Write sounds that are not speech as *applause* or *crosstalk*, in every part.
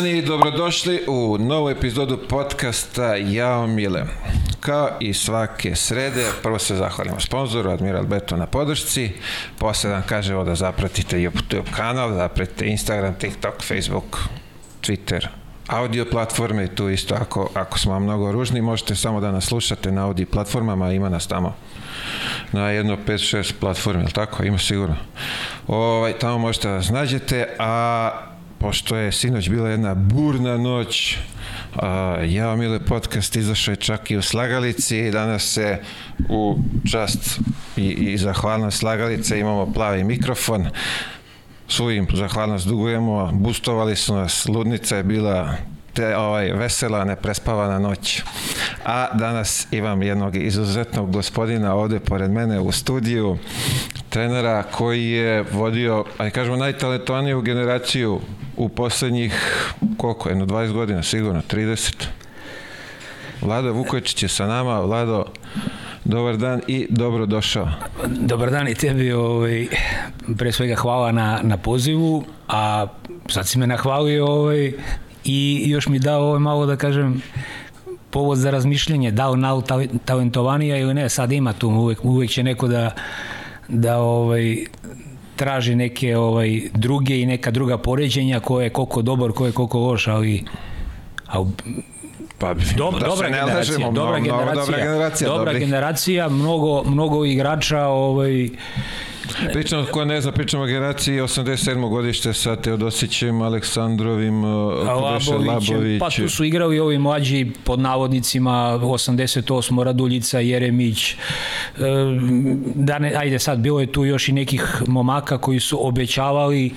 Dan i dobrodošli u novu epizodu podcasta Jao Mile. Kao i svake srede, prvo se zahvalimo sponzoru Admiral Beto na podršci, posle dan kažemo da zapratite YouTube kanal, zapratite Instagram, TikTok, Facebook, Twitter, audio platforme, tu isto ako, ako smo vam mnogo ružni, možete samo da nas slušate na audio platformama, ima nas tamo na jedno 5-6 platforme, ili tako? Ima sigurno. Ovaj, tamo možete da nas nađete, a pošto je sinoć bila jedna burna noć, a, ja Mile podcast izašao je čak i u Slagalici danas se u čast i, i zahvalnost Slagalice imamo plavi mikrofon. Svojim zahvalnost dugujemo, bustovali su nas, ludnica je bila te, ovaj, vesela, neprespavana noć. A danas imam jednog izuzetnog gospodina ovde pored mene u studiju, trenera koji je vodio, aj kažemo, najtalentovaniju generaciju u poslednjih, koliko, jedno 20 godina, sigurno, 30. Vlado Vukojičić je sa nama, Vlado, dobar dan i dobro došao. Dobar dan i tebi, ovaj, pre svega hvala na, na pozivu, a sad si me nahvalio ovaj, i još mi dao ovaj malo da kažem povod za razmišljanje, da li nal talentovanija ili ne, sad ima tu, uvek, uvek će neko da, da ovaj, traži neke ovaj druge i neka druga poređenja ko je koliko dobar, ko je koliko loš, ali, ali Pa, Dob, da dobra, se ne generacija, lažemo, dobra, mnogo, generacija, mnogo dobra generacija, dobra generacija, mnogo, mnogo igrača ovaj, Pričamo, ko ne zna, pričamo o generaciji 87. godište sa Teodosićem, Aleksandrovim, Labović, Labović. Pa tu su igrali ovi mlađi pod navodnicima 88. Raduljica, Jeremić. E, Da ne, ajde sad, bilo je tu još i nekih momaka koji su obećavali,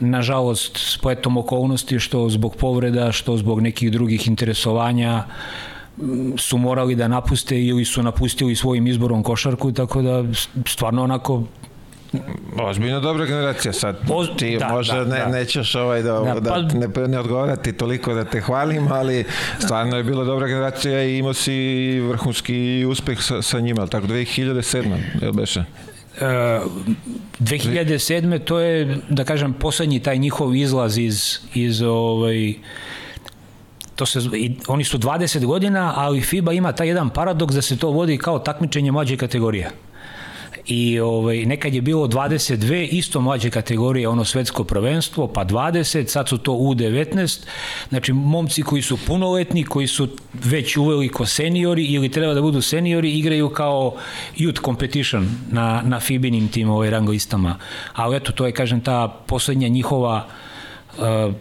nažalost, spletom okolnosti, što zbog povreda, što zbog nekih drugih interesovanja su morali da napuste ili su napustili svojim izborom košarku, tako da stvarno onako Ozbiljno dobra generacija sad. Oz- Ti da, možda da, ne, da. nećeš ovaj da, Da, da, da pa- ne, ne odgovarati toliko da te hvalim, ali stvarno je bila dobra generacija i imao si vrhunski uspeh sa, sa njima, tako 2007. Jel beše? E, 2007. to je, da kažem, poslednji taj njihov izlaz iz, iz ovaj, to se, oni su 20 godina, ali FIBA ima taj jedan paradoks da se to vodi kao takmičenje mlađe kategorije. I ovaj, nekad je bilo 22, isto mlađe kategorije, ono svetsko prvenstvo, pa 20, sad su to U19, znači momci koji su punoletni, koji su već uveliko seniori ili treba da budu seniori, igraju kao youth competition na, na FIBinim tim ovaj, rang listama. Ali eto, to je, kažem, ta poslednja njihova uh,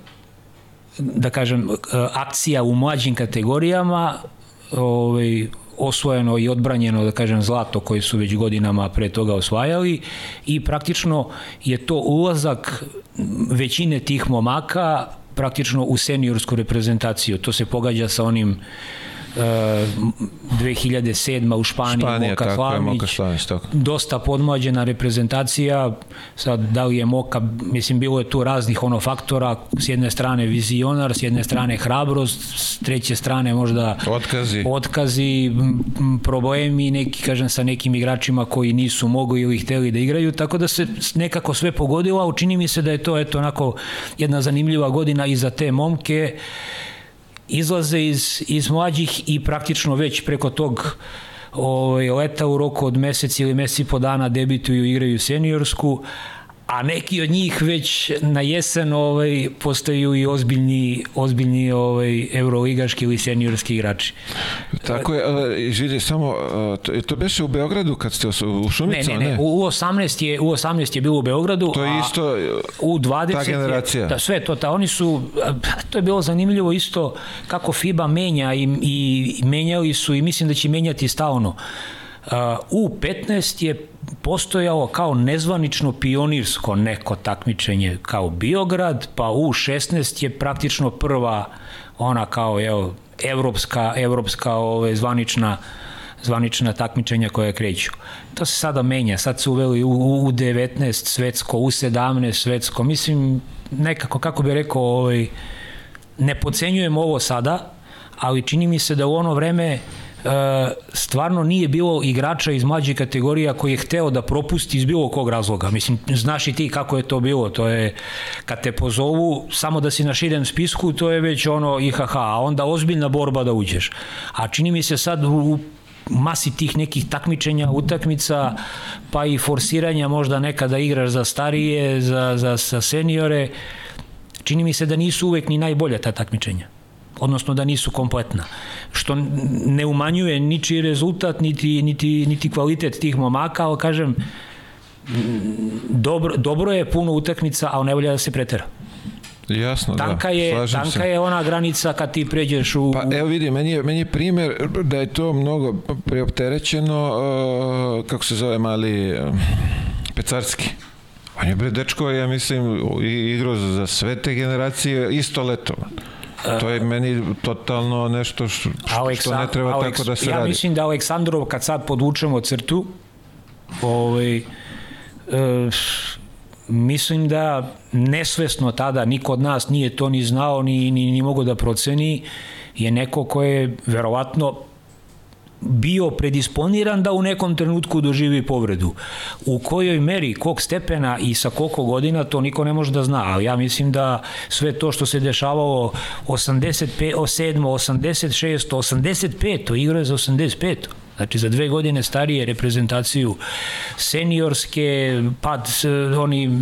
da kažem, uh, akcija u mlađim kategorijama, ovaj, osvojeno i odbranjeno, da kažem, zlato koje su već godinama pre toga osvajali i praktično je to ulazak većine tih momaka praktično u seniorsku reprezentaciju. To se pogađa sa onim 2007. u Španiji, Španija, Moka tako je, Slavnić, Moka Slavnić, tako. dosta podmlađena reprezentacija, sad da li je Moka, mislim bilo je tu raznih ono faktora, s jedne strane vizionar, s jedne strane hrabrost, s treće strane možda Otkazi. otkazi, problemi neki, kažem, sa nekim igračima koji nisu mogli ili hteli da igraju, tako da se nekako sve pogodilo, a učini mi se da je to eto onako jedna zanimljiva godina i za te momke, izlaze iz, iz mlađih i praktično već preko tog ovaj, leta u roku od mesec ili mesec i po dana debituju i igraju seniorsku, a neki od njih već na jesen ovaj postaju i ozbiljni ozbiljni ovaj evroligaški ili seniorski igrači. Tako je, izvidi, samo, uh, to, to beše u Beogradu kad ste u Ne, Šumicu, ne, ne, u 18 je u 18 je bilo u Beogradu, To je isto, u 20 ta generacija. Je, da, sve to, ta, oni su, to je bilo zanimljivo isto kako FIBA menja i, i menjali su i mislim da će menjati stalno. Uh, u 15 je postojao kao nezvanično pionirsko neko takmičenje kao Biograd, pa u 16 je praktično prva ona kao evo, evropska, evropska ove, zvanična zvanična takmičenja koja kreću. To se sada menja, sad su uveli u, u, u 19 svetsko, u 17 svetsko, mislim nekako, kako bi rekao, ovaj, ne pocenjujem ovo sada, ali čini mi se da u ono vreme stvarno nije bilo igrača iz mlađih kategorija koji je hteo da propusti iz bilo kog razloga. Mislim, znaš i ti kako je to bilo. To je, kad te pozovu, samo da si na širem spisku, to je već ono IHH, a onda ozbiljna borba da uđeš. A čini mi se sad u masi tih nekih takmičenja, utakmica, pa i forsiranja možda nekada igraš za starije, za, za, za seniore, čini mi se da nisu uvek ni najbolja ta takmičenja odnosno da nisu kompletna. Što ne umanjuje ničiji rezultat, niti, niti, niti kvalitet tih momaka, ali kažem, dobro, dobro je puno utakmica, ali ne volja da se pretera. Jasno, tanka da. Je, tanka se. je ona granica kad ti pređeš u... Pa evo vidi, meni je, meni je primjer da je to mnogo preopterećeno, uh, kako se zove mali uh, Pecarski. On je bre dečko, ja mislim, igrao za sve te generacije isto leto. To je meni totalno nešto što, što ne treba Aleks, tako da se ja radi. Ja mislim da Aleksandrov, kad sad podvučemo crtu, ovaj, e, mislim da nesvesno tada niko od nas nije to ni znao ni, ni, ni mogo da proceni je neko ko je verovatno bio predisponiran da u nekom trenutku doživi povredu. U kojoj meri, kog stepena i sa koliko godina, to niko ne može da zna, ali ja mislim da sve to što se dešavalo 85, 7, 86, 85, igra je za 85. Znači za dve godine starije reprezentaciju seniorske, pad oni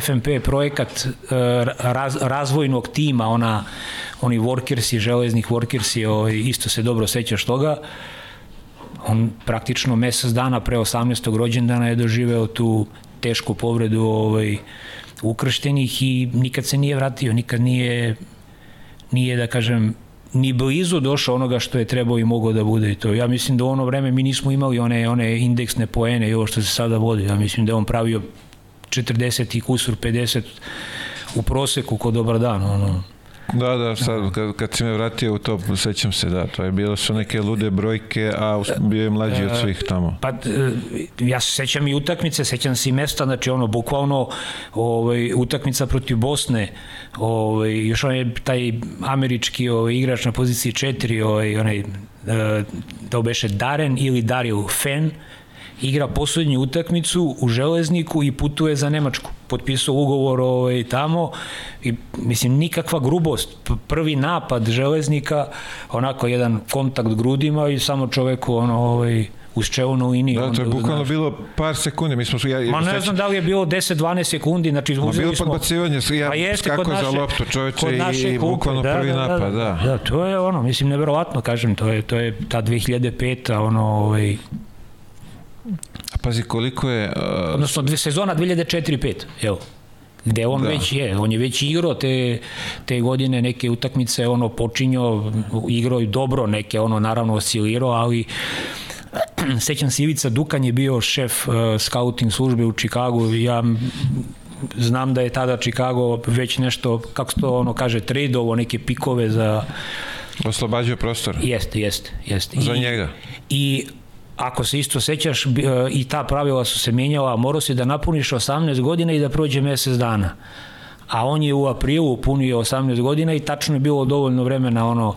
FMP projekat raz, razvojnog tima, ona oni workersi, železnih workersi, ovaj, isto se dobro sećaš toga, on praktično mesec dana pre 18. rođendana je doživeo tu tešku povredu ovaj, ukrštenih i nikad se nije vratio, nikad nije, nije da kažem, ni blizu došao onoga što je trebao i mogao da bude i to. Ja mislim da u ono vreme mi nismo imali one, one indeksne poene i ovo što se sada vodi. Ja mislim da on pravio 40 i kusur 50 u proseku kod dobar dan. Ono. Da, da, sad kad, kad si me vratio u to, sećam se, da, to je bilo su neke lude brojke, a bio je mlađi od svih tamo. Pa, e, ja se sećam i utakmice, sećam se i mesta, znači ono, bukvalno ovaj, utakmica protiv Bosne, ovaj, još on je taj američki ovaj, igrač na poziciji 4, ovaj, onaj, e, da obeše Daren ili Dario Fen, igra poslednju utakmicu u Železniku i putuje za Nemačku. Potpisao ugovor ovaj, tamo i mislim nikakva grubost. Prvi napad Železnika, onako jedan kontakt grudima i samo čoveku ono, ovaj, uz čevnu ini. Da, to je bukvalno bilo par sekundi. Mi smo, ja, Ma ne znam da li je bilo 10-12 sekundi. Znači, Ma bilo smo... podbacivanje, ja pa jeste, skako naše, za loptu čoveče i, i bukvalno da, prvi da, napad. Da, da, da, to je ono, mislim, neverovatno, kažem, to je, to je ta 2005. ono, ovaj, pazi koliko je... Uh... Odnosno dve sezona 2004-5, evo gde on da. već je, on je već igrao te, te godine neke utakmice, ono počinjao, igrao i dobro neke, ono naravno oscilirao, ali *clears throat* sećam se Ivica Dukan je bio šef uh, scouting službe u Čikagu, ja znam da je tada Chicago već nešto, kako se to ono kaže, tradeovo neke pikove za... Oslobađao prostor. Jeste, jeste, jeste. Za I, njega. I ako se isto sećaš, e, i ta pravila su se menjala, morao si da napuniš 18 godina i da prođe mesec dana a on je u aprilu punio 18 godina i tačno je bilo dovoljno vremena ono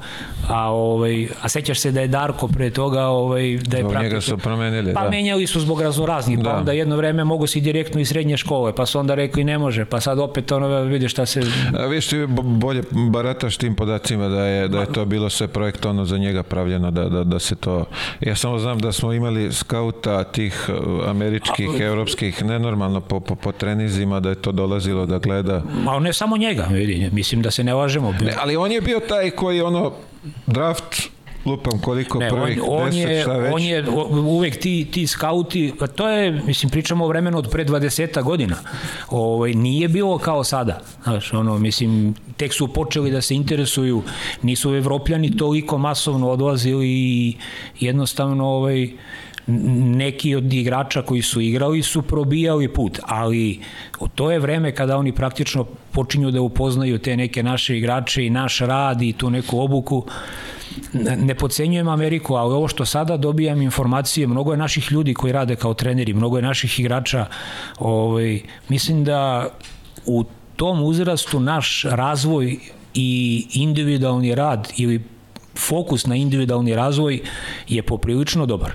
a ovaj a sećaš se da je Darko pre toga ovaj da je praktično njega su promenili pa da. menjali su zbog raznoraznih pa da. onda jedno vreme mogu si direktno iz srednje škole pa su onda rekli ne može pa sad opet ono vidi šta se a vidiš ti bolje barataš tim podacima da je da je to bilo sve projektovano za njega pravljeno da, da, da se to ja samo znam da smo imali skauta tih uh, američkih a, evropskih nenormalno po, po, po trenizima da je to dolazilo da gleda Ma ne samo njega, vidi, mislim da se ne lažemo. Ne, ali on je bio taj koji ono draft lupam koliko ne, prvih on, on 10, je, šta već. On je uvek ti, ti skauti, pa to je, mislim, pričamo o vremenu od pre 20 godina. Ovaj, nije bilo kao sada. Znaš, ono, mislim, tek su počeli da se interesuju, nisu evropljani toliko masovno odlazili i jednostavno ovaj, neki od igrača koji su igrali su probijali put, ali to je vreme kada oni praktično počinju da upoznaju te neke naše igrače i naš rad i tu neku obuku. Ne podcenjujem Ameriku, ali ovo što sada dobijam informacije, mnogo je naših ljudi koji rade kao treneri, mnogo je naših igrača, ovaj, mislim da u tom uzrastu naš razvoj i individualni rad ili fokus na individualni razvoj je poprilično dobar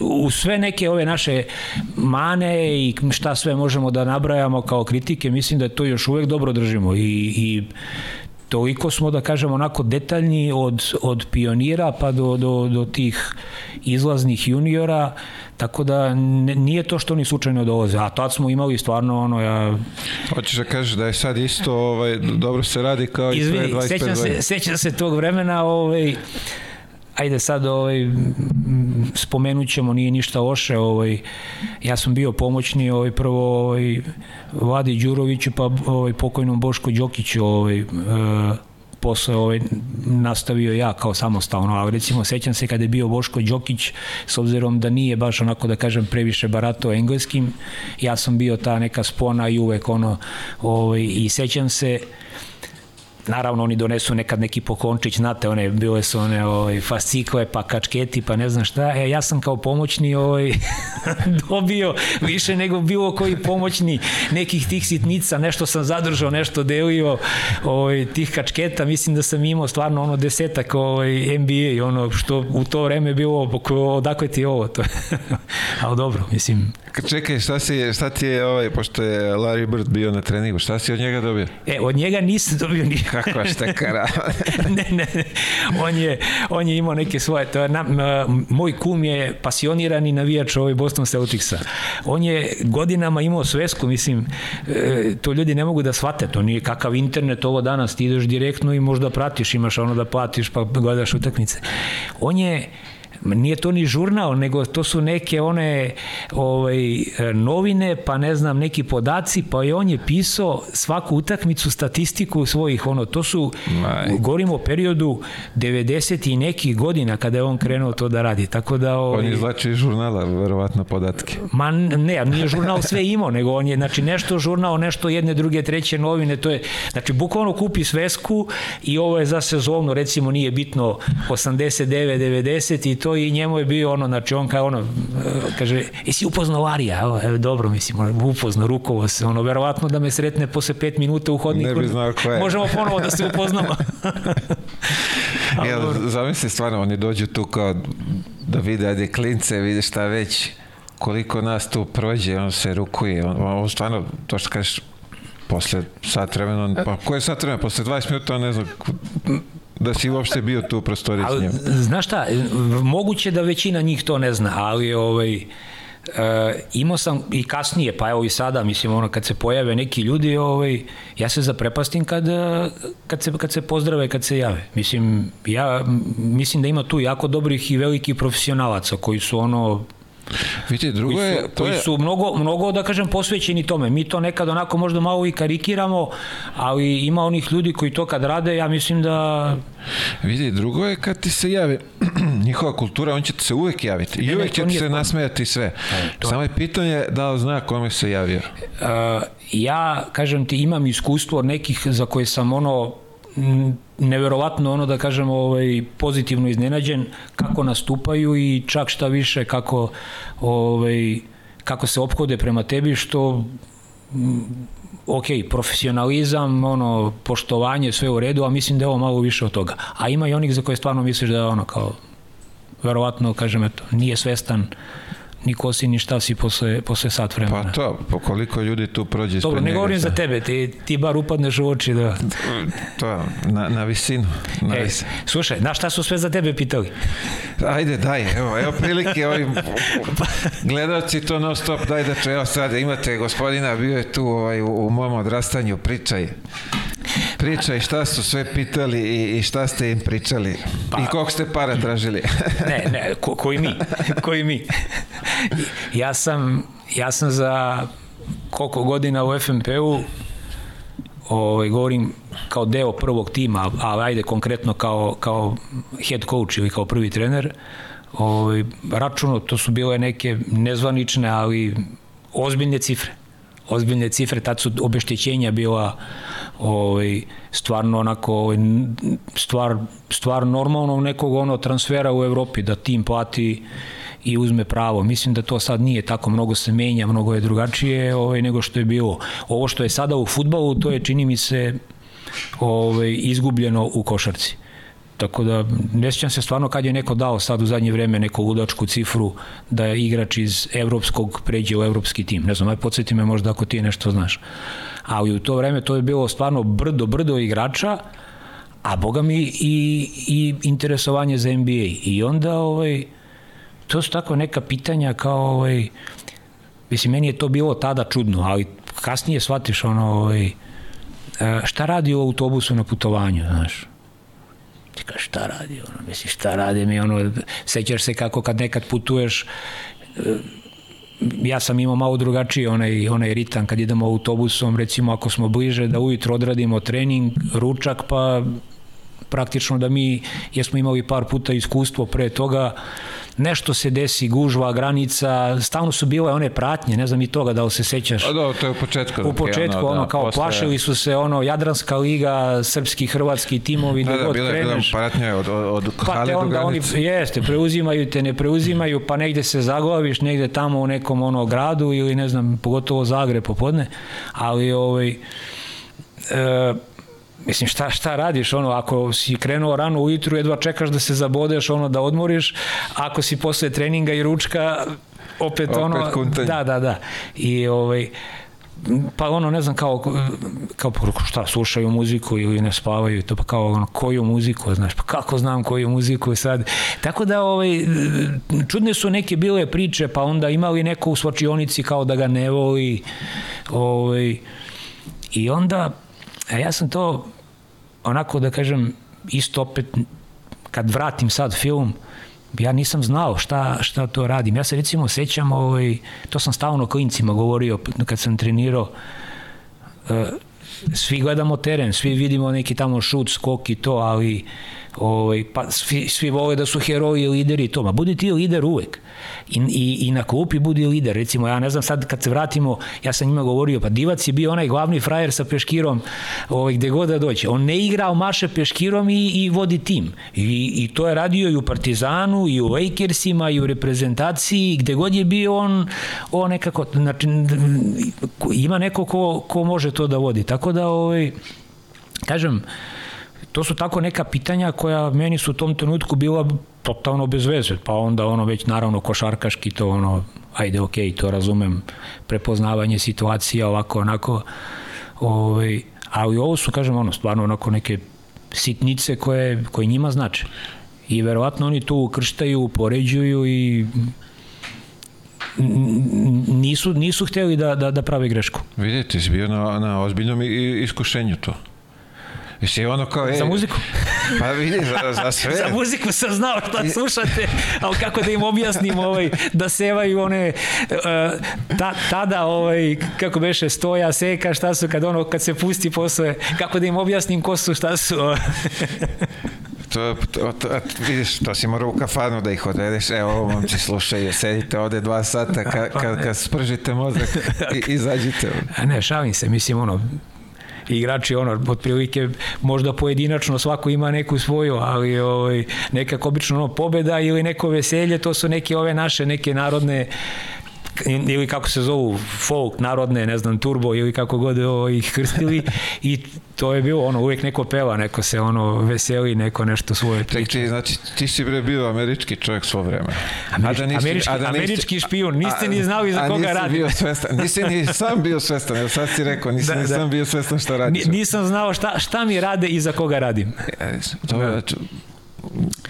u sve neke ove naše mane i šta sve možemo da nabrajamo kao kritike, mislim da to još uvek dobro držimo i, i toliko smo, da kažemo, onako detaljni od, od pionira pa do, do, do tih izlaznih juniora, tako da nije to što oni slučajno dolaze, a tad smo imali stvarno ono, ja... Hoćeš da kažeš da je sad isto, ovaj, dobro se radi kao Izvini, i pre 25 sećam se, sećam se tog vremena, ovaj, ajde sad ovaj, spomenut ćemo, nije ništa loše, ovaj, ja sam bio pomoćni ovaj, prvo ovaj, Vladi Đuroviću pa ovaj, pokojnom Boško Đokiću ovaj, e, posle ovaj, nastavio ja kao samostalno, ali recimo sećam se kada je bio Boško Đokić, s obzirom da nije baš onako da kažem previše barato engleskim, ja sam bio ta neka spona i uvek ono, ovaj, i sećam se naravno oni donesu nekad neki pokončić, znate, one bile su one ovaj fascikle, pa kačketi, pa ne znam šta. E ja sam kao pomoćni ovaj *laughs* dobio više nego bilo koji pomoćni nekih tih sitnica, nešto sam zadržao, nešto delio ovaj tih kačketa, mislim da sam imao stvarno ono desetak ovaj NBA, ono što u to vreme bilo odakle ti ovo to. *laughs* Ali dobro, mislim. Čekaj, šta si šta ti je ovaj pošto je Larry Bird bio na treningu, šta si od njega dobio? E, od njega nisam dobio ni Kakva štekara. *laughs* ne, ne, ne. On je, on je imao neke svoje, to je, na, moj kum je pasionirani navijač ovaj Boston Celticsa. On je godinama imao svesku, mislim, e, to ljudi ne mogu da shvate, to nije kakav internet ovo danas, ti ideš direktno i možda pratiš, imaš ono da platiš pa gledaš utakmice. On je nije to ni žurnal, nego to su neke one ovaj, novine, pa ne znam, neki podaci, pa je on je pisao svaku utakmicu, statistiku svojih, ono, to su, Maj. govorimo o periodu 90 i nekih godina kada je on krenuo to da radi, tako da... Ovaj, on je izlačio iz žurnala, verovatno, podatke. Ma ne, nije žurnal sve imao, nego on je, znači, nešto žurnal, nešto jedne, druge, treće novine, to je, znači, bukvalno kupi svesku i ovo je za sezonu, recimo, nije bitno 89, 90 i to i njemu je bio ono, znači on kao ono, kaže, jesi upoznao Arija? Evo, evo, dobro, mislim, upoznao, rukovo se, ono, verovatno da me sretne posle pet minuta u hodniku. Ne bi znao ko je. Možemo ponovo da se upoznamo. *laughs* ja, zamisli stvarno, oni dođu tu kao da vide, ajde, klince, vide šta već, koliko nas tu prođe, on se rukuje, on, on stvarno, to što kažeš, posle sat vremena, pa koje sat vremena, posle 20 minuta, ne znam, da si uopšte bio tu u prostoriji s njim. Znaš šta, moguće da većina njih to ne zna, ali ovaj, E, imao sam i kasnije, pa evo i sada, mislim, ono, kad se pojave neki ljudi, ovaj, ja se zaprepastim kad, kad, se, kad se pozdrave, kad se jave. Mislim, ja mislim da ima tu jako dobrih i velikih profesionalaca koji su ono Vidite, drugo je... Koji su, koji su mnogo, mnogo, da kažem, posvećeni tome. Mi to nekad onako možda malo i karikiramo, ali ima onih ljudi koji to kad rade, ja mislim da... Vidi, drugo je kad ti se jave *clears throat* njihova kultura, on će ti se uvek javiti. I ne, uvek će ti se nasmejati sve. Ne, to... Samo je pitanje da li zna kome se javio. Uh, ja, kažem ti, imam iskustvo nekih za koje sam ono neverovatno ono da kažemo ovaj pozitivno iznenađen kako nastupaju i čak šta više kako ovaj kako se ophode prema tebi što ok, profesionalizam, ono, poštovanje, sve u redu, a mislim da je ovo malo više od toga. A ima i onih za koje stvarno misliš da je ono kao, verovatno, kažem, eto, nije svestan ni ko si, ni šta si posle, posle sat vremena. Pa to, po koliko ljudi tu prođe Dobro, ne govorim za tebe, ti, ti bar upadneš u oči da... To, na, na visinu. Na e, visinu. Slušaj, na šta su sve za tebe pitali? Ajde, daj, evo, evo prilike ovim gledalci to non stop, daj da evo sad imate gospodina, bio je tu ovaj, u, u mom odrastanju, pričaj. Pričaj šta su sve pitali i, i šta ste im pričali. Pa, I koliko ste para tražili. *laughs* ne, ne, ko, koji mi. Koji mi. Ja sam, ja sam za koliko godina u FNP-u ovaj, govorim kao deo prvog tima, a ajde konkretno kao, kao head coach ili kao prvi trener, ovaj, računo, to su bile neke nezvanične, ali ozbiljne cifre. Ozbiljne cifre, tad su obeštećenja bila ovaj, stvarno onako ovaj, stvar, stvar normalnog nekog ono transfera u Evropi, da tim plati i uzme pravo. Mislim da to sad nije tako, mnogo se menja, mnogo je drugačije ovaj, nego što je bilo. Ovo što je sada u futbalu, to je čini mi se ovaj, izgubljeno u košarci tako da ne sjećam se stvarno kad je neko dao sad u zadnje vreme neku ludačku cifru da je igrač iz evropskog pređe u evropski tim. Ne znam, aj podsjeti me možda ako ti nešto znaš. Ali u to vreme to je bilo stvarno brdo, brdo igrača, a boga mi i, i interesovanje za NBA. I onda ovaj, to su tako neka pitanja kao ovaj, mislim, meni je to bilo tada čudno, ali kasnije shvatiš ono, ovaj, e, šta radi u autobusu na putovanju, znaš, kažeš šta radi, ono, misli šta radi mi, ono, sećaš se kako kad nekad putuješ, e, ja sam imao malo drugačiji onaj, onaj ritam kad idemo autobusom, recimo ako smo bliže da ujutro odradimo trening, ručak, pa praktično da mi, jesmo imali par puta iskustvo pre toga, nešto se desi, gužva, granica, stalno su bile one pratnje, ne znam i toga da li se sećaš. A da, to je u početku. U početku, ono, ono da, kao posle... plašili su se, ono, Jadranska liga, srpski, hrvatski timovi, da, da, god bile, kreneš. Bila pratnje od, od, od pa do granice. Oni, jeste, preuzimaju te, ne preuzimaju, pa negde se zaglaviš, negde tamo u nekom ono gradu ili ne znam, pogotovo Zagreb popodne, ali ovaj, e, mislim šta šta radiš ono ako si krenuo rano ujutru jedva čekaš da se zabodeš ono da odmoriš ako si posle treninga i ručka opet, opet ono kuntanj. da da da i ovaj pa ono ne znam kao kao šta slušaju muziku ili ne spavaju to pa kao ono koju muziku znaš pa kako znam koju muziku sad tako da ovaj čudne su neke bile priče pa onda imali neko u svačionici kao da ga ne voli ovaj i onda A ja sam to onako da kažem isto opet kad vratim sad film ja nisam znao šta, šta to radim. Ja se recimo sećam, ovaj, to sam stalno klincima govorio kad sam trenirao, uh, svi gledamo teren, svi vidimo neki tamo šut, skok i to, ali ovaj, pa svi, svi vole da su heroji lideri i to, ma budi ti lider uvek. I, i, i na klupi budi lider. Recimo, ja ne znam sad kad se vratimo, ja sam njima govorio, pa Divac je bio onaj glavni frajer sa Peškirom ovaj, gde god da dođe. On ne igra, maše Peškirom i, i vodi tim. I, I to je radio i u Partizanu, i u Lakersima, i u reprezentaciji, gde god je bio on, on nekako, znači, ima neko ko, ko može to da vodi. Tako da, ovaj, kažem, to su tako neka pitanja koja meni su u tom trenutku bila totalno bez veze, pa onda ono već naravno košarkaški to ono, ajde ok, to razumem, prepoznavanje situacija ovako onako, ovaj, ali ovo su, kažem, ono, stvarno onako neke sitnice koje, koje njima znače. I verovatno oni tu ukrštaju, poređuju i nisu, nisu hteli da, da, da prave grešku. Vidite, si bio na, na ozbiljnom iskušenju to. Mislim, ono kao, ej, za muziku? Pa vidi, za, za sve. za muziku sam znao šta slušate, ali kako da im objasnim ovaj, da sevaju one, uh, ta, tada, ovaj, kako beše, stoja, seka, šta su, kad ono, kad se pusti posle, kako da im objasnim ko su, šta su. *laughs* to, to, to, vidiš, to si morao u kafanu da ih odvedeš, evo ovo momci slušaju, sedite ovde dva sata, kad, kad, kad spržite mozak i *laughs* izađite. A ne, šalim se, mislim, ono, igrači ono otprilike možda pojedinačno svako ima neku svoju, ali ovaj nekako obično ono pobeda ili neko veselje, to su neke ove naše neke narodne ili kako se zovu folk, narodne, ne znam, turbo ili kako god o, ih krstili *laughs* i to je bilo ono, uvijek neko peva, neko se ono veseli, neko nešto svoje priče. Ti, znači, ti si bre bio američki čovjek svo vreme. Američki, a da nisi, američki, a da nisi, američki špijun, niste a, ni znali za koga radi. Bio svestan, nisi ni sam bio svestan, evo sad si rekao, nisam da, ni da. sam bio svestan šta radiš. Nisam znao šta, šta mi rade i za koga radim. E, to, da.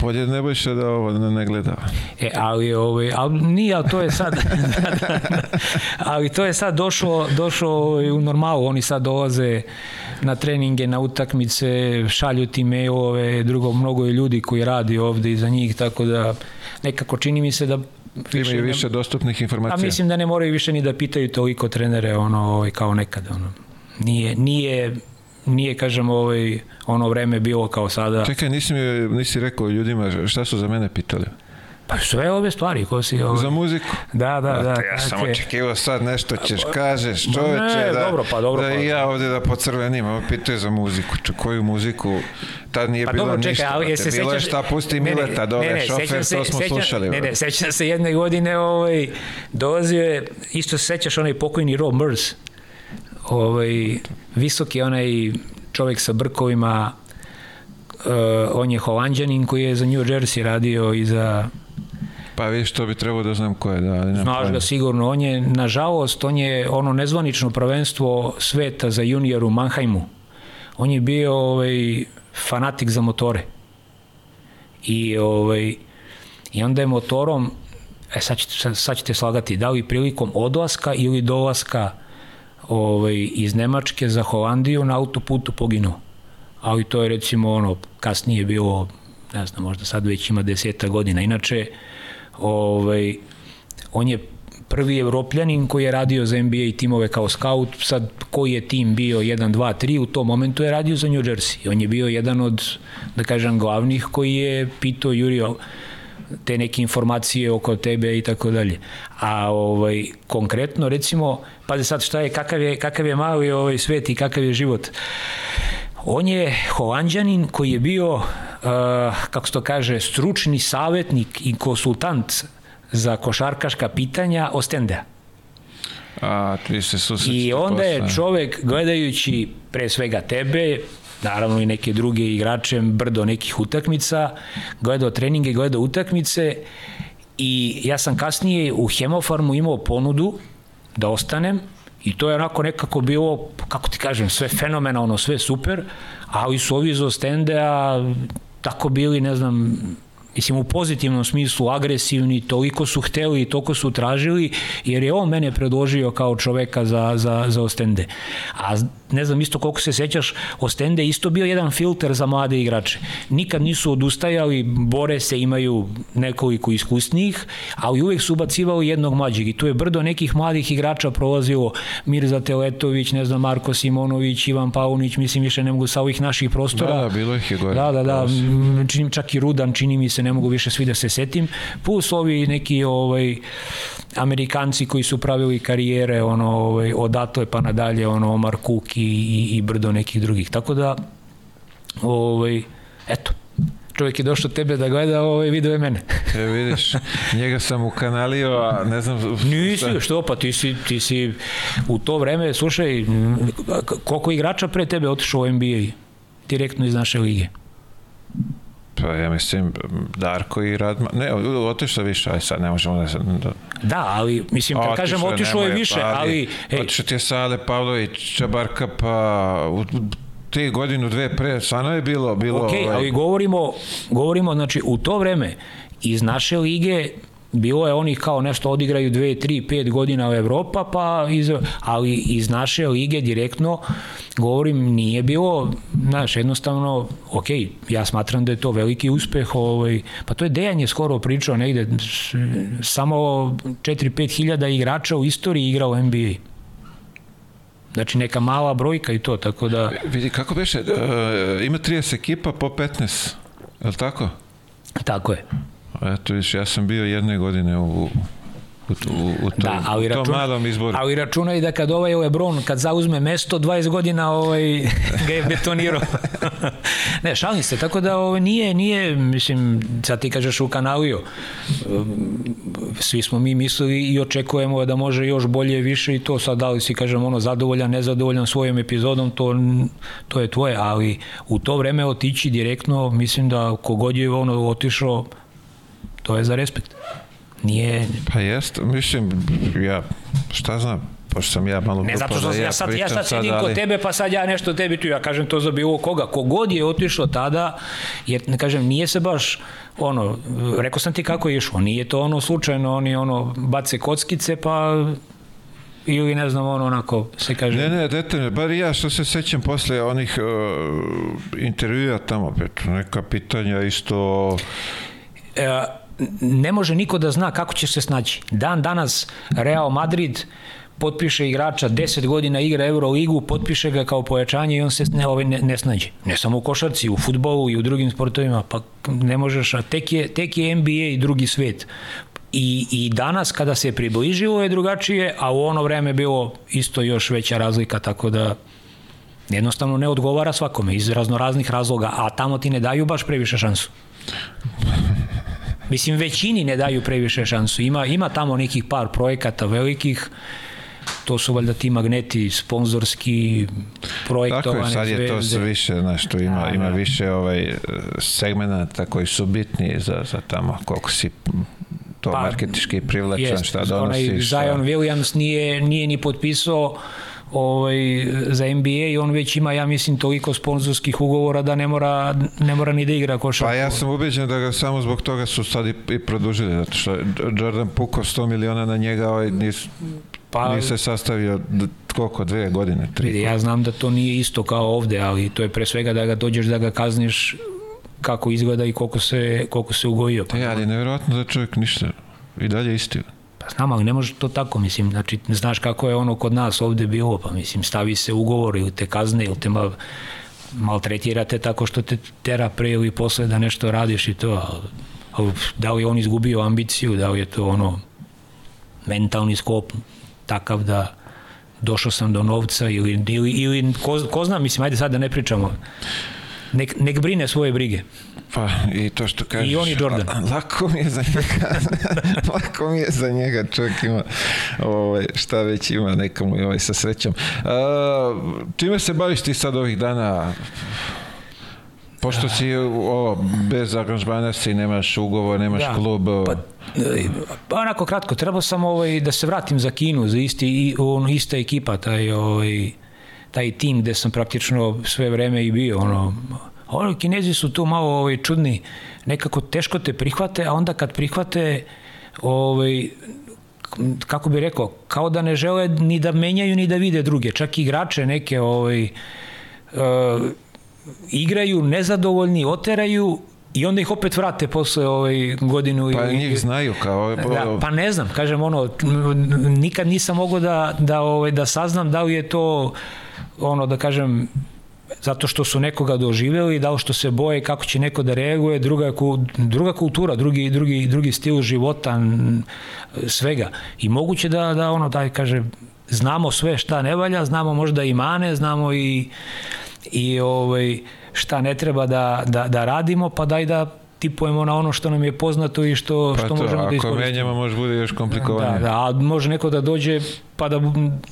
Bolje Nebojša da ovo ne, ne gleda. E, ali, ovaj, ali nije, ali to je sad, *laughs* ali to je sad došlo, došlo ovaj, u normalu, oni sad dolaze na treninge, na utakmice, šalju ti mailove, drugo, mnogo je ljudi koji radi ovde iza njih, tako da nekako čini mi se da više imaju više ne, dostupnih informacija. A mislim da ne moraju više ni da pitaju toliko trenere ono ovaj, kao nekada. Ono. Nije, nije nije, kažem, ovaj, ono vreme bilo kao sada. Čekaj, nisi, mi, nisi rekao ljudima šta su za mene pitali? Pa sve ove stvari ko si ovaj... Za muziku? Da, da, da. Ja sam je... očekivao sad nešto ćeš kažeš, čoveče, ne, da, dobro, pa, dobro, da pa, ja ovde da pocrvenim, ovo pituje za muziku, Če, koju muziku, tad nije pa, bilo dobro, čekaj, ništa, ali, se bilo sećaš... je šta pusti ne, Mileta dole, ne, ne, šofer, se, to smo sećam, slušali. Ne, ne, sećam se jedne godine, ovaj, dolazio je, isto se sećaš onaj pokojni Rob Murs, ovaj, visoki onaj čovjek sa brkovima, on je holandjanin koji je za New Jersey radio i za Pa vidiš, to bi trebao da znam ko je, da, ali ne Znaš ga sigurno, on je, nažalost, on je ono nezvanično prvenstvo sveta za junior u Mannheimu. On je bio ovaj, fanatik za motore. I, ovaj, I onda je motorom, e sad, ćete, sad ćete slagati, da li prilikom odlaska ili dolaska ovaj, iz Nemačke za Holandiju na autoputu poginuo. Ali to je recimo ono, kasnije bilo, ne znam, možda sad već ima deseta godina. Inače, ovaj, on je prvi evropljanin koji je radio za NBA timove kao scout, sad koji je tim bio 1, 2, 3, u tom momentu je radio za New Jersey. On je bio jedan od, da kažem, glavnih koji je pitao Jurio te neke informacije oko tebe i tako dalje. A ovaj konkretno recimo, pa sad šta je kakav je kakav je mali ovaj svet i kakav je život. On je holandjanin koji je bio uh, kako se to kaže stručni savetnik i konsultant za košarkaška pitanja Ostendea. A, ti se I onda je čovek gledajući pre svega tebe, naravno i neke druge igrače, brdo nekih utakmica, gledao treninge, gledao utakmice i ja sam kasnije u Hemofarmu imao ponudu da ostanem i to je onako nekako bilo, kako ti kažem, sve fenomenalno, sve super, ali su ovi iz Ostendea tako bili, ne znam, mislim u pozitivnom smislu agresivni, toliko su hteli i toliko su tražili, jer je on mene predložio kao čoveka za, za, za Ostende. A ne znam isto koliko se sećaš, Ostende isto bio jedan filter za mlade igrače. Nikad nisu odustajali, bore se, imaju nekoliko iskusnijih, ali uvek su ubacivali jednog mlađeg i tu je brdo nekih mladih igrača prolazilo, Mirza Teletović, ne znam, Marko Simonović, Ivan Paunić, mislim više ne mogu sa ovih naših prostora. Da, da, bilo ih je gore. Da, da, da, činim, čak i Rudan, čini mi se, ne mogu više svi da se setim, plus ovi neki ovaj, Amerikanci koji su pravili karijere ono, ovaj, od Atoje pa nadalje, ono, Omar Cook i, i, i brdo nekih drugih. Tako da, ovaj, eto, čovjek je došao tebe da gleda ovaj video je mene. *laughs* e vidiš, njega sam ukanalio, a ne znam... Nisi, što pa ti si, ti si u to vreme, slušaj, koliko igrača pre tebe otišao u NBA direktno iz naše lige? Pa ja mislim Darko i Radma, ne, otišao više, aj sad ne možemo da... Da, da ali mislim kad kažem otišao je više, ali... ali ej. Otišao ti je Sale Pavlović, Čabarka, pa te godinu, dve pre, stvarno je bilo... bilo ok, ovaj... ali govorimo, govorimo, znači u to vreme iz naše lige bilo je onih kao nešto odigraju 2, 3, 5 godina u Evropa, pa iz, ali iz naše lige direktno govorim nije bilo, znaš, jednostavno, ok, ja smatram da je to veliki uspeh, ovaj, pa to je Dejan je skoro pričao negde, samo 4-5 hiljada igrača u istoriji igrao u NBA. Znači neka mala brojka i to, tako da... Vidi, kako beše, uh, ima 30 ekipa po 15, je li tako? Tako je. Eto, viš, ja sam bio jedne godine u, u, u, u, to, da, ali račun, tom malom izboru. Ali računaj da kad ovaj Lebron, kad zauzme mesto, 20 godina ovaj, *laughs* ga je betonirao. *laughs* ne, šalim se, tako da ovaj, nije, nije, mislim, sad ti kažeš u kanaliju, svi smo mi mislili i očekujemo da može još bolje, više i to sad da li si, kažem, ono, zadovoljan, nezadovoljan svojom epizodom, to, to je tvoje, ali u to vreme otići direktno, mislim da kogod je ono otišao, to je za respekt. Nije... Pa jest, mislim, ja, šta znam, pošto sam ja malo... Ne, zato što da ja, sad, ja sad sedim sad, ali... kod tebe, pa sad ja nešto tebi tu, ja kažem to za bilo koga. Kogod je otišao tada, jer, ne kažem, nije se baš, ono, rekao sam ti kako je išlo, nije to ono slučajno, oni ono, bace kockice, pa ili ne znam ono onako se kaže ne ne detaljno bar ja što se sećam posle onih uh, intervjua tamo neka pitanja isto e, ne može niko da zna kako će se snaći. Dan danas Real Madrid potpiše igrača, 10 godina igra Euroligu, potpiše ga kao pojačanje i on se ne, ovaj, ne, ne snađe. Ne samo u košarci, u futbolu i u drugim sportovima, pa ne možeš, a tek je, tek je NBA i drugi svet. I, I danas kada se približilo je drugačije, a u ono vreme bilo isto još veća razlika, tako da jednostavno ne odgovara svakome iz raznoraznih razloga, a tamo ti ne daju baš previše šansu. Mislim, većini ne daju previše šansu. Ima, ima tamo nekih par projekata velikih, to su valjda ti magneti sponzorski projektovane Tako je, sad je to sve više, znaš, tu ima, Da, ima da. više ovaj, segmenata koji su bitni za, za tamo koliko si to Pa, marketički privlačan, Jest, šta Onaj donosiš. šta- Zion Williams nije, nije ni potpisao ovaj, za NBA i on već ima, ja mislim, toliko sponzorskih ugovora da ne mora, ne mora ni da igra košarku. Pa ja sam ubeđen da ga samo zbog toga su sad i, i produžili, zato što Jordan pukao 100 miliona na njega, ovaj, nis, Pa- nije se sastavio koliko, dve godine, tri. Ja znam da to nije isto kao ovde, ali to je pre svega da ga dođeš da ga kazniš kako izgleda i koliko se, koliko se ugojio. Pa, E, ali nevjerojatno da čovjek ništa, i dalje isti. Pa znam, ali ne može to tako, mislim, znači, znaš kako je ono kod nas ovde bilo, pa mislim, stavi se ugovor ili te kazne ili te mal, maltretirate tako što te tera pre ili posle da nešto radiš i to, ali, ali da li je on izgubio ambiciju, da li je to ono mentalni skop takav da došao sam do novca ili, ili, ili ko, ko zna, mislim, ajde sad da ne pričamo, nek, nek brine svoje brige. Pa i to što kažeš. I on i Jordan. Lako mi je za njega. *laughs* lako mi je za njega. Čovjek ima ovaj, šta već ima neka mu je ovaj sa srećom. A, čime se baviš ti sad ovih dana? Pošto si ovo, bez aranžmana si, nemaš ugovor, nemaš Da, klub. Pa, e, pa onako kratko, trebao sam ovaj, da se vratim za Kinu, za isti, i, on, ista ekipa, taj, ovaj, taj tim gde sam praktično sve vreme i bio. Ono, ono, kinezi su tu malo ovaj, čudni, nekako teško te prihvate, a onda kad prihvate, ovaj, kako bi rekao, kao da ne žele ni da menjaju ni da vide druge, čak i igrače neke ovaj, uh, igraju nezadovoljni, oteraju i onda ih opet vrate posle ovaj godinu Pa ili- njih znaju kao... Da, pa ne znam, kažem ono, nikad nisam mogao da, da, ovaj, da saznam da li je to ono da kažem zato što su nekoga doživeli, da li što se boje kako će neko da reaguje, druga, druga kultura, drugi, drugi, drugi stil života, svega. I moguće da, da ono, da kaže, znamo sve šta ne valja, znamo možda i mane, znamo i, i ovaj, šta ne treba da, da, da radimo, pa daj da tipujemo na ono što nam je poznato i što, Pa što to, možemo da ako iskoristimo. menjamo može bude još komplikovanije. Da, da, a može neko da dođe pa da,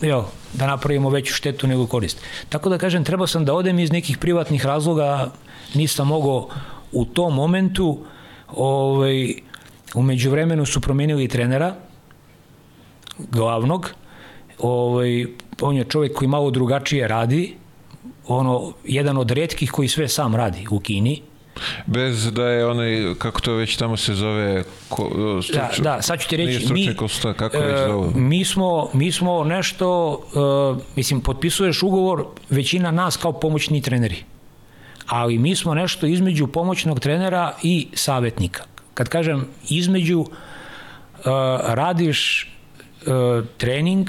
jel, da napravimo veću štetu nego korist. Tako da kažem, trebao sam da odem iz nekih privatnih razloga, nisam mogao u tom momentu, ovaj, umeđu vremenu su promenili trenera, glavnog, ovaj, on je čovjek koji malo drugačije radi, ono, jedan od redkih koji sve sam radi u Kini, Bez da je onaj, kako to već tamo se zove, ko, Da, stručni- da, sad ću ti reći, nije stručni konsultant, kako već e, mi smo, mi smo nešto, e, mislim, potpisuješ ugovor, većina nas kao pomoćni treneri. Ali mi smo nešto između pomoćnog trenera i savjetnika. Kad kažem između, e, radiš e, trening,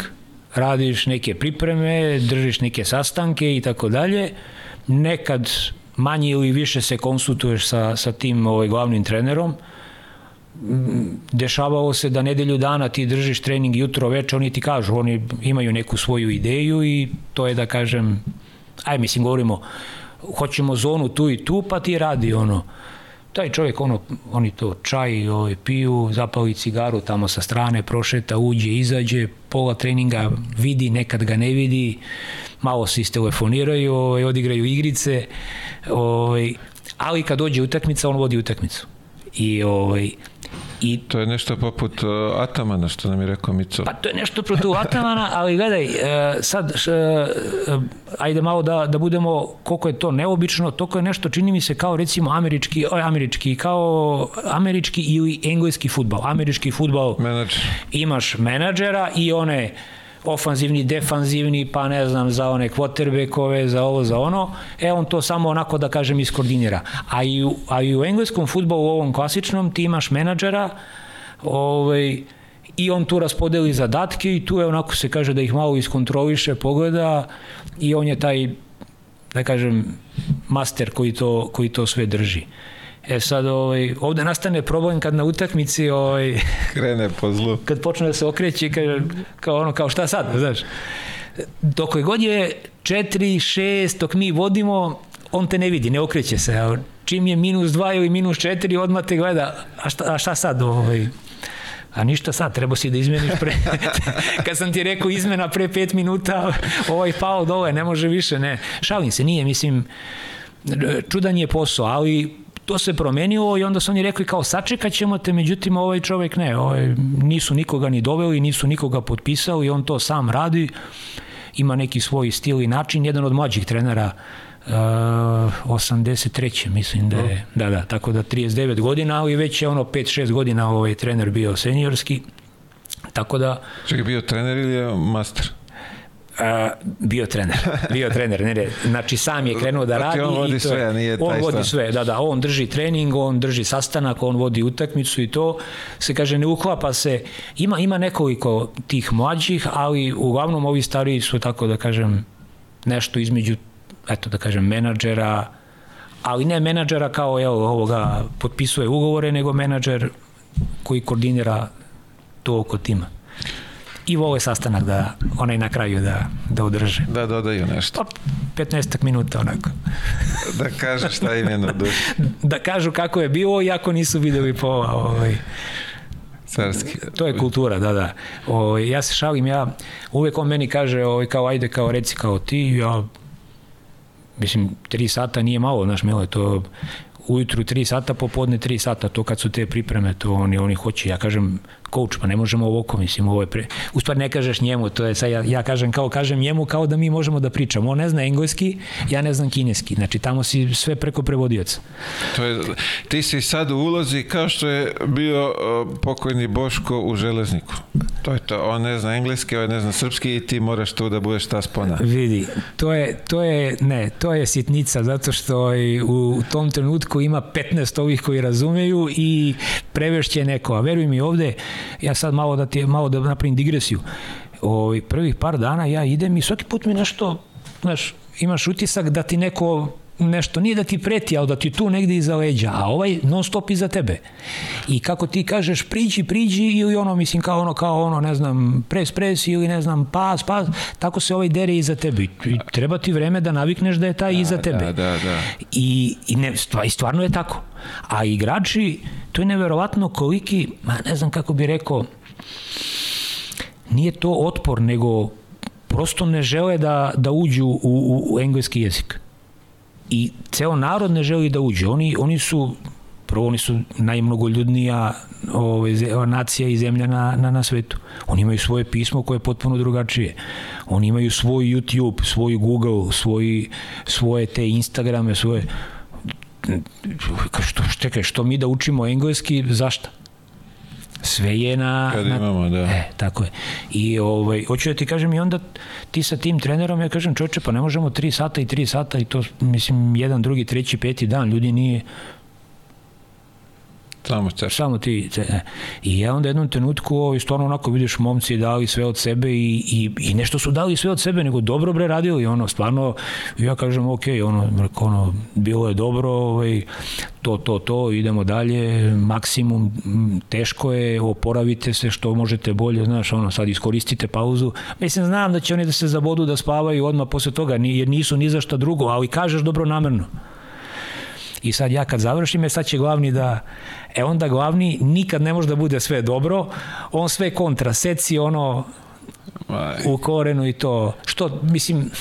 radiš neke pripreme, držiš neke sastanke i tako dalje. Nekad manje ili više se konsultuješ sa, sa tim ovaj, glavnim trenerom, dešavalo se da nedelju dana ti držiš trening jutro veče, oni ti kažu, oni imaju neku svoju ideju i to je da kažem, aj mislim govorimo, hoćemo zonu tu i tu, pa ti radi ono, taj čovjek, ono, oni to čaj ovaj, piju, zapali cigaru tamo sa strane, prošeta, uđe, izađe, pola treninga vidi, nekad ga ne vidi, malo se istelefoniraju, ovaj, odigraju igrice, ovaj, ali kad dođe utakmica, on vodi utakmicu. I, ovaj, i To je nešto poput uh, Atamana, što nam je rekao Mico. Pa to je nešto protiv Atamana, ali gledaj, e, sad, š, e, ajde malo da, da budemo, koliko je to neobično, toliko je nešto, čini mi se, kao recimo američki, oj, američki, kao američki ili engleski futbal. Američki futbal Menadžer. imaš menadžera i one ofanzivni, defanzivni, pa ne znam, za one quarterbackove, za ovo, za ono, e on to samo onako da kažem iskoordinira. A i u, a i u engleskom futbolu, u ovom klasičnom, ti imaš menadžera, ovaj, i on tu raspodeli zadatke i tu je onako se kaže da ih malo iskontroliše, pogleda i on je taj, da kažem, master koji to, koji to sve drži. E sad, ovaj, ovde nastane problem kad na utakmici ovaj, *laughs* Krene po zlu. kad počne da se okreće i kaže, kao ono, kao šta sad, znaš. Dok god je 4, 6, dok mi vodimo, on te ne vidi, ne okreće se. A čim je minus 2 ili minus 4, odmah te gleda, a šta, a šta sad? Ovaj? a ništa sad, treba si da izmeniš pre... *laughs* Kad sam ti rekao izmena pre pet minuta, ovaj pao dole, ne može više, ne. Šalim se, nije, mislim, čudan je posao, ali to se promenilo i onda su oni rekli kao sačekat ćemo te, međutim ovaj čovek ne, ovaj, nisu nikoga ni doveli, nisu nikoga potpisali, on to sam radi, ima neki svoj stil i način, jedan od mlađih trenera uh, 83. mislim da je, da, da, tako da 39 godina, ali već je ono 5-6 godina ovaj trener bio seniorski, tako da... Čekaj, bio trener ili je master? A, bio trener, bio trener, ne, ne, znači sam je krenuo da Znači, radi on vodi i to, sve, nije on taj vodi stav. sve, da, da, on drži trening, on drži sastanak, on vodi utakmicu i to se kaže ne uklapa se, ima ima nekoliko tih mlađih, ali uglavnom ovi stariji su tako da kažem nešto između eto da kažem menadžera, ali ne menadžera kao evo ovoga potpisuje ugovore, nego menadžer koji koordinira to oko tima. I vole sastanak da onaj na kraju da, da održe. Da dodaju nešto. Pa 15 minuta onako. Da kaže šta im je na duši. *laughs* Da kažu kako je bilo, iako nisu videli pola. Ovaj. Carski. To je kultura, da, da. O, ja se šalim, ja uvek on meni kaže, ovaj, kao ajde, kao reci kao ti, ja mislim, tri sata nije malo, znaš, milo, to ujutru 3 sata, popodne 3 sata, to kad su te pripreme, to oni, oni hoće. Ja kažem, coach, pa ne možemo ovako, mislim, ovo je pre... U stvari ne kažeš njemu, to je sad, ja, ja kažem kao kažem njemu kao da mi možemo da pričamo. On ne zna engleski, ja ne znam kineski. Znači, tamo si sve preko prevodioca. To je, ti si sad u ulozi kao što je bio pokojni Boško u železniku. To je to. On ne zna engleski, on ne zna srpski i ti moraš tu da budeš ta spona. Vidi, to je, to je, ne, to je sitnica, zato što i u tom trenutku ima 15 ovih koji razumeju i prevešće neko. A veruj mi ovde, ja sad malo da ti malo da napravim digresiju. Ovaj prvih par dana ja idem i svaki put mi nešto, znaš, imaš utisak da ti neko nešto, nije da ti preti, ali da ti tu negde iza leđa, a ovaj non stop iza tebe. I kako ti kažeš priđi, priđi ili ono, mislim, kao ono, kao ono, ne znam, pres, pres ili ne znam, pas, pas, tako se ovaj dere iza tebe. I treba ti vreme da navikneš da je taj iza tebe. Da, da, da. I, i, ne, i stvarno je tako. A igrači, to je neverovatno koliki, ma ne znam kako bi rekao, nije to otpor, nego prosto ne žele da, da uđu u, u, u engleski jezik. I ceo narod ne želi da uđe. Oni, oni su prvo oni su najmnogoljudnija ovaj, ze- nacija i zemlja na, na, na svetu. Oni imaju svoje pismo koje je potpuno drugačije. Oni imaju svoj YouTube, svoj Google, svoj, svoje te Instagrame, svoje... Što, čekaj, što mi da učimo engleski, zašta? Sve je na... Kad na, imamo, da. E, tako je. I ovaj, hoću da ti kažem i onda ti sa tim trenerom, ja kažem čoveče, pa ne možemo 3 sata i 3 sata i to, mislim, jedan, drugi, treći, peti dan, ljudi nije, Samo ćeš. samo ti. te- e. I ja onda jednom trenutku, ovaj, stvarno onako vidiš momci dali sve od sebe i, i, i nešto su dali sve od sebe, nego dobro bre radili, ono, stvarno, ja kažem, ok, ono, ono, bilo je dobro, ovaj, to, to, to, idemo dalje, maksimum, teško je, oporavite se što možete bolje, znaš, ono, sad iskoristite pauzu. Mislim, znam da će oni da se zabodu da spavaju odmah posle toga, jer nisu ni za šta drugo, ali kažeš dobro namerno. I sad ja kad završim, je sad će glavni da, e onda glavni nikad ne može da bude sve dobro, on sve kontra, seci ono u korenu i to, što, mislim,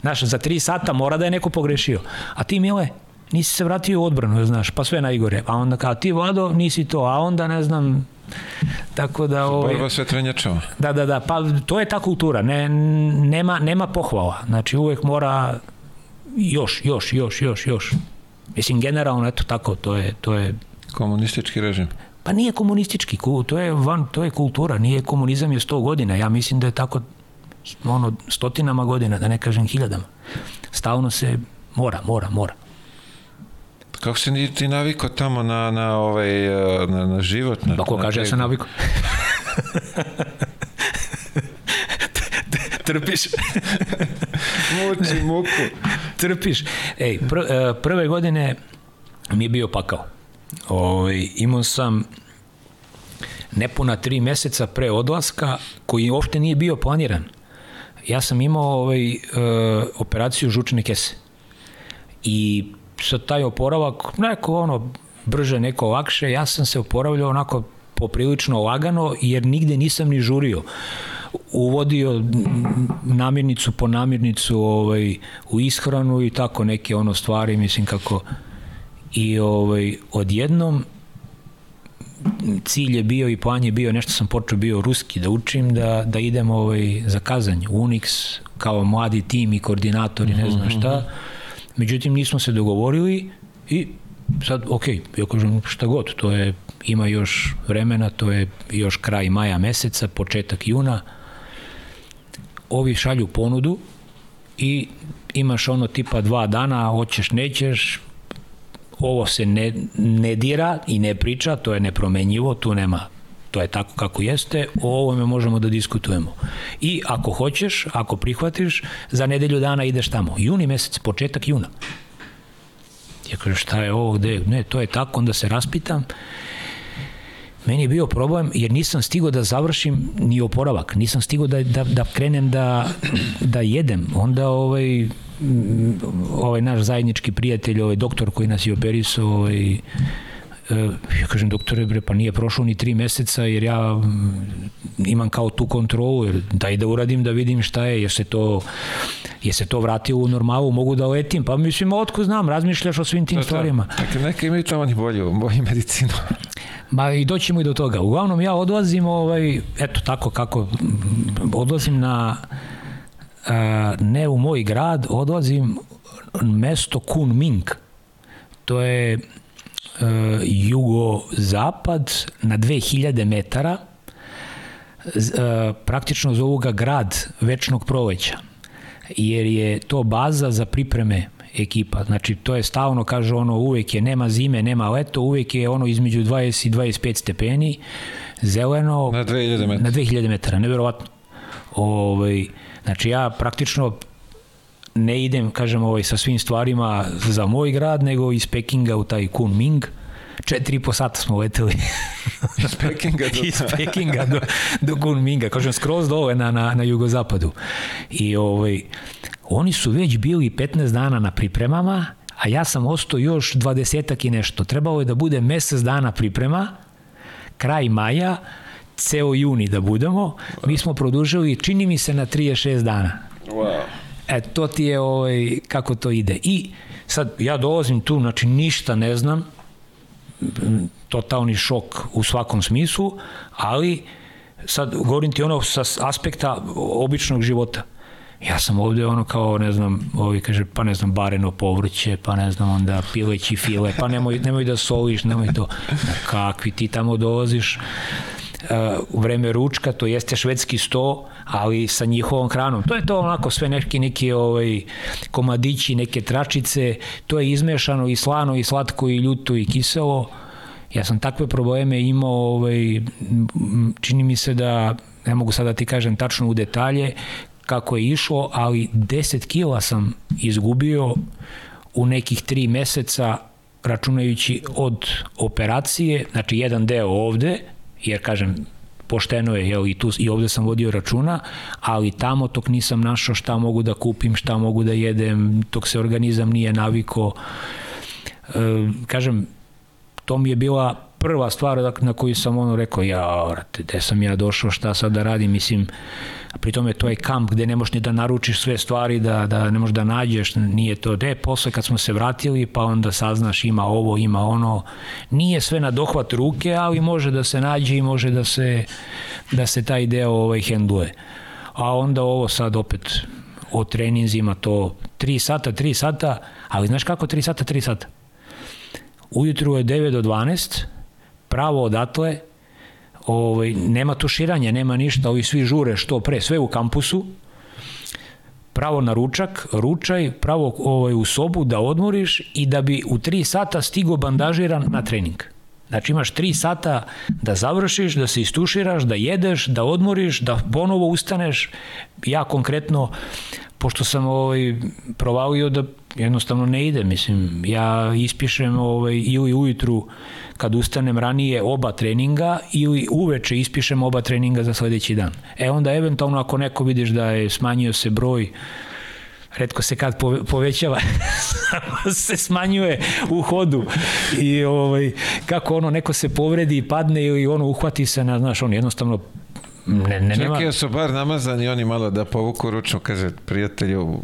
znaš, za tri sata mora da je neko pogrešio, a ti Mile, nisi se vratio u odbranu, znaš, pa sve najgore, a onda kao ti Vlado, nisi to, a onda ne znam, tako da... Ovaj, Borba sve trenjačama. Da, da, da, pa to je ta kultura, ne, nema, nema pohvala, znači uvek mora još, još, još, još, još. Mislim, generalno, eto tako, to je, to je Komunistički režim. Pa nije komunistički, to je van, to je kultura, nije komunizam je 100 godina, ja mislim da je tako ono stotinama godina, da ne kažem hiljadama. Stalno se mora, mora, mora. Kako se ni- ti navikao tamo na, na, ovaj, eh, na, na život? Na, Pa ko na kaže ja sam navikao. *laughs* Trpiš. *laughs* Muči, muku. Trpiš. Ej, pr, e, prve godine mi je bio pakao. Ovaj, imao sam nepuna tri meseca pre odlaska, koji uopšte nije bio planiran. Ja sam imao ovaj, e, operaciju žučne kese. I sad taj oporavak, neko ono, brže, neko lakše, ja sam se oporavljao onako poprilično lagano, jer nigde nisam ni žurio uvodio namirnicu po namirnicu ovaj, u ishranu i tako neke ono stvari, mislim kako i ovaj, odjednom cilj je bio i plan je bio, nešto sam počeo bio ruski da učim, da, da idem ovaj, za kazanje, Unix, kao mladi tim i koordinatori, ne znam šta. Međutim, nismo se dogovorili i sad, ok, ja kažem šta god, to je, ima još vremena, to je još kraj maja meseca, početak juna, ovi šalju ponudu i imaš ono tipa dva dana, hoćeš, nećeš, ovo se ne, ne dira i ne priča, to je nepromenjivo, tu nema to je tako kako jeste, o ovome možemo da diskutujemo. I ako hoćeš, ako prihvatiš, za nedelju dana ideš tamo. Juni mesec, početak juna. Ja kažem, šta je ovo, gde? Ne, to je tako, onda se raspitam. Meni je bio problem jer nisam stigao da završim ni oporavak, nisam stigao da, da, da krenem da, da jedem. Onda ovaj, ovaj naš zajednički prijatelj, ovaj doktor koji nas je operisao, ovaj, ja kažem, doktore, bre, pa nije prošlo ni tri meseca jer ja imam kao tu kontrolu, jer daj da uradim da vidim šta je, jer se to, je se to vratilo u normalu, mogu da letim, pa mislim, otko znam, razmišljaš o svim tim to, stvarima. Dakle, neka imaju tamo ni bolju, bolju medicinu. Ma i doćemo i do toga. Uglavnom ja odlazim, ovaj, eto tako kako, odlazim na, a, ne u moj grad, odlazim mesto Kunming. To je uh, jugozapad na 2000 metara uh, praktično zovu ga grad večnog proleća jer je to baza za pripreme ekipa. Znači, to je stalno, kaže ono, uvek je, nema zime, nema leto, uvek je ono između 20 i 25 stepeni, zeleno... Na 2000 metara. Na 2000 metara, neverovatno. Ovaj, znači, ja praktično ne idem, kažem, ovaj, sa svim stvarima za moj grad, nego iz Pekinga u taj Kunming. Četiri i po sata smo leteli. *laughs* iz Pekinga do... iz Pekinga do, do Kunminga. Kažem, skroz dole na, na, na jugozapadu. I ovaj, oni su već bili 15 dana na pripremama, a ja sam ostao još 20 i nešto. Trebalo je da bude mesec dana priprema, kraj maja, ceo juni da budemo. Mi smo produžili, čini mi se, na 36 dana. Wow. E, to ti je ovaj, kako to ide. I sad, ja dolazim tu, znači ništa ne znam, totalni šok u svakom smislu, ali sad govorim ti ono sa aspekta običnog života. Ja sam ovde ono kao, ne znam, ovi kaže, pa ne znam, bareno povrće, pa ne znam, onda pileći file, pa nemoj, nemoj da soliš, nemoj to. Kakvi ti tamo dolaziš, u vreme ručka, to jeste švedski sto, ali sa njihovom hranom. To je to onako sve neki neki ovaj komadići, neke tračice, to je izmešano i slano i slatko i ljuto i kiselo. Ja sam takve probleme imao, ovaj, čini mi se da, ne mogu sada da ti kažem tačno u detalje, kako je išlo, ali 10 kila sam izgubio u nekih 3 meseca računajući od operacije, znači jedan deo ovde, jer kažem, pošteno je, jel, i, tu, i ovde sam vodio računa, ali tamo tok nisam našao šta mogu da kupim, šta mogu da jedem, tok se organizam nije naviko. E, kažem, to mi je bila prva stvar na koju sam ono rekao, ja, vrate, gde sam ja došao, šta sad da radim, mislim, pri tome to je kamp gde ne možeš ni da naručiš sve stvari, da, da ne možeš da nađeš, nije to, de, posle kad smo se vratili, pa onda saznaš ima ovo, ima ono, nije sve na dohvat ruke, ali može da se nađe i može da se, da se taj deo ovaj, hendluje. A onda ovo sad opet o treninzima to 3 sata, 3 sata, ali znaš kako 3 sata, 3 sata? Ujutru je 9 do 12, pravo odatle, ovaj, nema tuširanja, nema ništa, ovi svi žure što pre, sve u kampusu, pravo na ručak, ručaj, pravo ovaj, u sobu da odmoriš i da bi u 3 sata stigo bandažiran na trening. Znači imaš 3 sata da završiš, da se istuširaš, da jedeš, da odmoriš, da ponovo ustaneš. Ja konkretno, pošto sam ovaj, provalio da jednostavno ne ide, mislim, ja ispišem ovaj, ili ujutru kad ustanem ranije oba treninga ili uveče ispišem oba treninga za sledeći dan. E onda eventualno ako neko vidiš da je smanjio se broj redko se kad pove, povećava, *laughs* se smanjuje u hodu i ovaj, kako ono neko se povredi i padne ili ono uhvati se na, znaš, on jednostavno Ne, ne, nema... Čekaj, su bar namazani oni malo da povuku ručno, kaže prijatelju.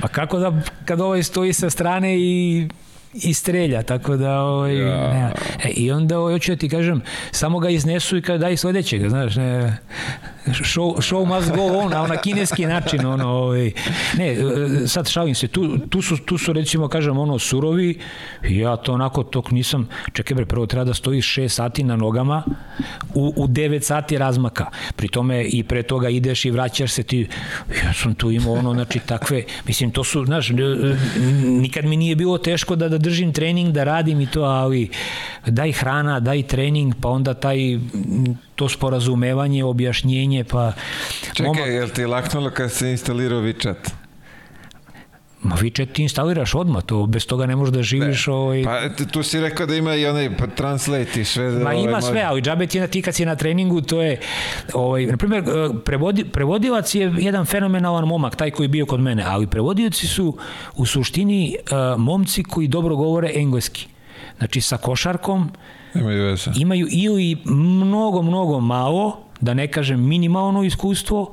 Pa kako da kad ovaj stoji sa strane i i strelja, tako da ovaj, ja. ne, e, i onda ovaj, hoću da ti kažem, samo ga iznesu i kada daj sledećeg, znaš, ne, show, show must go on, a na kineski način, ono, ovaj, ne, sad šalim se, tu, tu, su, tu su recimo, kažem, ono, surovi, ja to onako tok nisam, čekaj bre, prvo treba da stojiš 6 sati na nogama, u, u 9 sati razmaka, pri tome i pre toga ideš i vraćaš se ti, ja sam tu imao ono, znači, takve, mislim, to su, znaš, nikad mi nije bilo teško da, da držim trening, da radim i to, ali daj hrana, daj trening, pa onda taj to sporazumevanje, objašnjenje, pa... Čekaj, momak... je li ti laknulo kad se instalirao WeChat? Ma WeChat ti instaliraš odmah, to bez toga ne možeš da živiš. Ne. Ovaj... Pa tu si rekao da ima i onaj pa, translate i sve. Ma ovaj, ima sve, ali džabe ti na ti kad si na treningu, to je, ovaj, na primjer, eh, prevodi, prevodilac je jedan fenomenalan momak, taj koji je bio kod mene, ali prevodioci su u suštini uh, momci koji dobro govore engleski. Znači sa košarkom, Imaju veze. Imaju ili mnogo, mnogo malo, da ne kažem minimalno iskustvo,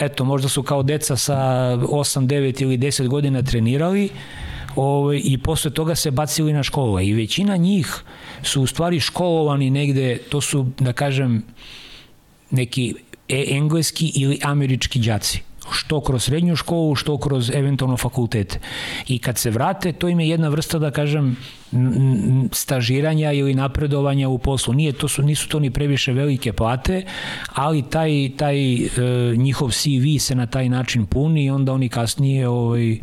eto, možda su kao deca sa 8, 9 ili 10 godina trenirali ovaj, i posle toga se bacili na školove. I većina njih su u stvari školovani negde, to su, da kažem, neki e engleski ili američki đaci što kroz srednju školu, što kroz eventualno fakultet. I kad se vrate, to im je jedna vrsta, da kažem, stažiranja ili napredovanja u poslu. Nije to su, nisu to ni previše velike plate, ali taj, taj e, njihov CV se na taj način puni i onda oni kasnije ovaj,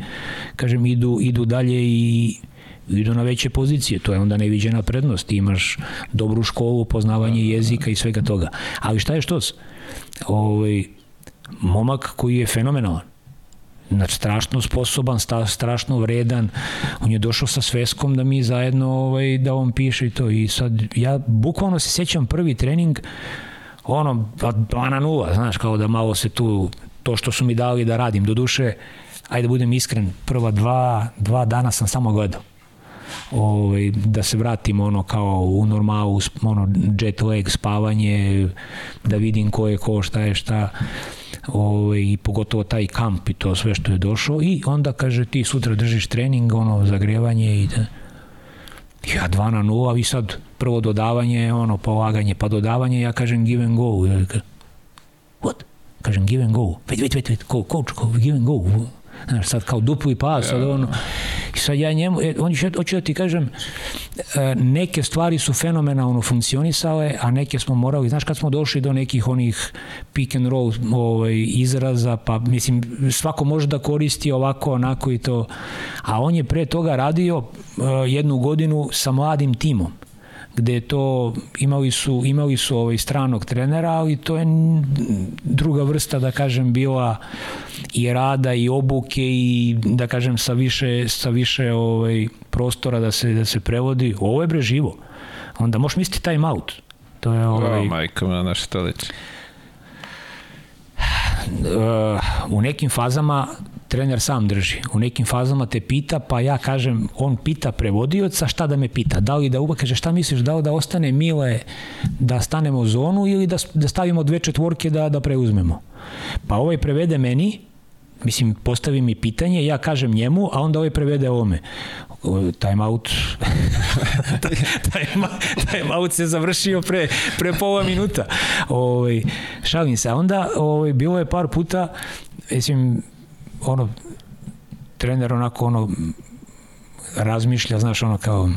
kažem, idu, idu dalje i idu na veće pozicije, to je onda neviđena prednost, Ti imaš dobru školu, poznavanje jezika i svega toga. Ali šta je što? Ovaj, momak koji je fenomenalan. Znači, strašno sposoban, sta, strašno vredan. On je došao sa sveskom da mi zajedno, ovaj, da on piše i to. I sad, ja bukvalno se sećam prvi trening, ono, 2 na 0, znaš, kao da malo se tu, to što su mi dali da radim. Do duše, ajde da budem iskren, prva dva, dva dana sam samo gledao ovaj, da se vratim ono kao u normalu, ono jet lag, spavanje, da vidim ko je ko, šta je šta ovaj, i pogotovo taj kamp i to sve što je došao i onda kaže ti sutra držiš trening, ono, zagrevanje i da, ja 2 na 0, a vi sad prvo dodavanje, ono, polaganje, pa dodavanje, ja kažem give and go. Ja, what? Kažem give and go. Wait, wait, wait, wait, coach, give and go Znaš, sad kao dupli pas, sad ono, i sad ja njemu, e, on će, hoću da ti kažem, e, neke stvari su fenomenalno funkcionisale, a neke smo morali, znaš, kad smo došli do nekih onih pick and roll ovaj, izraza, pa mislim, svako može da koristi ovako, onako i to, a on je pre toga radio uh, jednu godinu sa mladim timom gde to imali su imali su ovaj stranog trenera, ali to je druga vrsta da kažem bila i rada i obuke i da kažem sa više sa više ovaj prostora da se da se prevodi. Ovo je bre živo. Onda možeš misliti time out. To je ovaj oh, majka na naše stolice. *sighs* Uh, u nekim fazama trener sam drži. U nekim fazama te pita, pa ja kažem, on pita prevodioca šta da me pita. Da li da uba, kaže šta misliš, da li da ostane Mile da stanemo u zonu ili da, da stavimo dve četvorke da, da preuzmemo. Pa ovaj prevede meni, mislim, postavi mi pitanje, ja kažem njemu, a onda ovaj prevede ovome. Time out *laughs* time, time out se završio pre, pre pola minuta. Ovaj, šalim se. A onda ovaj, bilo je par puta, mislim, ono, trener onako ono, razmišlja, znaš, ono kao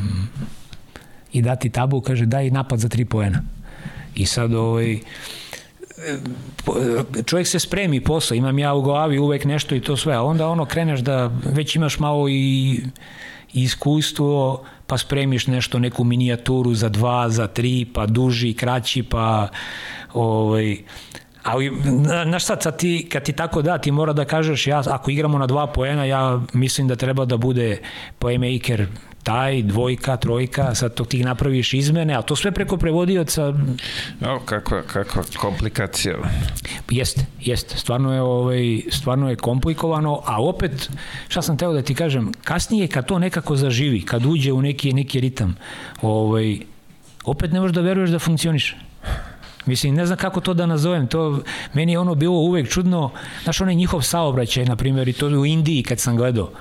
i dati tabu, kaže daj napad za tri poena. I sad ovaj, čovjek se spremi posle, imam ja u glavi uvek nešto i to sve, a onda ono kreneš da već imaš malo i iskustvo, pa spremiš nešto, neku minijaturu za dva, za tri, pa duži, kraći, pa ovaj, Ali, znaš sad, sad ti, kad ti tako da, ti mora da kažeš, ja, ako igramo na dva poena, ja mislim da treba da bude playmaker taj, dvojka, trojka, sad to ti napraviš izmene, a to sve preko prevodioca. O, kakva, kakva komplikacija. Jeste, jeste. Stvarno je, ovaj, stvarno je komplikovano, a opet, šta sam teo da ti kažem, kasnije kad to nekako zaživi, kad uđe u neki, neki ritam, ovaj, opet ne možeš da veruješ da funkcioniše. Mislim, ne znam kako to da nazovem, to, meni je ono bilo uvek čudno, znaš, onaj njihov saobraćaj, na primjer, i to u Indiji kad sam gledao,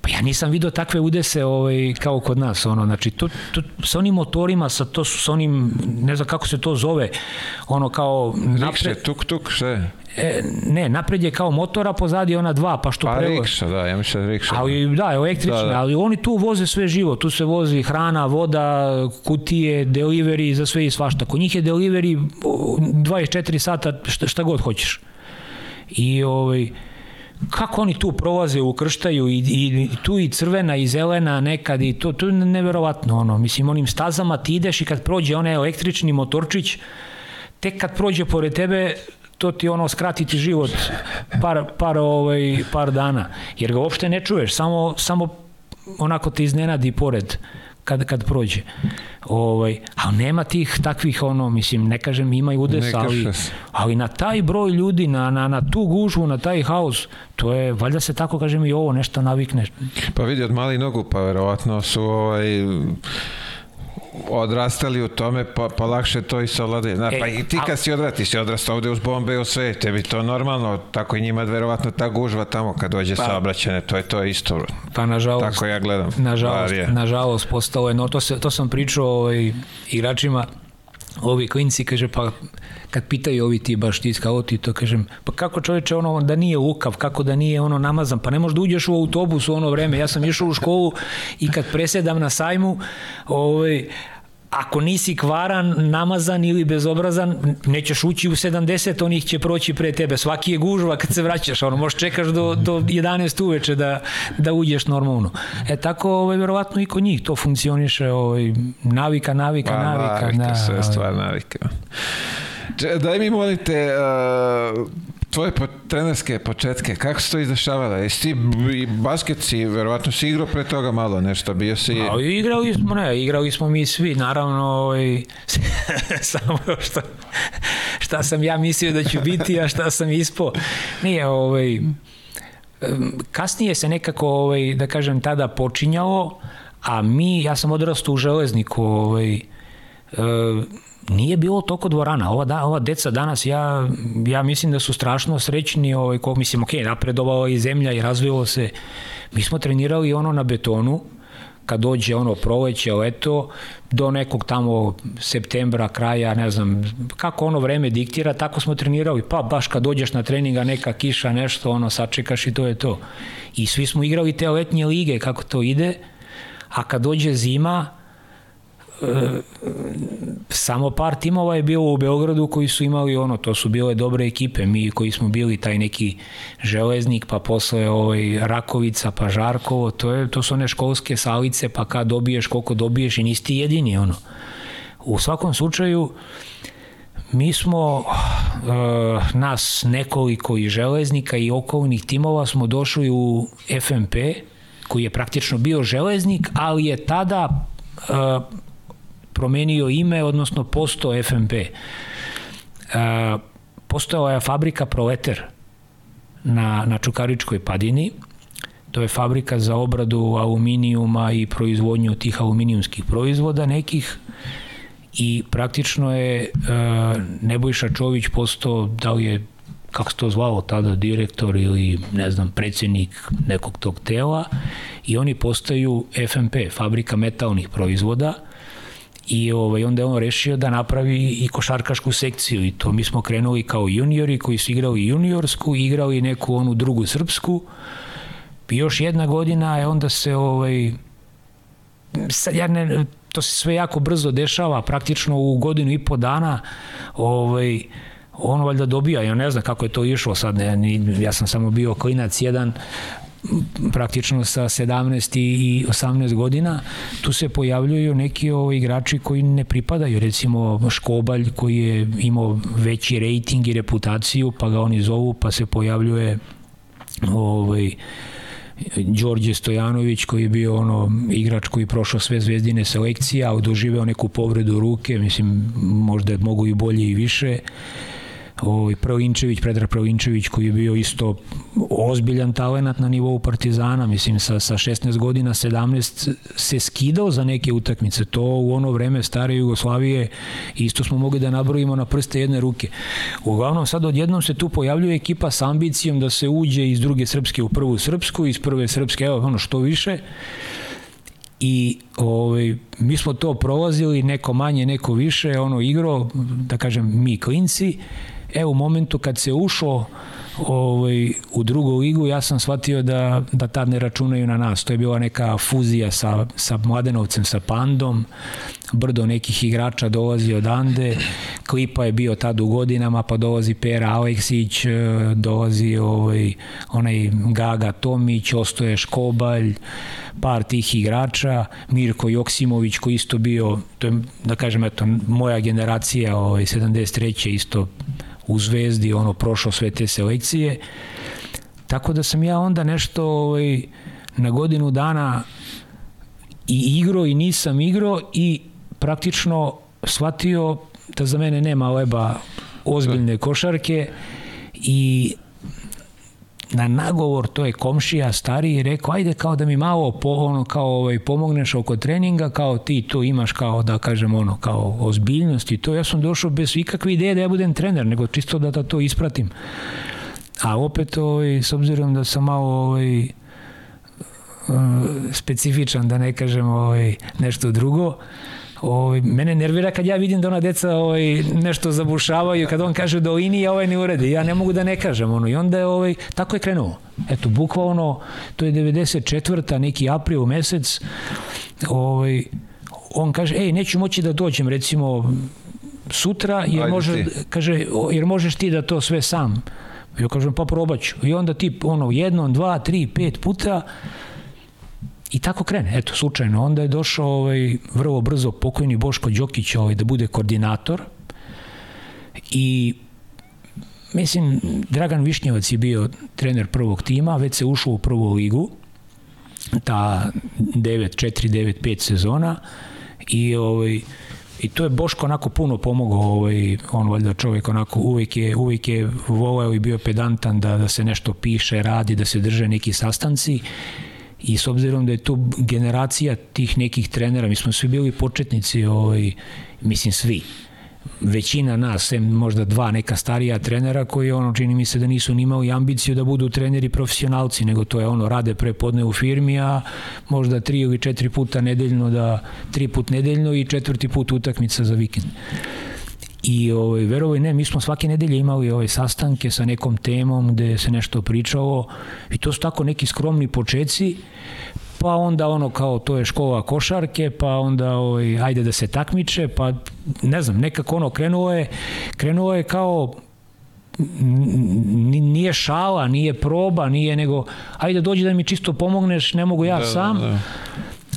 Pa ja nisam video takve udese ovaj, kao kod nas, ono, znači, to, to, sa onim motorima, sa, to, sa onim, ne znam kako se to zove, ono kao... Rikše, tuk, tuk, sve. E, ne, napred je kao motora, pozadi ona dva, pa što Pa prevo... rikša, da, ja mislim da rikša. Ali da, električne, Da, da. ali oni tu voze sve živo, tu se vozi hrana, voda, kutije, delivery, za sve i svašta. Kod njih je delivery o, 24 sata, šta, šta god hoćeš. I ovaj, kako oni tu prolaze, ukrštaju i, i tu i crvena i zelena nekad i to, to je neverovatno ono, mislim onim stazama ti ideš i kad prođe onaj električni motorčić tek kad prođe pored tebe to ti ono skrati ti život par, par, ovaj, par dana jer ga uopšte ne čuješ samo, samo onako te iznenadi pored kad, kad prođe. Ovaj, ali nema tih takvih ono, mislim, ne kažem ima i udes, Ne ali, se. ali na taj broj ljudi, na, na, na tu gužvu, na taj haos, to je, valjda se tako kažem i ovo nešto navikne. Pa vidi od malih nogu, pa verovatno su ovaj, odrastali u tome, pa, pa lakše to i savladaju. Zna, E, pa i ti a- kad si odrasti, ti si odrastao ovde uz bombe i u sve, tebi to normalno, tako i njima verovatno ta gužva tamo kad dođe pa, saobraćene, to je to isto. Pa nažalost, Tako ja gledam. nažalost, nažalost postalo je, no to, se, to sam pričao ovaj, igračima, ovi klinci, kaže, pa kad pitaju ovi ti baš ti skauti, to kažem, pa kako čoveče ono da nije lukav, kako da nije ono namazan, pa ne možeš da uđeš u autobus u ono vreme, ja sam išao u školu i kad presedam na sajmu, ovaj, ako nisi kvaran, namazan ili bezobrazan, nećeš ući u 70, onih će proći pre tebe. Svaki je gužva kad se vraćaš, ono, možeš čekaš do, do 11 uveče da, da uđeš normalno. E tako, ovaj, verovatno i kod njih to funkcioniše, ovaj, navika, navika, Pa, navika. navike, da, sve ovaj. stvar navike. Če- Daj mi molim te, uh, tvoje po, trenerske početke, kako se to izdešavalo? Jesi ti i basket si, verovatno si igrao pre toga malo nešto, bio si... A igrali smo, ne, igrali smo mi svi, naravno, ovaj, *laughs* samo šta, šta sam ja mislio da ću biti, a šta sam ispo. Nije, ovaj, kasnije se nekako, ovaj, da kažem, tada počinjalo, a mi, ja sam odrastao u železniku, ovaj, e, nije bilo toliko dvorana. Ova, da, ova deca danas, ja, ja mislim da su strašno srećni, ovaj, ko, mislim, ok, napredovala i zemlja i razvilo se. Mi smo trenirali ono na betonu, kad dođe ono proleće, leto, do nekog tamo septembra, kraja, ne znam, kako ono vreme diktira, tako smo trenirali. Pa baš kad dođeš na treninga, neka kiša, nešto, ono, sačekaš i to je to. I svi smo igrali te letnje lige, kako to ide, a kad dođe zima, samo par timova je bilo u Beogradu koji su imali ono, to su bile dobre ekipe, mi koji smo bili taj neki železnik, pa posle ovaj, Rakovica, pa Žarkovo, to, je, to su one školske salice, pa kad dobiješ, koliko dobiješ i nisi ti jedini, ono. U svakom slučaju, mi smo, uh, nas nekoliko i železnika i okolnih timova smo došli u FMP, koji je praktično bio železnik, ali je tada uh, promenio ime, odnosno postao FMP. E, postojala je fabrika Proleter na, na Čukaričkoj padini. To je fabrika za obradu aluminijuma i proizvodnju tih aluminijumskih proizvoda nekih i praktično je e, Nebojša Čović postao, da li je kako se to zvalo tada, direktor ili ne znam, predsednik nekog tog tela i oni postaju FMP, fabrika metalnih proizvoda i ovaj, onda je on rešio da napravi i košarkašku sekciju. I to mi smo krenuli kao juniori koji su igrali juniorsku, igrali neku onu drugu srpsku. I još jedna godina je onda se ovaj, sad ja ne, to se sve jako brzo dešava, praktično u godinu i po dana ovaj, on valjda dobija, ja ne znam kako je to išlo sad, ne, ja sam samo bio klinac jedan, praktično sa 17 i 18 godina, tu se pojavljuju neki ovaj, igrači koji ne pripadaju, recimo Škobalj koji je imao veći rejting i reputaciju, pa ga oni zovu, pa se pojavljuje ovaj, Đorđe Stojanović koji je bio ono igrač koji je prošao sve zvezdine selekcije, a doživeo neku povredu ruke, mislim možda mogu i bolje i više ovaj, Provinčević, Predrag Provinčević koji je bio isto ozbiljan talenat na nivou Partizana, mislim sa, sa 16 godina, 17 se skidao za neke utakmice, to u ono vreme stare Jugoslavije isto smo mogli da nabrojimo na prste jedne ruke. Uglavnom sad odjednom se tu pojavljuje ekipa sa ambicijom da se uđe iz druge srpske u prvu srpsku, iz prve srpske, evo ono što više, i ovaj, mi smo to prolazili, neko manje, neko više, ono igro, da kažem mi klinci, E, u momentu kad se ušlo ovaj, u drugu ligu, ja sam shvatio da, da tad ne računaju na nas. To je bila neka fuzija sa, sa Mladenovcem, sa Pandom, brdo nekih igrača dolazi odande, Klipa je bio tad u godinama, pa dolazi Pera Aleksić, e, dolazi ovaj, onaj Gaga Tomić, Ostoje Škobalj, par tih igrača, Mirko Joksimović koji isto bio, to je, da kažem, eto, moja generacija, ovaj, 73. isto u Zvezdi, ono, prošao sve te selekcije. Tako da sam ja onda nešto ovaj, na godinu dana i igro i nisam igro i praktično shvatio da za mene nema leba ozbiljne košarke i na nagovor to je komšija stariji rekao ajde kao da mi malo po, ono kao ovaj pomogneš oko treninga kao ti to imaš kao da kažem ono kao ozbiljnost i to. Ja sam došao bez ikakve ideje da ja budem trener nego čisto da, da to ispratim. A opet ovaj s obzirom da sam malo ovaj eh, specifičan da ne kažem ovaj nešto drugo Ovaj, mene nervira kad ja vidim da ona deca ovaj, nešto zabušavaju, kad on kaže do linije, ovaj ne uredi. Ja ne mogu da ne kažem. Ono. I onda je, ovaj, tako je krenuo. Eto, bukvalno, to je 94. neki april mesec, ovaj, on kaže, ej, neću moći da dođem, recimo, sutra, jer, može, kaže, jer možeš ti da to sve sam. Ja kažem, pa probaću. I onda ti, ono, jednom, dva, tri, pet puta, I tako krene, eto, slučajno. Onda je došao ovaj, vrlo brzo pokojni Boško Đokić ovaj, da bude koordinator. I mislim, Dragan Višnjevac je bio trener prvog tima, već se ušao u prvu ligu, ta 9-4-9-5 sezona. I ovaj, I to je Boško onako puno pomogao, ovaj, on valjda čovjek onako uvijek je, uvijek je voleo i bio pedantan da, da se nešto piše, radi, da se drže neki sastanci i s obzirom da je to generacija tih nekih trenera, mi smo svi bili početnici, ovaj, mislim svi, većina nas, sem možda dva neka starija trenera koji ono čini mi se da nisu ni imali ambiciju da budu treneri profesionalci, nego to je ono rade pre podne u firmi, a možda tri ili četiri puta nedeljno da tri put nedeljno i četvrti put utakmica za vikend. I ovaj, verovoj ne, mi smo svake nedelje imali ove sastanke sa nekom temom gde se nešto pričalo i to su tako neki skromni počeci pa onda ono kao to je škola košarke, pa onda ovaj, ajde da se takmiče, pa ne znam, nekako ono krenuo je, krenuo je kao nije šala, nije proba, nije nego ajde dođi da mi čisto pomogneš, ne mogu ja da, sam. Da, da.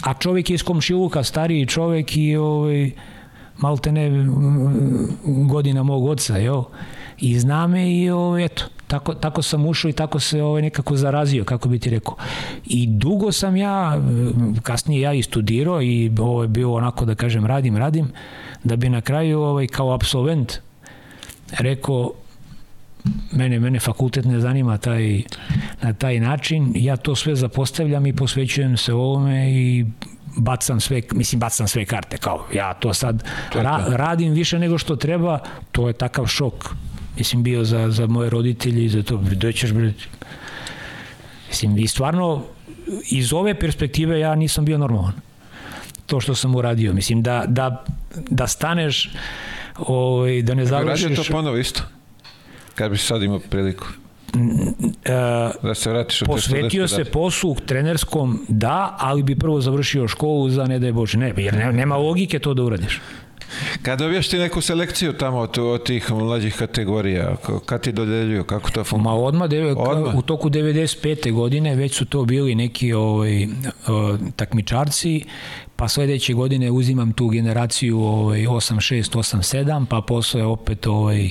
A čovjek je iz komšiluka, stariji čovjek i ovaj, malte ne godina mog oca, jo. I zna me i o, eto, tako, tako sam ušao i tako se ovaj, nekako zarazio, kako bi ti rekao. I dugo sam ja, kasnije ja i studirao i ovo je bio onako da kažem radim, radim, da bi na kraju ovaj, kao absolvent rekao mene, mene fakultet ne zanima taj, na taj način, ja to sve zapostavljam i posvećujem se ovome i bacam sve, mislim bacam sve karte, kao ja to sad ra, radim više nego što treba, to je takav šok, mislim bio za, za moje roditelje i za to, doćeš bre, mislim vi stvarno iz ove perspektive ja nisam bio normalan. To što sam uradio, mislim da, da, da staneš ovaj, da ne završiš... Radio to ponovo isto, kad bi sad imao priliku. Uh, da se vratiš u posvetio se poslu trenerskom da, ali bi prvo završio školu za ne daj Bože. Ne, jer nema logike to da uradiš. Kad dobiješ ti neku selekciju tamo od, od tih mlađih kategorija, kad ti dodeljuju, kako to funkcionuje? Ma odmah, deve, odmah, u toku 95. godine već su to bili neki ovaj, takmičarci, pa sledeće godine uzimam tu generaciju ovaj, 8-6, 8-7, pa posle opet ovaj,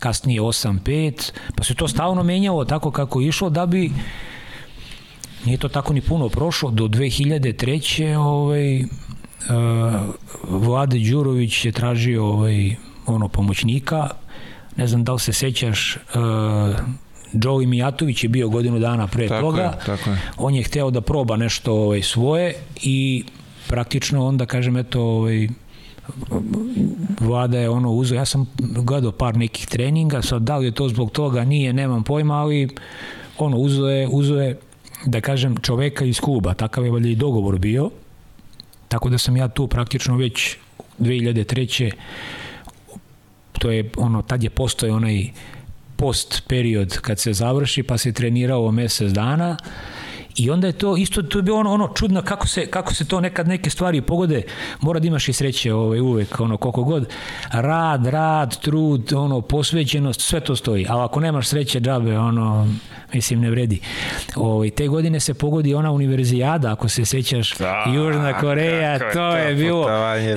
kasnije 8-5, pa se to stalno menjalo tako kako išlo da bi nije to tako ni puno prošlo, do 2003. ovaj, uh, Vlade Đurović je tražio ovaj, ono, pomoćnika, ne znam da li se sećaš, uh, Joey Mijatović je bio godinu dana pre Tako toga, je, tako je. on je hteo da proba nešto ovaj, svoje i praktično onda, kažem, eto, ovaj, Vlada je ono uzeo, ja sam gledao par nekih treninga, sad da li je to zbog toga, nije, nemam pojma, ali ono, uzeo je, uzeo je da kažem, čoveka iz kluba, takav je valjda i dogovor bio, tako da sam ja tu praktično već 2003. to je ono, tad je postoje onaj post period kad se završi, pa se trenirao mesec dana, I onda je to isto to je bilo ono ono čudno kako se kako se to nekad neke stvari pogode, mora da imaš i sreće ovaj uvek ono koliko god rad, rad, trud, ono posvećenost, sve to stoji. A ako nemaš sreće džabe, ono mislim ne vredi. Ovaj te godine se pogodi ona univerzijada, ako se sećaš, Da, Južna Koreja, kako je to to je bilo.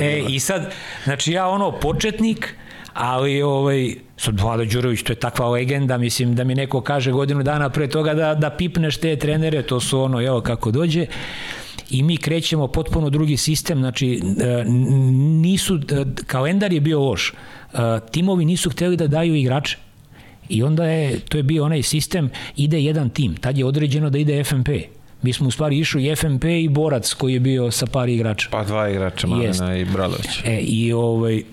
E, i sad znači ja ono početnik ali ovaj sad Vlada Đurović to je takva legenda mislim da mi neko kaže godinu dana pre toga da da pipneš te trenere to su ono evo kako dođe i mi krećemo potpuno drugi sistem, znači e, nisu, e, kalendar je bio loš, E, timovi nisu hteli da daju igrače. I onda je, to je bio onaj sistem, ide jedan tim, tad je određeno da ide FMP. Mi smo u stvari išli i FMP i Borac koji je bio sa par igrača. Pa dva igrača, Jest. Malena i Bralović. E, i ovaj,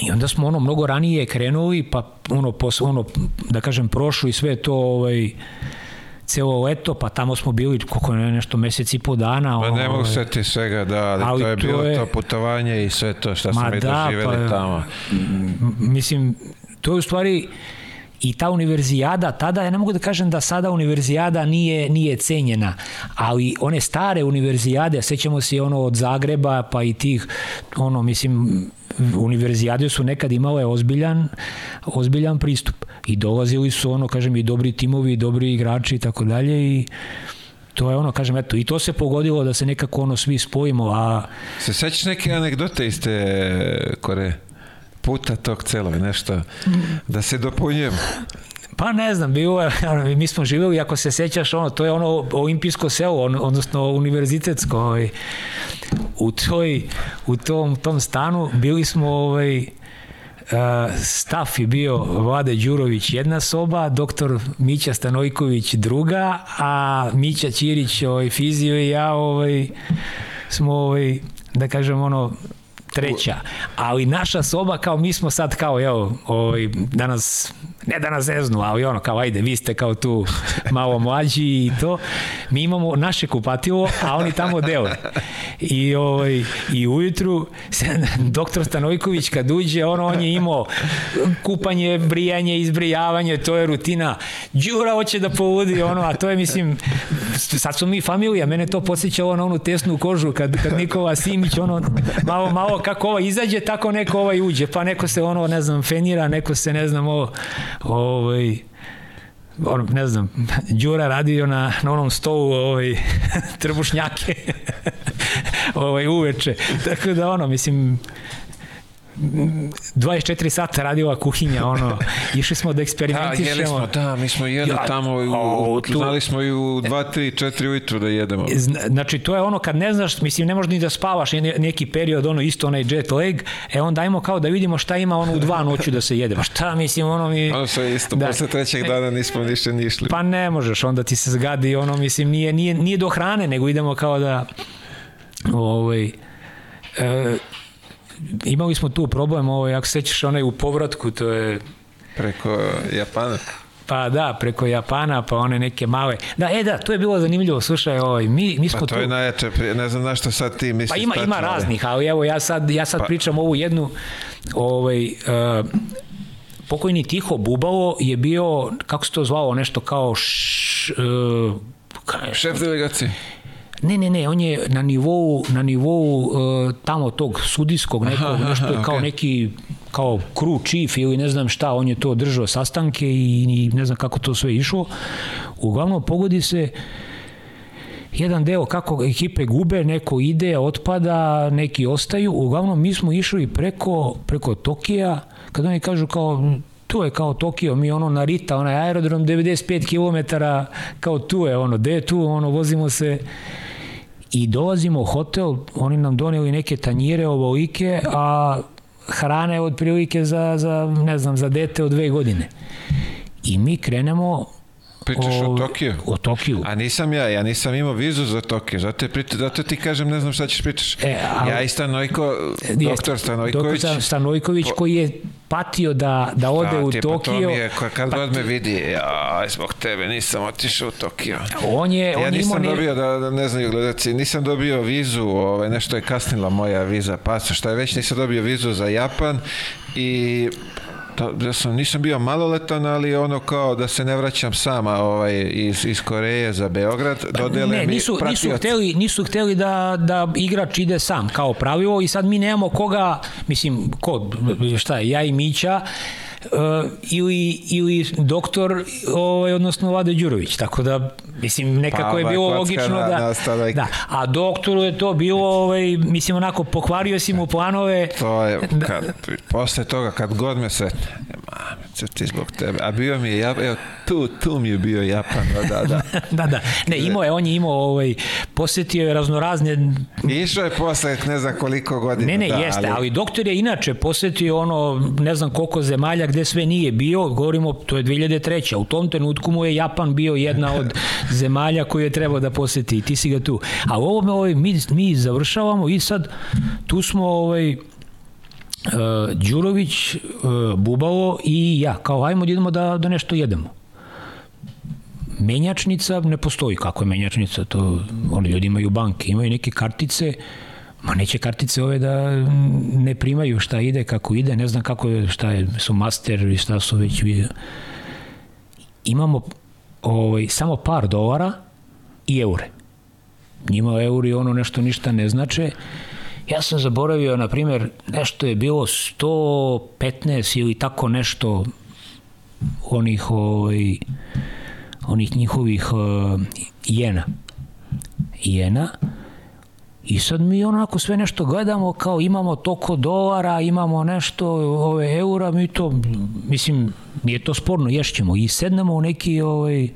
I onda smo ono mnogo ranije krenuli, pa ono, pos, ono da kažem, prošlo i sve to ovaj, celo leto, pa tamo smo bili koliko ne, nešto mesec i po dana. Pa ne mogu ovaj, se ti svega, da, ali, Ali to je to bilo je- to putovanje i sve to što smo mi da, doživjeli pa- tamo. Mislim, to je u stvari i ta univerzijada, tada ja ne mogu da kažem da sada univerzijada nije, nije cenjena, ali one stare univerzijade, sećamo se ono od Zagreba pa i tih, ono, mislim, univerzijade su nekad imale ozbiljan, ozbiljan pristup i dolazili su ono, kažem, i dobri timovi, i dobri igrači i tako dalje i to je ono, kažem, eto, i to se pogodilo da se nekako ono svi spojimo, a Se sećaš neke anegdote iz te Kore? Puta tog celog, nešto. Da se dopunjujem. Pa ne znam, bilo je, *laughs* mi smo živeli, ako se sećaš, ono, to je ono olimpijsko selo, on, odnosno univerzitetsko. Ovaj, u, toj, u tom, tom stanu bili smo ovaj, Uh, staf je bio Vlade Đurović jedna soba, doktor Mića Stanojković druga, a Mića Ćirić ovaj, fizio i ja ovaj, smo ovaj, da kažem ono treća. Ali naša soba kao mi smo sad kao evo, ovaj danas ne da nas zeznu, ali ono kao ajde, vi ste kao tu malo mlađi i to. Mi imamo naše kupatilo, a oni tamo dele. I ovaj i ujutru se, *laughs* doktor Stanojković kad uđe, ono on je imao kupanje, brijanje, izbrijavanje, to je rutina. Đura hoće da povodi ono, a to je mislim sad smo mi familija, mene to podsjećalo na onu tesnu kožu kad, kad Nikola Simić ono malo malo kako ovaj izađe, tako neko ovaj uđe, pa neko se ono ne znam fenira, neko se ne znam ovo ovaj ono, ne znam, Đura radio na, na onom stolu ovaj, *laughs* trbušnjake *laughs* ovaj, uveče. Tako da ono, mislim, 24 sata radila kuhinja, ono, *laughs* išli smo da Da, eksperimentišemo. jeli smo, da, mi smo jeli Ja, tamo, i u, o, tu- znali smo i u 2, 3, 4 ujutru da jedemo. Zna- Znači, to je ono kad ne znaš, mislim, ne možeš ni da spavaš ne- neki period, ono isto onaj jet lag, e onda ajmo kao da vidimo šta ima ono u dva noću da se jede. Pa šta, mislim, ono mi... Ono sve isto, Da. posle trećeg dana nismo ništa ni išli. Pa ne možeš, onda ti se zgadi, ono, mislim, nije, nije, nije do hrane, nego idemo kao da, ovaj, e, imali smo tu problem, ovaj, ako se sećaš onaj u povratku, to je, Preko Japana. pa da, preko Japana, pa one neke male, da, e da, to je bilo zanimljivo, slušaj, ovaj, mi, mi smo Pa to tu... je najjače, ne znam na što sad ti misliš. Pa ima ima tačno, raznih, ali evo ja sad ja sad Pa- pričam ovu jednu ovaj uh, pokojni Tiho Bubalo je bio kako se to zvalo nešto kao š, uh, Šef delegacije. Ne, ne, ne, on je na nivou, na nivou uh, tamo tog sudijskog nekog, Aha, nešto je kao okej. neki kao crew chief ili ne znam šta, on je to držao sastanke i, i ne znam kako to sve išlo. Uglavnom pogodi se jedan deo kako ekipe gube, neko ide, otpada, neki ostaju. Uglavnom mi smo išli preko, preko Tokija, kad oni kažu kao tu je kao Tokio, mi ono Narita, onaj aerodrom 95 km, kao tu je ono, gde je tu, ono, vozimo se i dolazimo u hotel, oni nam doneli neke tanjire, ovolike, a hrane od prilike za, za, ne znam, za dete od dve godine. I mi krenemo Pričaš o, o Tokiju? O Tokiju. A nisam ja, ja nisam imao vizu za Tokiju, zato, je priča, zato ti kažem, ne znam šta ćeš pričaš. E, a, ja i Stanojko, doktor Stanojković. Doktor Stanojković po, koji je patio da, da ode da, u Tokio. Pa to mi je, kad pa, god me vidi, ja, zbog tebe nisam otišao u Tokio. On je, ja on nisam imao dobio, da, da ne znaju gledaci, nisam dobio vizu, ovaj, nešto je kasnila moja viza, paso, šta je već, nisam dobio vizu za Japan i da, da sam, nisam bio maloletan, ali ono kao da se ne vraćam sama ovaj, iz, iz Koreje za Beograd, dodele ne, nisu, mi nisu hteli, nisu hteli da, da igrač ide sam kao pravilo i sad mi nemamo koga, mislim, ko, šta je, ja i Mića, ili, ili doktor, ovaj, odnosno Vlade Đurović. Tako da, mislim, nekako pa, je bilo logično da, da, da. A doktoru je to bilo, ovaj, mislim, onako, pokvario si mu planove. To je, da, kad, posle toga, kad god me sretne, mamice, ti zbog tebe. A bio mi je, ja, evo, tu, tu mi je bio Japan, da, da. Da, *laughs* da, da. Ne, imao je, on je imao, ovaj, posetio je raznorazne... Išao je posle ne znam koliko godina. Ne, ne, da, jeste, ali... ali doktor je inače posetio ono, ne znam koliko zemalja gde sve nije bio, govorimo, to je 2003. U tom trenutku mu je Japan bio jedna od *laughs* zemalja koju je trebao da poseti i ti si ga tu. A u ovome ovaj, mi, mi završavamo i sad tu smo ovaj, Uh, Đurović, uh, Bubalo i ja, kao ajmo da idemo da, da nešto jedemo. Menjačnica ne postoji. Kako je menjačnica? To, oni ljudi imaju banke, imaju neke kartice, ma neće kartice ove da ne primaju šta ide, kako ide, ne znam kako je, šta je, su master i šta su već video. Imamo ovaj, samo par dolara i eure. Njima euri ono nešto ništa ne znače. Ja sam zaboravio, na primjer, nešto je bilo 115 ili tako nešto onih ovaj, onih njihovih uh, jena. Jena. I sad mi onako sve nešto gledamo, kao imamo toko dolara, imamo nešto ove eura, mi to, mislim, nije to sporno, ješćemo. I sednemo u neki ovaj,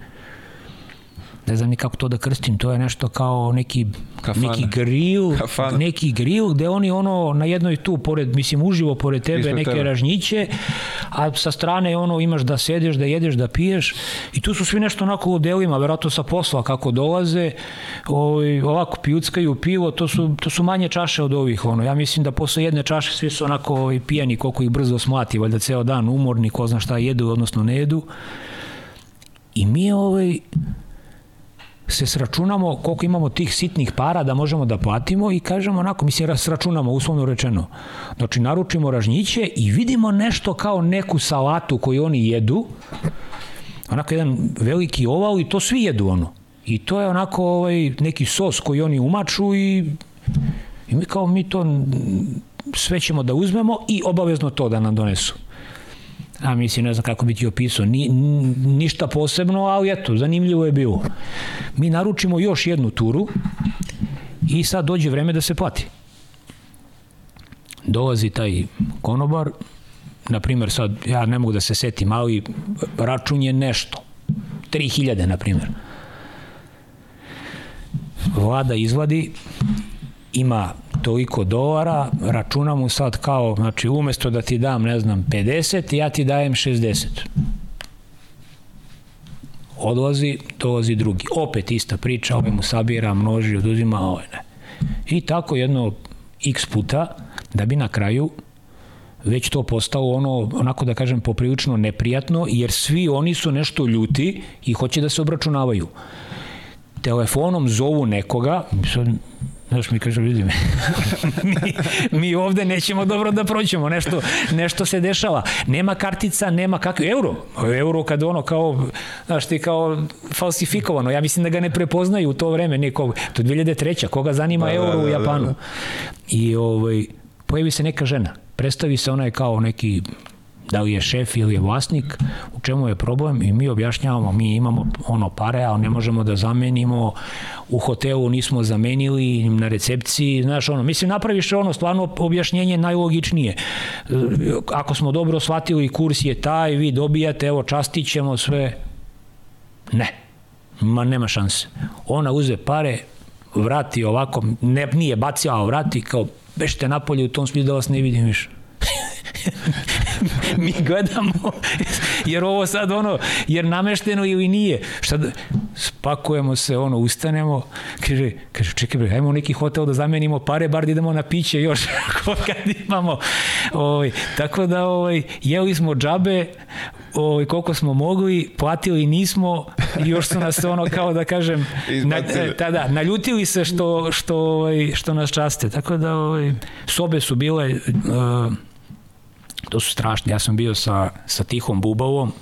ne znam ni kako to da krstim, to je nešto kao neki, Kafana. neki grill, Kafana. neki grill gde oni ono na jednoj tu, pored, mislim uživo pored tebe Ispred neke tebe. ražnjiće, a sa strane ono imaš da sedeš, da jedeš, da piješ i tu su svi nešto onako u delima, verovatno sa posla kako dolaze, ovaj, ovako pijuckaju pivo, to su, to su manje čaše od ovih, ono, ja mislim da posle jedne čaše svi su onako ovaj, pijani koliko ih brzo smlati, valjda ceo dan umorni, ko zna šta jedu, odnosno ne jedu. I mi ovaj, se sračunamo koliko imamo tih sitnih para da možemo da platimo i kažemo onako, mi se sračunamo uslovno rečeno. Znači, naručimo ražnjiće i vidimo nešto kao neku salatu koju oni jedu, onako jedan veliki oval i to svi jedu ono. I to je onako ovaj, neki sos koji oni umaču i, i mi kao mi to sve ćemo da uzmemo i obavezno to da nam donesu a mislim, ne znam kako bi ti opisao, ni, ništa posebno, ali eto, zanimljivo je bilo. Mi naručimo još jednu turu i sad dođe vreme da se plati. Dolazi taj konobar, na primjer sad, ja ne mogu da se setim, ali račun je nešto, 3000 na primjer. Vlada izvadi, ima toliko dolara, računam mu sad kao, znači umesto da ti dam, ne znam, 50, ja ti dajem 60. Odlazi, dolazi drugi. Opet ista priča, ovaj mu sabira, množi, oduzima, ovaj ne. I tako jedno x puta, da bi na kraju već to postalo ono, onako da kažem, poprilično neprijatno, jer svi oni su nešto ljuti i hoće da se obračunavaju. Telefonom zovu nekoga, Znaš, mi kaže, vidi mi, mi, *laughs* mi ovde nećemo dobro da proćemo, nešto, nešto se dešava. Nema kartica, nema kakve, euro, euro kad ono kao, znaš ti kao falsifikovano, ja mislim da ga ne prepoznaju u to vreme nekog, to je 2003. Koga zanima da, euro da, da, u Japanu? Da, da. I ovaj, pojavi se neka žena, predstavi se ona je kao neki da li je šef ili je vlasnik, u čemu je problem i mi objašnjavamo, mi imamo ono pare, ali ne možemo da zamenimo, u hotelu nismo zamenili, na recepciji, znaš ono, mislim napraviš ono stvarno objašnjenje najlogičnije. Ako smo dobro shvatili, kurs je taj, vi dobijate, evo častit ćemo sve. Ne, ma nema šanse. Ona uze pare, vrati ovako, ne, nije bacio, vrati kao bešte napolje u tom smislu da vas ne vidim više. *laughs* mi gledamo, jer ovo sad ono, jer namešteno ili nije. Šta da, spakujemo se, ono, ustanemo, kaže, kaže čekaj bre, ajmo neki hotel da zamenimo pare, bar da idemo na piće još, *laughs* kad imamo. Ovaj, tako da, ovaj, jeli smo džabe, ovaj, koliko smo mogli, platili nismo i još su nas ono, kao da kažem, na, tada, naljutili se što, što, ovaj, što nas časte. Tako da, ovaj, sobe su bile, uh, to su strašne. Ja sam bio sa, sa Tihom Bubavom,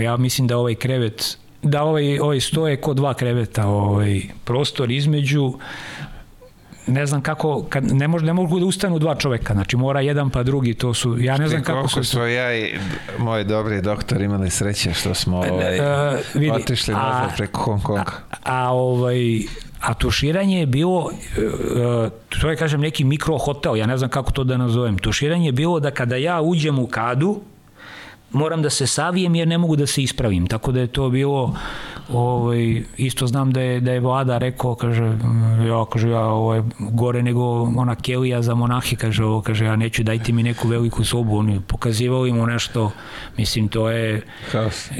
ja mislim da ovaj krevet da ovaj, ovaj stoje kod dva kreveta ovaj prostor između ne znam kako, kad ne, može, ne mogu da ustanu dva čoveka, znači mora jedan pa drugi, to su, ja ne znam kako su... smo ja i moj dobri doktor imali sreće što smo ovaj, uh, vidi, otišli nazad preko Hong Konga. A, a, ovaj, a tuširanje je bilo, e, to je kažem neki mikro hotel, ja ne znam kako to da nazovem, tuširanje je bilo da kada ja uđem u kadu, moram da se savijem jer ne mogu da se ispravim, tako da je to bilo ovaj, isto znam da je, da je vlada rekao, kaže, ja, kaže, ja, ovaj, gore nego ona kelija za monahi, kaže, ovo, kaže, ja neću, dajte mi neku veliku sobu, oni pokazivali mu nešto, mislim, to je, Haos.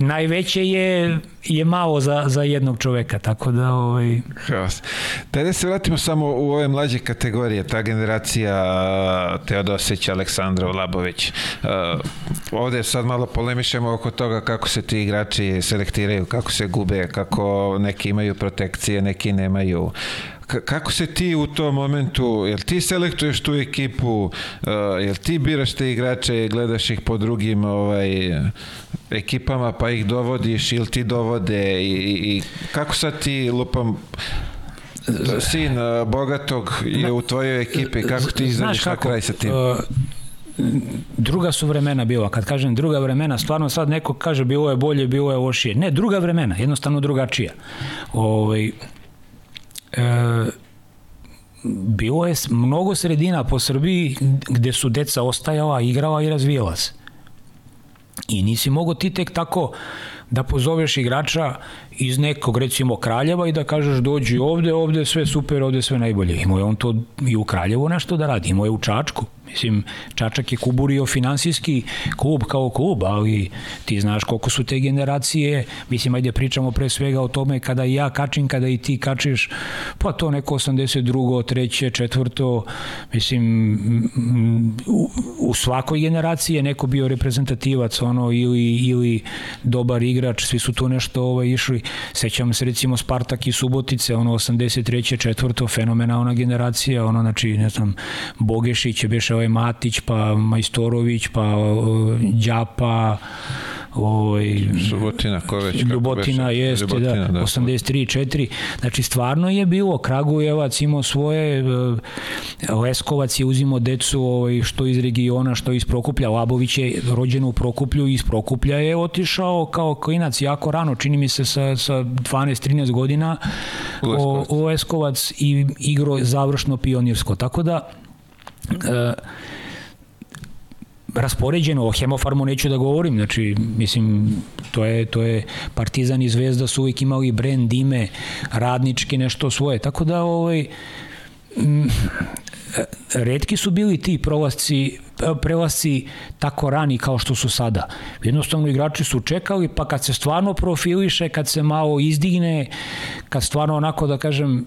najveće je, je malo za, za jednog čoveka, tako da, ovaj... Haos. Da ne se vratimo samo u ove mlađe kategorije, ta generacija Teodosić, Aleksandrov, Labović, ovde sad malo polemišemo oko toga kako se ti igrači selektiraju, kako se gube, kako neki imaju protekcije, neki nemaju kako se ti u tom momentu, jel ti selektuješ tu ekipu, uh, jel ti biraš te igrače, gledaš ih po drugim ovaj, ekipama pa ih dovodiš ili ti dovode i, i kako sad ti lupam sin uh, bogatog je u tvojoj ekipi, kako ti izađeš na kraj sa tim? Druga su vremena bila. Kad kažem druga vremena, stvarno sad neko kaže bilo je bolje, bilo je lošije. Ne, druga vremena, jednostavno drugačija. Ovaj, e, bilo je mnogo sredina po Srbiji gde su deca ostajala, igrala i razvijala se. I nisi mogo ti tek tako da pozoveš igrača iz nekog recimo Kraljeva i da kažeš dođi ovde, ovde sve super, ovde sve najbolje. Imao je on to i u Kraljevu nešto da radi, imao je u Čačku, Mislim, Čačak je kuburio finansijski klub kao klub, ali ti znaš koliko su te generacije, mislim, ajde pričamo pre svega o tome kada ja kačim, kada i ti kačiš, pa to neko 82. treće, četvrto, mislim, u, u svakoj generaciji je neko bio reprezentativac, ono, ili, ili dobar igrač, svi su tu nešto ovaj, išli. Sećam se recimo Spartak i Subotice, ono, 83. četvrto, fenomenalna generacija, ono, znači, ne znam, Bogešić je beše ovaj Matić, pa Majstorović, pa Đapa, ovaj Subotina ko već Ljubotina jeste Ljubotina, da, da 83 4 znači stvarno je bilo Kragujevac imao svoje e, Leskovac je uzimo decu ovaj što iz regiona što iz Prokuplja. Labović je rođen u Prokuplju i iz Prokuplja je otišao kao klinac jako rano čini mi se sa sa 12 13 godina u Leskovac, o, Leskovac i igro završno pionirsko. Tako da raspoređeno, o Hemofarmu neću da govorim, znači, mislim, to je, to je Partizan i Zvezda su uvijek imali brend, ime, radnički nešto svoje, tako da, ovaj, m, redki su bili ti prolasci prelasci tako rani kao što su sada. Jednostavno igrači su čekali, pa kad se stvarno profiliše, kad se malo izdigne, kad stvarno onako da kažem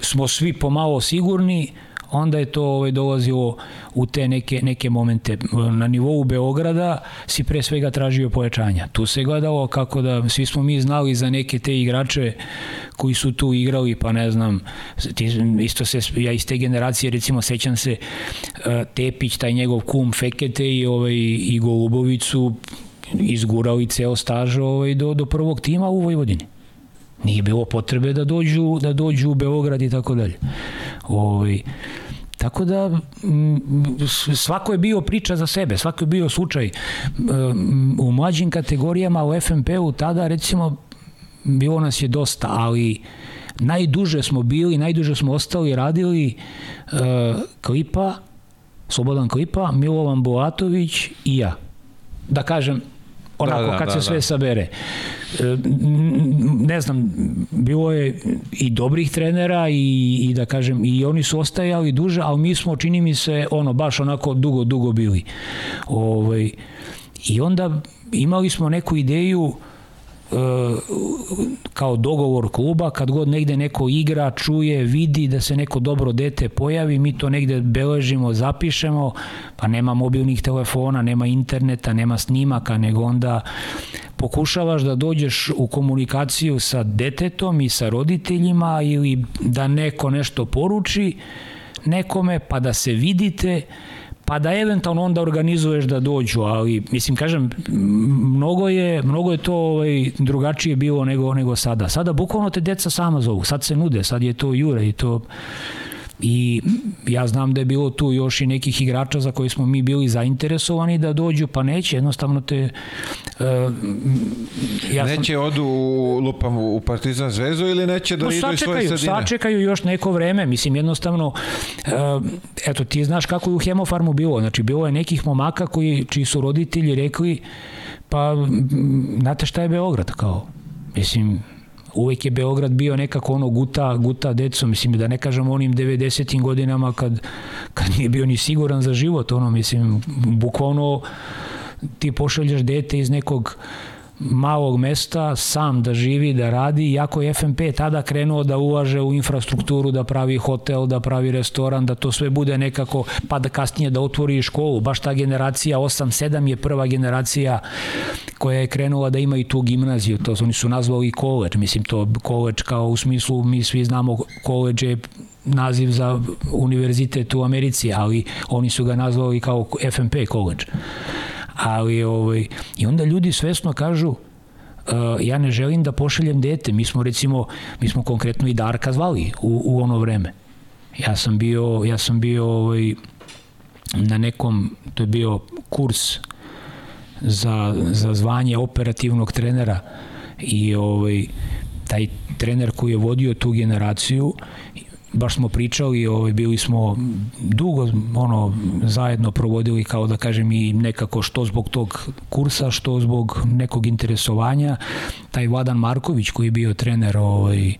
smo svi pomalo sigurni, onda je to ovaj, dolazilo u te neke, neke momente. Na nivou Beograda si pre svega tražio pojačanja. Tu se gledalo kako da, svi smo mi znali za neke te igrače koji su tu igrali, pa ne znam, isto se, ja iz te generacije recimo sećam se eh, Tepić, taj njegov kum Fekete i, ovaj, i Golubović su izgurali ceo staž ovaj, do, do prvog tima u Vojvodini. Nije bilo potrebe da dođu, da dođu u Beograd i tako dalje. Ovaj, Tako da m, svako je bio priča za sebe, svako je bio slučaj. M, U mlađim kategorijama u FNP-u tada recimo bilo nas je dosta, ali najduže smo bili, najduže smo ostali, radili e, klipa, Slobodan Klipa, Milovan Bulatović i ja. Da kažem, onako Da, da, kad da, se da. sve sabere. Ne znam, bilo je i dobrih trenera i, i da kažem, i oni su ostajali duže, ali mi smo, čini mi se, ono, baš onako dugo, dugo bili. Ovaj, I onda imali smo neku ideju e, kao dogovor kluba, kad god negde neko igra, čuje, vidi da se neko dobro dete pojavi, mi to negde beležimo, zapišemo, pa nema mobilnih telefona, nema interneta, nema snimaka, nego onda pokušavaš da dođeš u komunikaciju sa detetom i sa roditeljima ili da neko nešto poruči nekome, pa da se vidite, pa da eventualno onda organizuješ da dođu, ali mislim kažem mnogo je mnogo je to ovaj drugačije bilo nego nego sada. Sada bukvalno te deca sama zovu, sad se nude, sad je to jure i to I ja znam da je bilo tu još i nekih igrača za koji smo mi bili zainteresovani da dođu, pa neće, jednostavno te... Uh, ja sam- Neće odu u, lupam u Partizan zvezu ili neće da Pa idu iz svoje sredine? sačekaju još neko vreme, mislim jednostavno uh, eto ti znaš kako je u Hemofarmu bilo, znači bilo je nekih momaka koji, čiji su roditelji rekli pa znate šta je Beograd kao, mislim uvek je Beograd bio nekako ono guta, guta deco, mislim da ne kažem onim 90. godinama kad, kad nije bio ni siguran za život, ono mislim bukvalno ti pošalješ dete iz nekog malog mesta sam da živi, da radi, iako je FNP tada krenuo da ulaže u infrastrukturu, da pravi hotel, da pravi restoran, da to sve bude nekako, pa da kasnije da otvori školu. Baš ta generacija 8-7 je prva generacija koja je krenula da ima i tu gimnaziju, to oni su nazvali college, mislim to college kao u smislu, mi svi znamo college je naziv za univerzitet u Americi, ali oni su ga nazvali kao FNP college ali ovaj, i onda ljudi svesno kažu uh, ja ne želim da pošaljem dete, mi smo recimo, mi smo konkretno i Darka zvali u, u ono vreme. Ja sam bio, ja sam bio ovaj, na nekom, to je bio kurs za, za zvanje operativnog trenera i ovaj, taj trener koji je vodio tu generaciju baš smo pričali, ovaj, bili smo dugo ono, zajedno provodili kao da kažem i nekako što zbog tog kursa, što zbog nekog interesovanja. Taj Vladan Marković koji je bio trener ovaj,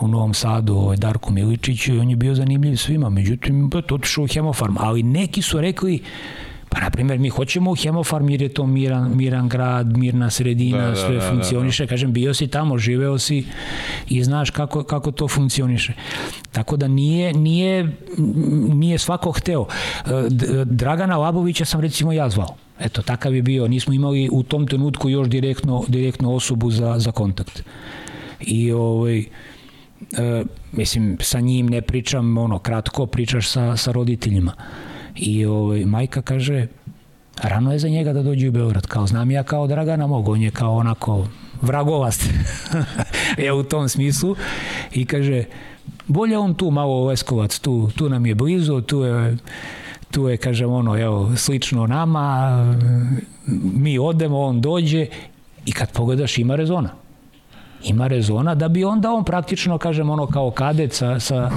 u Novom Sadu, ovaj, Darko Miličić, on je bio zanimljiv svima, međutim, to otišao u Hemofarm, ali neki su rekli Pa, na primjer, mi hoćemo u Hemofarm jer je to miran, miran grad, mirna sredina, Da, da, sve da, da, funkcioniše. Kažem, bio si tamo, živeo si i znaš kako, kako to funkcioniše. Tako da nije, nije, nije svako hteo. E, Dragana Labovića sam recimo ja zvao. Eto, takav je bio. Nismo imali u tom trenutku još direktno, direktno osobu za, za kontakt. I ovaj, e, mislim, sa njim ne pričam ono kratko, pričaš sa, sa roditeljima. I ovaj, majka kaže, rano je za njega da dođe u Beograd. Kao znam ja kao Dragana mogu, on je kao onako vragovast. je *laughs* u tom smislu. I kaže, bolje on tu malo Leskovac, tu, tu nam je blizu, tu je tu je, kažem, ono, evo, slično nama, mi odemo, on dođe i kad pogledaš ima rezona ima rezona da bi onda on praktično kažem ono kao kadet sa, sa,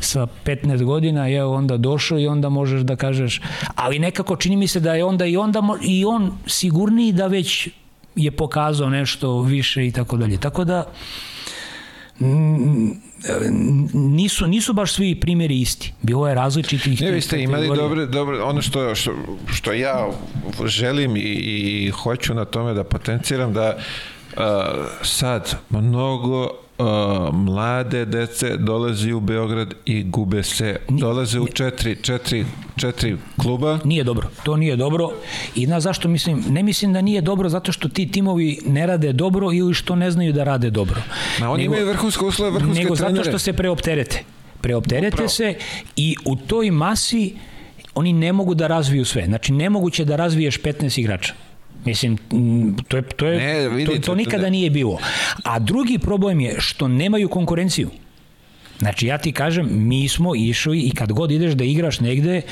sa 15 godina je onda došao i onda možeš da kažeš ali nekako čini mi se da je onda i onda i on sigurniji da već je pokazao nešto više i tako dalje tako da nisu, nisu baš svi primjeri isti. Bilo je različitih Ne, vi ste imali dobre, dobre, ono što, što, što ja želim i, i hoću na tome da potenciram da uh, sad mnogo uh, mlade dece dolazi u Beograd i gube se. Dolaze u četiri, četiri, četiri kluba. Nije dobro. To nije dobro. I na zašto mislim, ne mislim da nije dobro zato što ti timovi ne rade dobro ili što ne znaju da rade dobro. Ma oni Nego- imaju vrhunske uslove, vrhunske nego trenere. zato što se preopterete. Preopterete Upravo. se i u toj masi oni ne mogu da razviju sve. Znači, nemoguće da razviješ 15 igrača. Mislim, m, to, je, to, je, Ne, vidite, to, to to nikada da- nije bilo. A drugi problem je što nemaju konkurenciju. Znači ja ti kažem, mi smo išli i kad god ideš da igraš negde,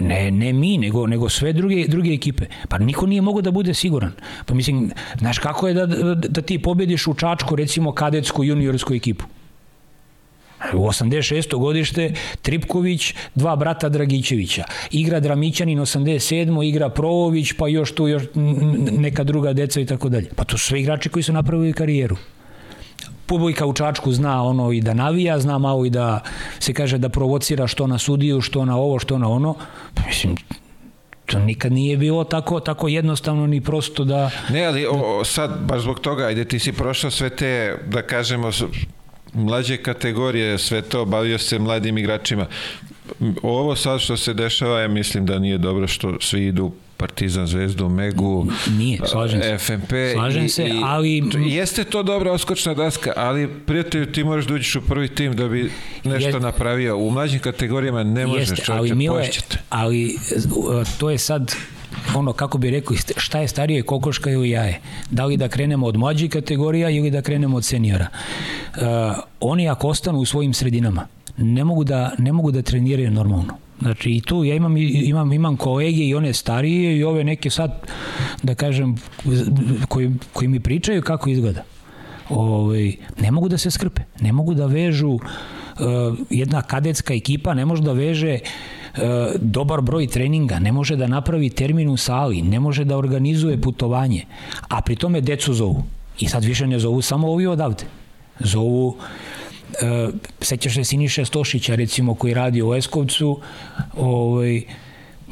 Ne, ne mi, nego, nego sve druge, druge ekipe. Pa niko nije mogao da bude siguran. Pa mislim, znaš kako je da, da, da ti pobediš u Čačku, recimo, kadetsku juniorsku ekipu? U 86. godište Tripković, dva brata Dragićevića. Igra Dramićanin 87. igra Provović, pa još tu još neka druga deca i tako dalje. Pa to su sve igrači koji su napravili karijeru publika u Čačku zna ono i da navija, zna malo i da se kaže da provocira što na sudiju, što na ovo, što na ono. Pa mislim, to nikad nije bilo tako tako jednostavno ni prosto da Ne, ali o, sad baš zbog toga ajde ti si prošao sve te da kažemo mlađe kategorije, sve to bavio se mladim igračima. Ovo sad što se dešava, ja mislim da nije dobro što svi idu Partizan, Zvezdu, Megu, Nije, slažem se. FNP. Slažem i, se, i, ali... Jeste to dobra oskočna daska, ali prijatelju ti moraš da uđeš u prvi tim da bi nešto Jeste. napravio. U mlađim kategorijama ne možeš, Jeste, ali, Mile, poješćete. ali uh, to je sad ono kako bi rekao šta je starije kokoška ili jaje? Da li da krenemo od mlađih kategorija ili da krenemo od seniora? Uh, oni ako ostanu u svojim sredinama ne mogu da ne mogu da treniraju normalno. Znači i tu ja imam, imam, imam kolege i one starije i ove neke sad, da kažem, koji, koji mi pričaju kako izgleda. Ove, ne mogu da se skrpe, ne mogu da vežu uh, jedna kadetska ekipa ne može da veže uh, dobar broj treninga, ne može da napravi termin u sali, ne može da organizuje putovanje, a pri tome decu zovu. I sad više ne zovu samo ovi odavde. Zovu uh, sećaš se Siniše Stošića recimo koji radi u Eskovcu ovaj,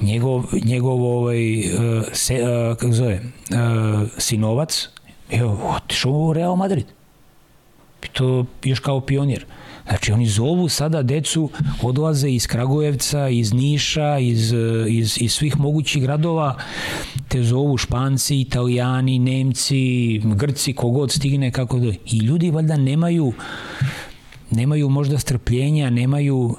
njegov, njegov ovaj, uh, se, uh, kako zove, uh, sinovac evo, otišao u Real Madrid to još kao pionir Znači oni zovu sada decu, odlaze iz Kragujevca, iz Niša, iz, iz, iz svih mogućih gradova, te zovu Španci, Italijani, Nemci, Grci, kogod stigne, kako da... I ljudi valjda nemaju nemaju možda strpljenja, nemaju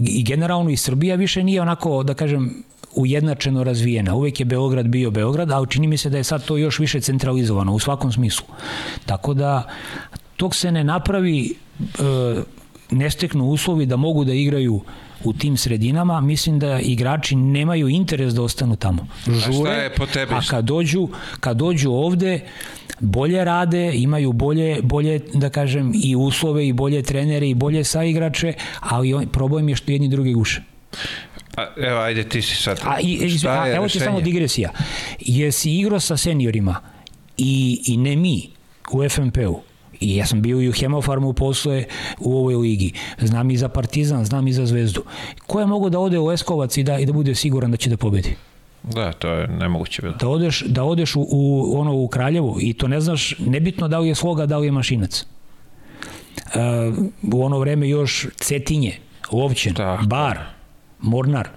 i generalno i Srbija više nije onako da kažem ujednačeno razvijena. Uvek je Beograd bio Beograd, ali čini mi se da je sad to još više centralizovano u svakom smislu. Tako da tog se ne napravi ne steknu uslovi da mogu da igraju u tim sredinama, mislim da igrači nemaju interes da ostanu tamo. Žure, a, je po tebi? a kad dođu, kad dođu ovde, bolje rade, imaju bolje, bolje, da kažem, i uslove, i bolje trenere, i bolje saigrače, ali problem je što jedni drugi guše. A, evo, ajde, ti si sad. A, i, a, evo ti samo digresija. Jesi igrao sa seniorima i, i ne mi u FNP-u, I ja sam bio i u Hemofarmu posle u ovoj ligi. Znam i za Partizan, znam i za Zvezdu. Ko je mogo da ode u Leskovac i da, i da bude siguran da će da pobedi? Da, to je nemoguće bilo. Da odeš, da odeš u, u, ono, u Kraljevu i to ne znaš, nebitno da li je sloga, da li je mašinac. Uh, u ono vreme još Cetinje, Lovćen, Tako. Bar, Mornar,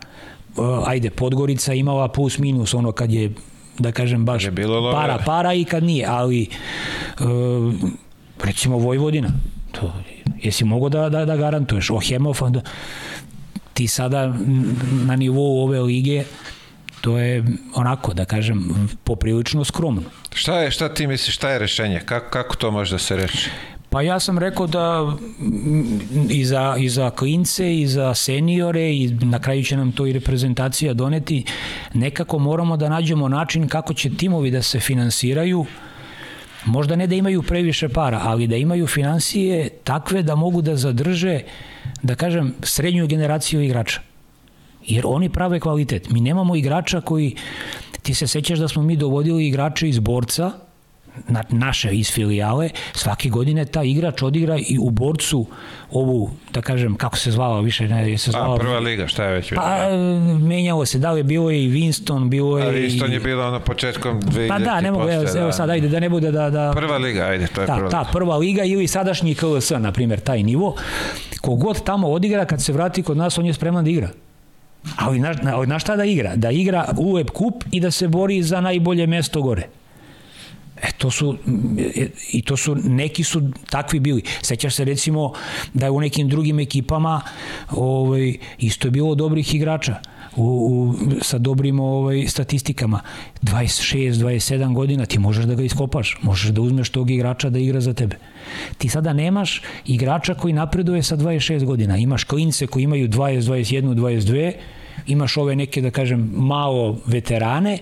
uh, ajde, Podgorica imala plus minus ono kad je da kažem baš je bilo para, para i kad nije, ali uh, recimo Vojvodina, to, jesi mogo da, da, da garantuješ, Ohemov, da, ti sada na nivou ove lige, to je onako, da kažem, poprilično skromno. Šta je, šta ti misliš, šta je rešenje? Kako, kako to može da se reši? Pa ja sam rekao da i za, i za klince, i za seniore, i na kraju će nam to i reprezentacija doneti, nekako moramo da nađemo način kako će timovi da se finansiraju, možda ne da imaju previše para, ali da imaju financije takve da mogu da zadrže, da kažem, srednju generaciju igrača. Jer oni prave kvalitet. Mi nemamo igrača koji, ti se sećaš da smo mi dovodili igrače iz borca, na, naše iz filijale, svake godine ta igrač odigra i u borcu ovu, da kažem, kako se zvala više, ne, je se zvala... A, prva liga, šta je već? Pa, menjalo se, da li je bilo i Winston, bilo je... A Winston je bilo ono početkom 2000 Pa da, ne mogu, evo, evo sad, ajde, da ne bude da... da prva liga, ajde, to je da, prva ta, prva liga ili sadašnji KLS, na primjer, taj nivo, kogod tamo odigra, kad se vrati kod nas, on je spreman da igra. Ali na, na, na šta da igra? Da igra UEP kup i da se bori za najbolje mesto gore. E, to su, i to su, neki su takvi bili. Sećaš se recimo da je u nekim drugim ekipama ovaj, isto je bilo dobrih igrača. u, u, sa dobrim ovaj, statistikama. 26, 27 godina ti možeš da ga iskopaš, možeš da uzmeš tog igrača da igra za tebe. Ti sada nemaš igrača koji napreduje sa 26 godina. Imaš klince koji imaju 20, 21, 22, imaš ove neke, da kažem, malo veterane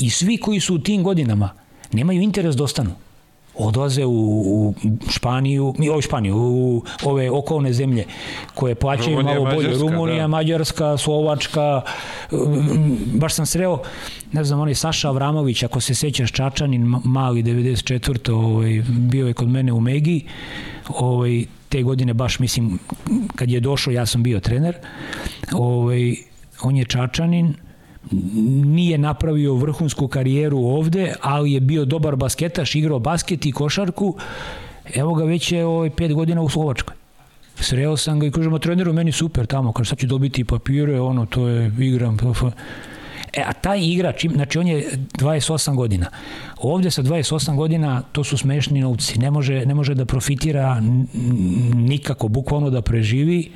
i svi koji su u tim godinama nemaju interes da ostanu odlaze u, u Španiju, mi o Španiju, u ove okolne zemlje koje plaćaju Rumunija, malo bolje. Mađarska, Rumunija, da. Mađarska, Slovačka. Baš sam sreo, ne znam, onaj Saša Avramović, ako se sećaš Čačanin, mali 94. Ovaj, bio je kod mene u Megi. Ovaj, te godine baš mislim kad je došao ja sam bio trener ovaj on je Čačanin nije napravio vrhunsku karijeru ovde, ali je bio dobar basketaš, igrao basket i košarku. Evo ga već je ovaj, pet godina u Slovačkoj. Sreo sam ga i kažemo, treneru, meni super tamo, kaže, sad ću dobiti papire, ono, to je, igram, E, a taj igrač, znači on je 28 godina. Ovde sa 28 godina to su smešni novci. Ne može, ne može da profitira nikako, bukvalno da preživi.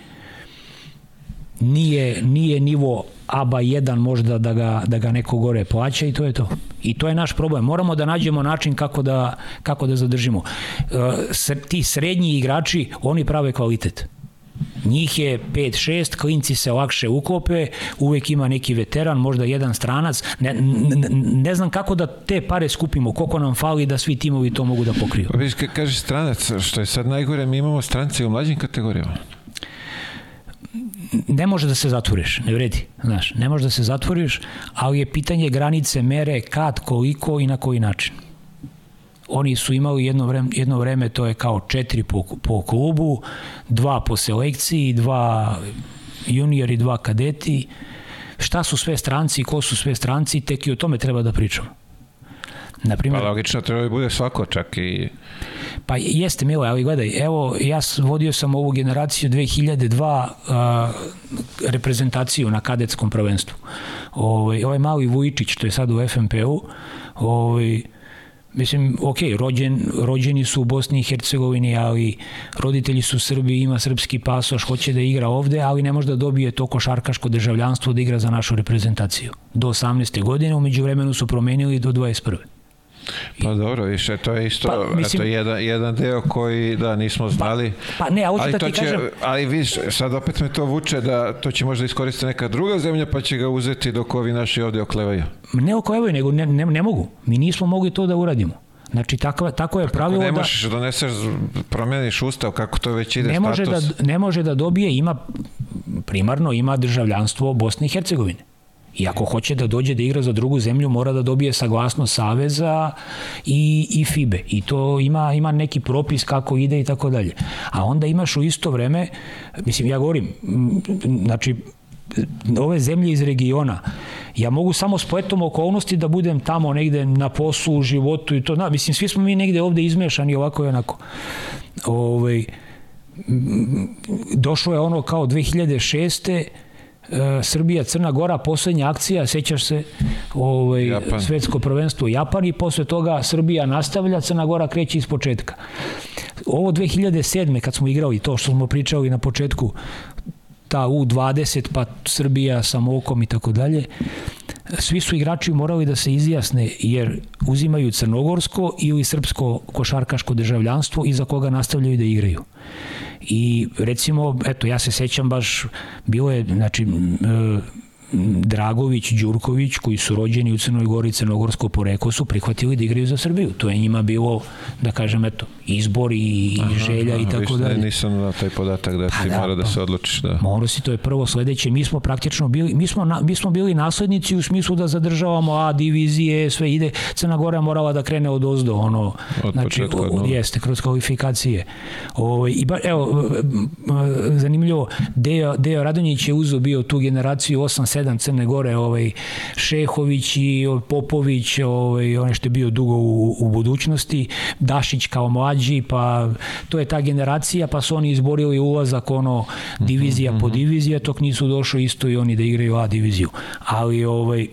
Nije, nije nivo ABA 1 možda da ga, da ga neko gore plaća i to je to. I to je naš problem. Moramo da nađemo način kako da, kako da zadržimo. E, ti srednji igrači, oni prave kvalitet. Njih je 5-6, klinci se lakše uklope, uvek ima neki veteran, možda jedan stranac. Ne, ne, ne znam kako da te pare skupimo, koliko nam fali da svi timovi to mogu da pokriju. Pa viš, kaže stranac, što je sad najgore, mi imamo strance u mlađim kategorijama ne može da se zatvoriš, ne vredi, znaš, ne može da se zatvoriš, ali je pitanje granice mere kad, koliko i na koji način. Oni su imali jedno vreme, jedno vreme to je kao četiri po, po klubu, dva po selekciji, dva juniori, dva kadeti. Šta su sve stranci, ko su sve stranci, tek i o tome treba da pričamo. Naprimer, pa logično treba da bude svako, čak i... Pa jeste, Milo, ali gledaj, evo, ja vodio sam ovu generaciju 2002 a, reprezentaciju na kadetskom prvenstvu. Ovaj, ovaj mali Vujičić, što je sad u FNP-u, ovaj, Mislim, ok, rođen, rođeni su u Bosni i Hercegovini, ali roditelji su Srbi, ima srpski pasoš, hoće da igra ovde, ali ne može da dobije to košarkaško državljanstvo da igra za našu reprezentaciju. Do 18. godine, umeđu vremenu su promenili do 21. Pa dobro, više, to je isto pa, mislim, eto, jedan, jedan deo koji, da, nismo pa- znali. Pa, pa ne, a ali da ti će, kažem... Ali vidiš, sad opet me to vuče da to će možda iskoristiti neka druga zemlja, pa će ga uzeti dok ovi naši ovde oklevaju. Ne oklevaju, nego ne, ne, ne mogu. Mi nismo mogli to da uradimo. Znači, tako, tako je pa pravilo ne možeš da... doneseš, promeniš ustav, kako to već ide ne može status? Da, ne može da dobije, ima, primarno ima državljanstvo Bosne i Hercegovine. I ako hoće da dođe da igra za drugu zemlju, mora da dobije saglasnost Saveza i, i FIBE. I to ima, ima neki propis kako ide i tako dalje. A onda imaš u isto vreme, mislim, ja govorim, znači, ove zemlje iz regiona, ja mogu samo s poetom okolnosti da budem tamo negde na poslu, u životu i to, na, mislim, svi smo mi negde ovde izmešani ovako i onako. Ovaj, došlo je ono kao 2006 E, Srbija, Crna Gora, poslednja akcija, sećaš se, ovaj, Japan. svetsko prvenstvo u Japan i posle toga Srbija nastavlja, Crna Gora kreće iz početka. Ovo 2007. kad smo igrali to što smo pričali na početku, ta U20, pa Srbija sa Mokom i tako dalje, svi su igrači morali da se izjasne jer uzimaju crnogorsko ili srpsko košarkaško državljanstvo i za koga nastavljaju da igraju. I recimo, eto, ja se sećam baš, bilo je, znači, Dragović, Đurković, koji su rođeni u Crnoj Gori, crnogorsko poreko, su prihvatili da igraju za Srbiju. To je njima bilo, da kažem, eto, izbor i, aha, želja aha, i tako dalje. Nisam na taj podatak da pa ti da, mora da pa, se odlučiš. Da. Mora si, to je prvo sledeće. Mi smo praktično bili, mi smo, na, mi smo bili naslednici u smislu da zadržavamo A divizije, sve ide. Crna Gora morala da krene od ozdo, ono, od znači, početka, od, jeste, kroz kvalifikacije. O, ovaj, i ba, evo, zanimljivo, Dejo, Dejo Radonjić je uzo bio tu generaciju 8 7 Crne Gore, ovaj, Šehović i Popović, ovaj, on što je bio dugo u, u budućnosti, Dašić kao mlađi, pa to je ta generacija, pa su oni izborili ulazak ono divizija mm -hmm. po mhm. divizija, tok nisu došli isto i oni da igraju A diviziju. Ali ovaj,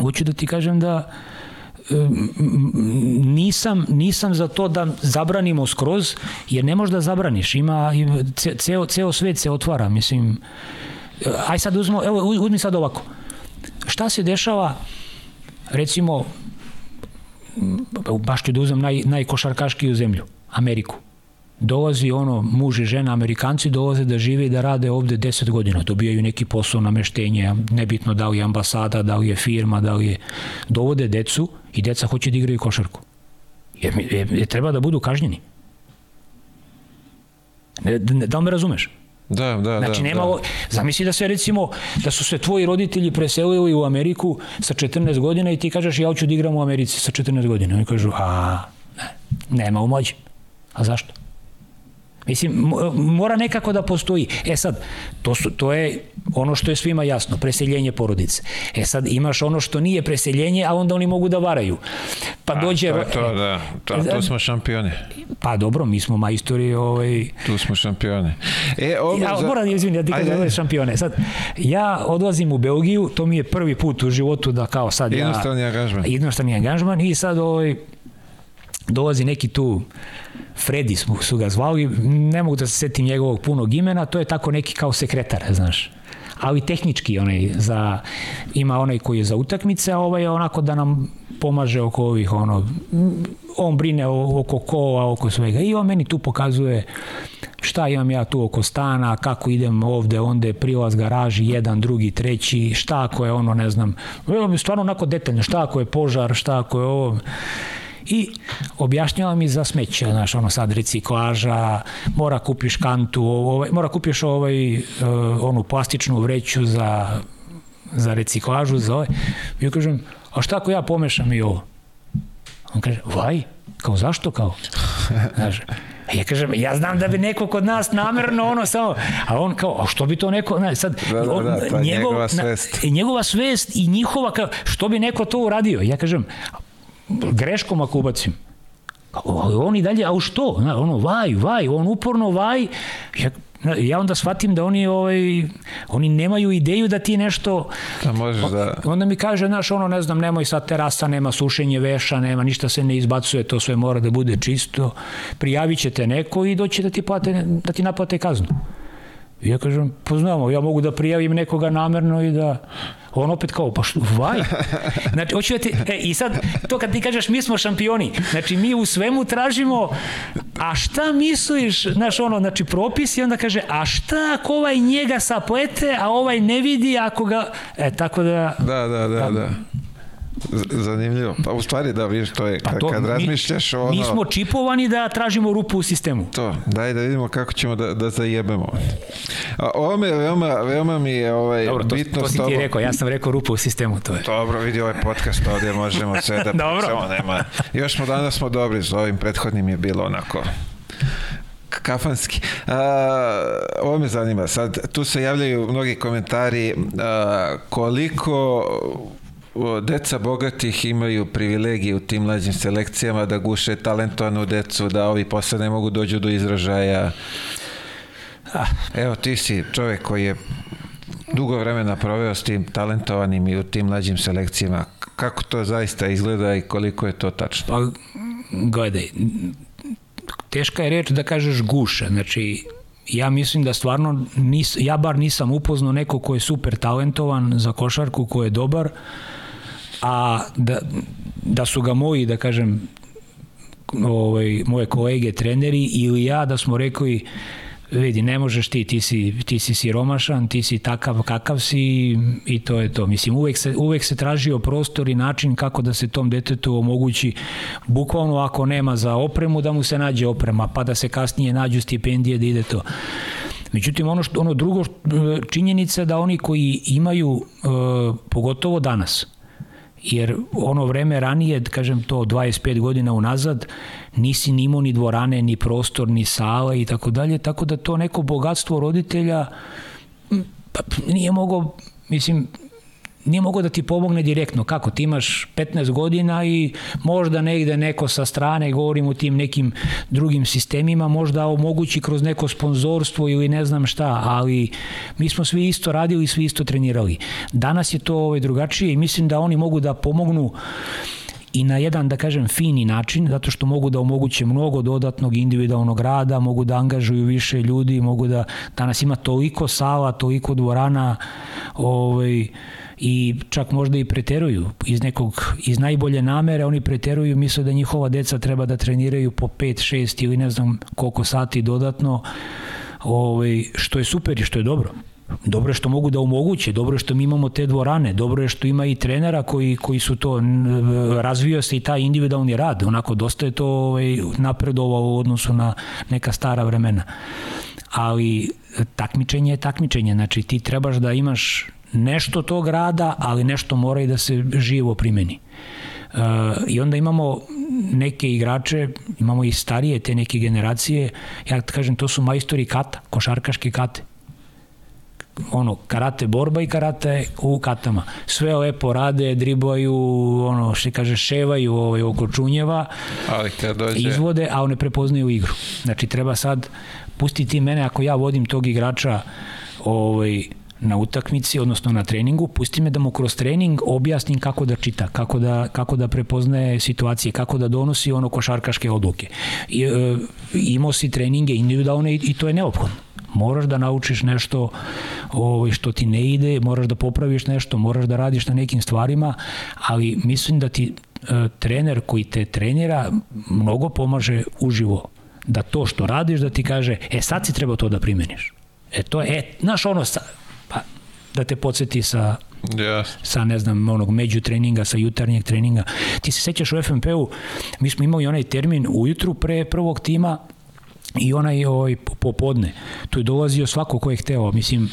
hoću da ti kažem da nisam, nisam za to da zabranimo skroz, jer ne možeš da zabraniš. Ima, ceo, ceo svet se otvara, mislim, aj sad uzmo, evo uzmi sad ovako. Šta se dešava, recimo, baš ću da uzem naj, najkošarkaškiju zemlju, Ameriku. Dolazi ono, muž i žena, Amerikanci dolaze da žive i da rade ovde 10 godina, dobijaju neki posao nameštenje, nebitno da li je ambasada, da li je firma, da li je... Dovode decu i deca hoće da igraju košarku. Jer, jer, jer treba da budu kažnjeni. Ne, da li me razumeš? Da, da, znači, da. nema, da. zamisli da se recimo, da su se tvoji roditelji preselili u Ameriku sa 14 godina i ti kažeš ja hoću da igram u Americi sa 14 godina. Oni kažu, a, ne, nema u moći. A zašto? Mislim, mora nekako da postoji. E sad, to, su, to je ono što je svima jasno, preseljenje porodice. E sad, imaš ono što nije preseljenje, a onda oni mogu da varaju. Pa dođe... A, to to, da. To, to smo šampioni. Pa dobro, mi smo majstori... Ovaj... Tu smo šampioni. E, ovo ja, za... moram, izvini, ja ti kažem da šampione. Sad, ja odlazim u Belgiju, to mi je prvi put u životu da kao sad jednostavni ja... angažman. Jednostavni angažman i sad ovaj, dolazi neki tu Fredi su, su ga zvali, ne mogu da se setim njegovog punog imena, to je tako neki kao sekretar, znaš. Ali tehnički onaj za ima onaj koji je za utakmice, a ovaj je onako da nam pomaže oko ovih ono on brine oko kola, oko svega. I on meni tu pokazuje šta imam ja tu oko stana, kako idem ovde, onda prilaz garaži, jedan, drugi, treći, šta ako je ono, ne znam, stvarno onako detaljno, šta ako je požar, šta ako je ovo, i objašnjava mi za smeće, znaš, ono sad reciklaža, mora kupiš kantu, ovaj, mora kupiš ovaj, uh, onu plastičnu vreću za, za reciklažu, za ovaj. I ja kažem, a šta ako ja pomešam i ovo? On kaže, vaj, kao zašto kao? *laughs* Znaš, ja kažem, ja znam da bi neko kod nas namerno ono samo, a on kao, a što bi to neko, ne, sad, da, da, on, da, njegov, njegova svest. Na, njegova svest i njihova, kao, što bi neko to uradio? Ja kažem, greškom ako ubacim. On i dalje, a u što? Ono, vaj, vaj, on uporno vaj. Ja, ja onda shvatim da oni ovaj oni nemaju ideju da ti nešto da možeš da onda mi kaže znaš ono ne znam nemoj sad terasa nema sušenje veša nema ništa se ne izbacuje to sve mora da bude čisto prijavićete neko i doći da ti plate da ti naplate kaznu I ja kažem, poznamo, ja mogu da prijavim nekoga namerno i da... On opet kao, pa što, vaj? *laughs* Znači, hoću da ti, e, i sad, to kad ti kažeš mi smo šampioni, znači mi u svemu tražimo, a šta misliš, znaš ono, znači propis i onda kaže, a šta ako ovaj njega saplete, a ovaj ne vidi ako ga, e, tako da... Da, da, da, da. Zanimljivo. Pa u stvari da vidiš to je pa to, kad mi, razmišljaš ono... Mi smo čipovani da tražimo rupu u sistemu. To, daj da vidimo kako ćemo da, da zajebemo. A ovo me veoma, veoma mi je ovaj, Dobro, to, bitno to si ti rekao, ja sam rekao rupu u sistemu, to je. Dobro, vidi ovaj podcast ovdje možemo sve da *laughs* Dobro. Samo nema. Još smo danas smo dobri, s ovim prethodnim je bilo onako kafanski. A, ovo me zanima. Sad, tu se javljaju mnogi komentari a, koliko deca bogatih imaju privilegije u tim mlađim selekcijama da guše talentovanu decu, da ovi posle ne mogu dođu do izražaja. Evo, ti si čovek koji je dugo vremena proveo s tim talentovanim i u tim mlađim selekcijama. Kako to zaista izgleda i koliko je to tačno? Pa, gledaj, teška je reč da kažeš guša. Znači, ja mislim da stvarno, nis, ja bar nisam upoznao neko ko je super talentovan za košarku, ko je dobar, a da, da su ga moji, da kažem, ovaj, moje kolege treneri ili ja da smo rekli vidi, ne možeš ti, ti si, ti si siromašan, ti si takav kakav si i to je to. Mislim, uvek se, uvek se tražio prostor i način kako da se tom detetu omogući, bukvalno ako nema za opremu, da mu se nađe oprema, pa da se kasnije nađu stipendije da ide to. Međutim, ono, što, ono drugo činjenica da oni koji imaju, e, pogotovo danas, jer ono vreme ranije, kažem to 25 godina unazad, nisi ni imao ni dvorane, ni prostor, ni sala i tako dalje, tako da to neko bogatstvo roditelja pa, nije mogo, mislim, nije mogo da ti pomogne direktno. Kako? Ti imaš 15 godina i možda negde neko sa strane, govorim o tim nekim drugim sistemima, možda omogući kroz neko sponzorstvo ili ne znam šta, ali mi smo svi isto radili i svi isto trenirali. Danas je to ovaj, drugačije i mislim da oni mogu da pomognu i na jedan, da kažem, fini način, zato što mogu da omoguće mnogo dodatnog individualnog rada, mogu da angažuju više ljudi, mogu da, danas ima toliko sala, toliko dvorana, ovaj, i čak možda i preteruju iz nekog, iz najbolje namere oni preteruju, misle da njihova deca treba da treniraju po 5, 6 ili ne znam koliko sati dodatno ovaj, što je super i što je dobro dobro je što mogu da omoguće, dobro je što mi imamo te dvorane, dobro je što ima i trenera koji, koji su to, razvio se i taj individualni rad, onako dosta je to ovaj, napredovao u odnosu na neka stara vremena. Ali takmičenje je takmičenje, znači ti trebaš da imaš nešto tog rada, ali nešto mora i da se živo primeni. Uh, I onda imamo neke igrače, imamo i starije te neke generacije, ja kažem to su majstori kata, košarkaške kate ono, karate borba i karate u katama. Sve lepo rade, dribaju, ono, što kaže, ševaju ovaj, oko čunjeva, Ali kad dođe... izvode, a one prepoznaju igru. Znači, treba sad pustiti mene, ako ja vodim tog igrača ovaj, na utakmici, odnosno na treningu, pusti me da mu kroz trening objasnim kako da čita, kako da, kako da prepoznaje situacije, kako da donosi ono košarkaške odluke. I, e, imao si treninge individualne i, i to je neophodno moraš da naučiš nešto ovaj, što ti ne ide, moraš da popraviš nešto, moraš da radiš na nekim stvarima, ali mislim da ti e, trener koji te trenira mnogo pomaže uživo da to što radiš da ti kaže, e sad si treba to da primeniš. E to je, e, znaš ono, da te podsjeti sa Yes. sa ne znam onog među treninga, sa jutarnjeg treninga. Ti se sećaš u FNP-u, mi smo imali onaj termin ujutru pre prvog tima i onaj ovaj, popodne. Tu je dolazio svako ko je hteo. Mislim,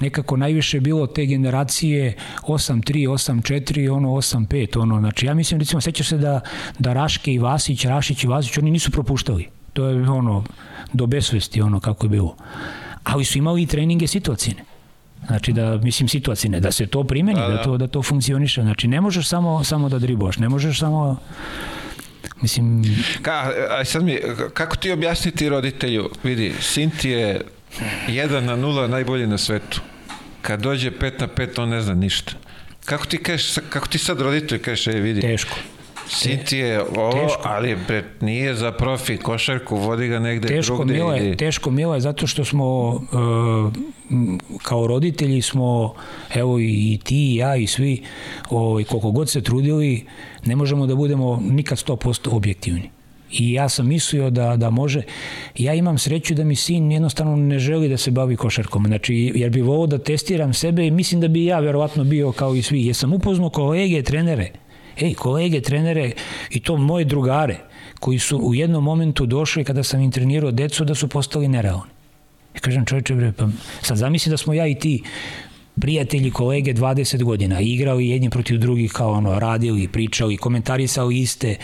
nekako najviše bilo te generacije 8-3, 8-4, ono 8-5. Ono. Znači, ja mislim, recimo, sećaš se da, da Raške i Vasić, Rašić i Vasić, oni nisu propuštali. To je ono, do besvesti ono kako je bilo. Ali su imali i treninge situacijne. Znači da mislim situacijne da se to primeni, da, da. da to da to funkcioniše. Znači ne možeš samo samo da driboš, ne možeš samo Mislim... Ka, a sad mi, kako ti objasniti roditelju, vidi, sin ti je 1 na 0 najbolji na svetu. Kad dođe 5 na 5, on ne zna ništa. Kako ti, kažeš, kako ti sad roditelj kažeš, e, vidi, Teško. Ti je ovo, Teško. ali bre, nije za profi košarku, vodi ga negde Teško drugde. Mile, ili- teško Mile, zato što smo uh, m, kao roditelji smo, evo i ti i ja i svi, ovaj, koliko god se trudili, ne možemo da budemo nikad 100% objektivni. I ja sam mislio da, da može, ja imam sreću da mi sin jednostavno ne želi da se bavi košarkom, znači jer bi volao da testiram sebe i mislim da bi ja verovatno bio kao i svi, jer sam upoznao kolege, trenere, ej, kolege, trenere i to moje drugare, koji su u jednom momentu došli kada sam im trenirao decu da su postali nerealni. Ja kažem čovječe, bre, pa sad zamisli da smo ja i ti prijatelji, kolege 20 godina, igrali jedni protiv drugih kao ono, radili, pričali, komentarisali iste.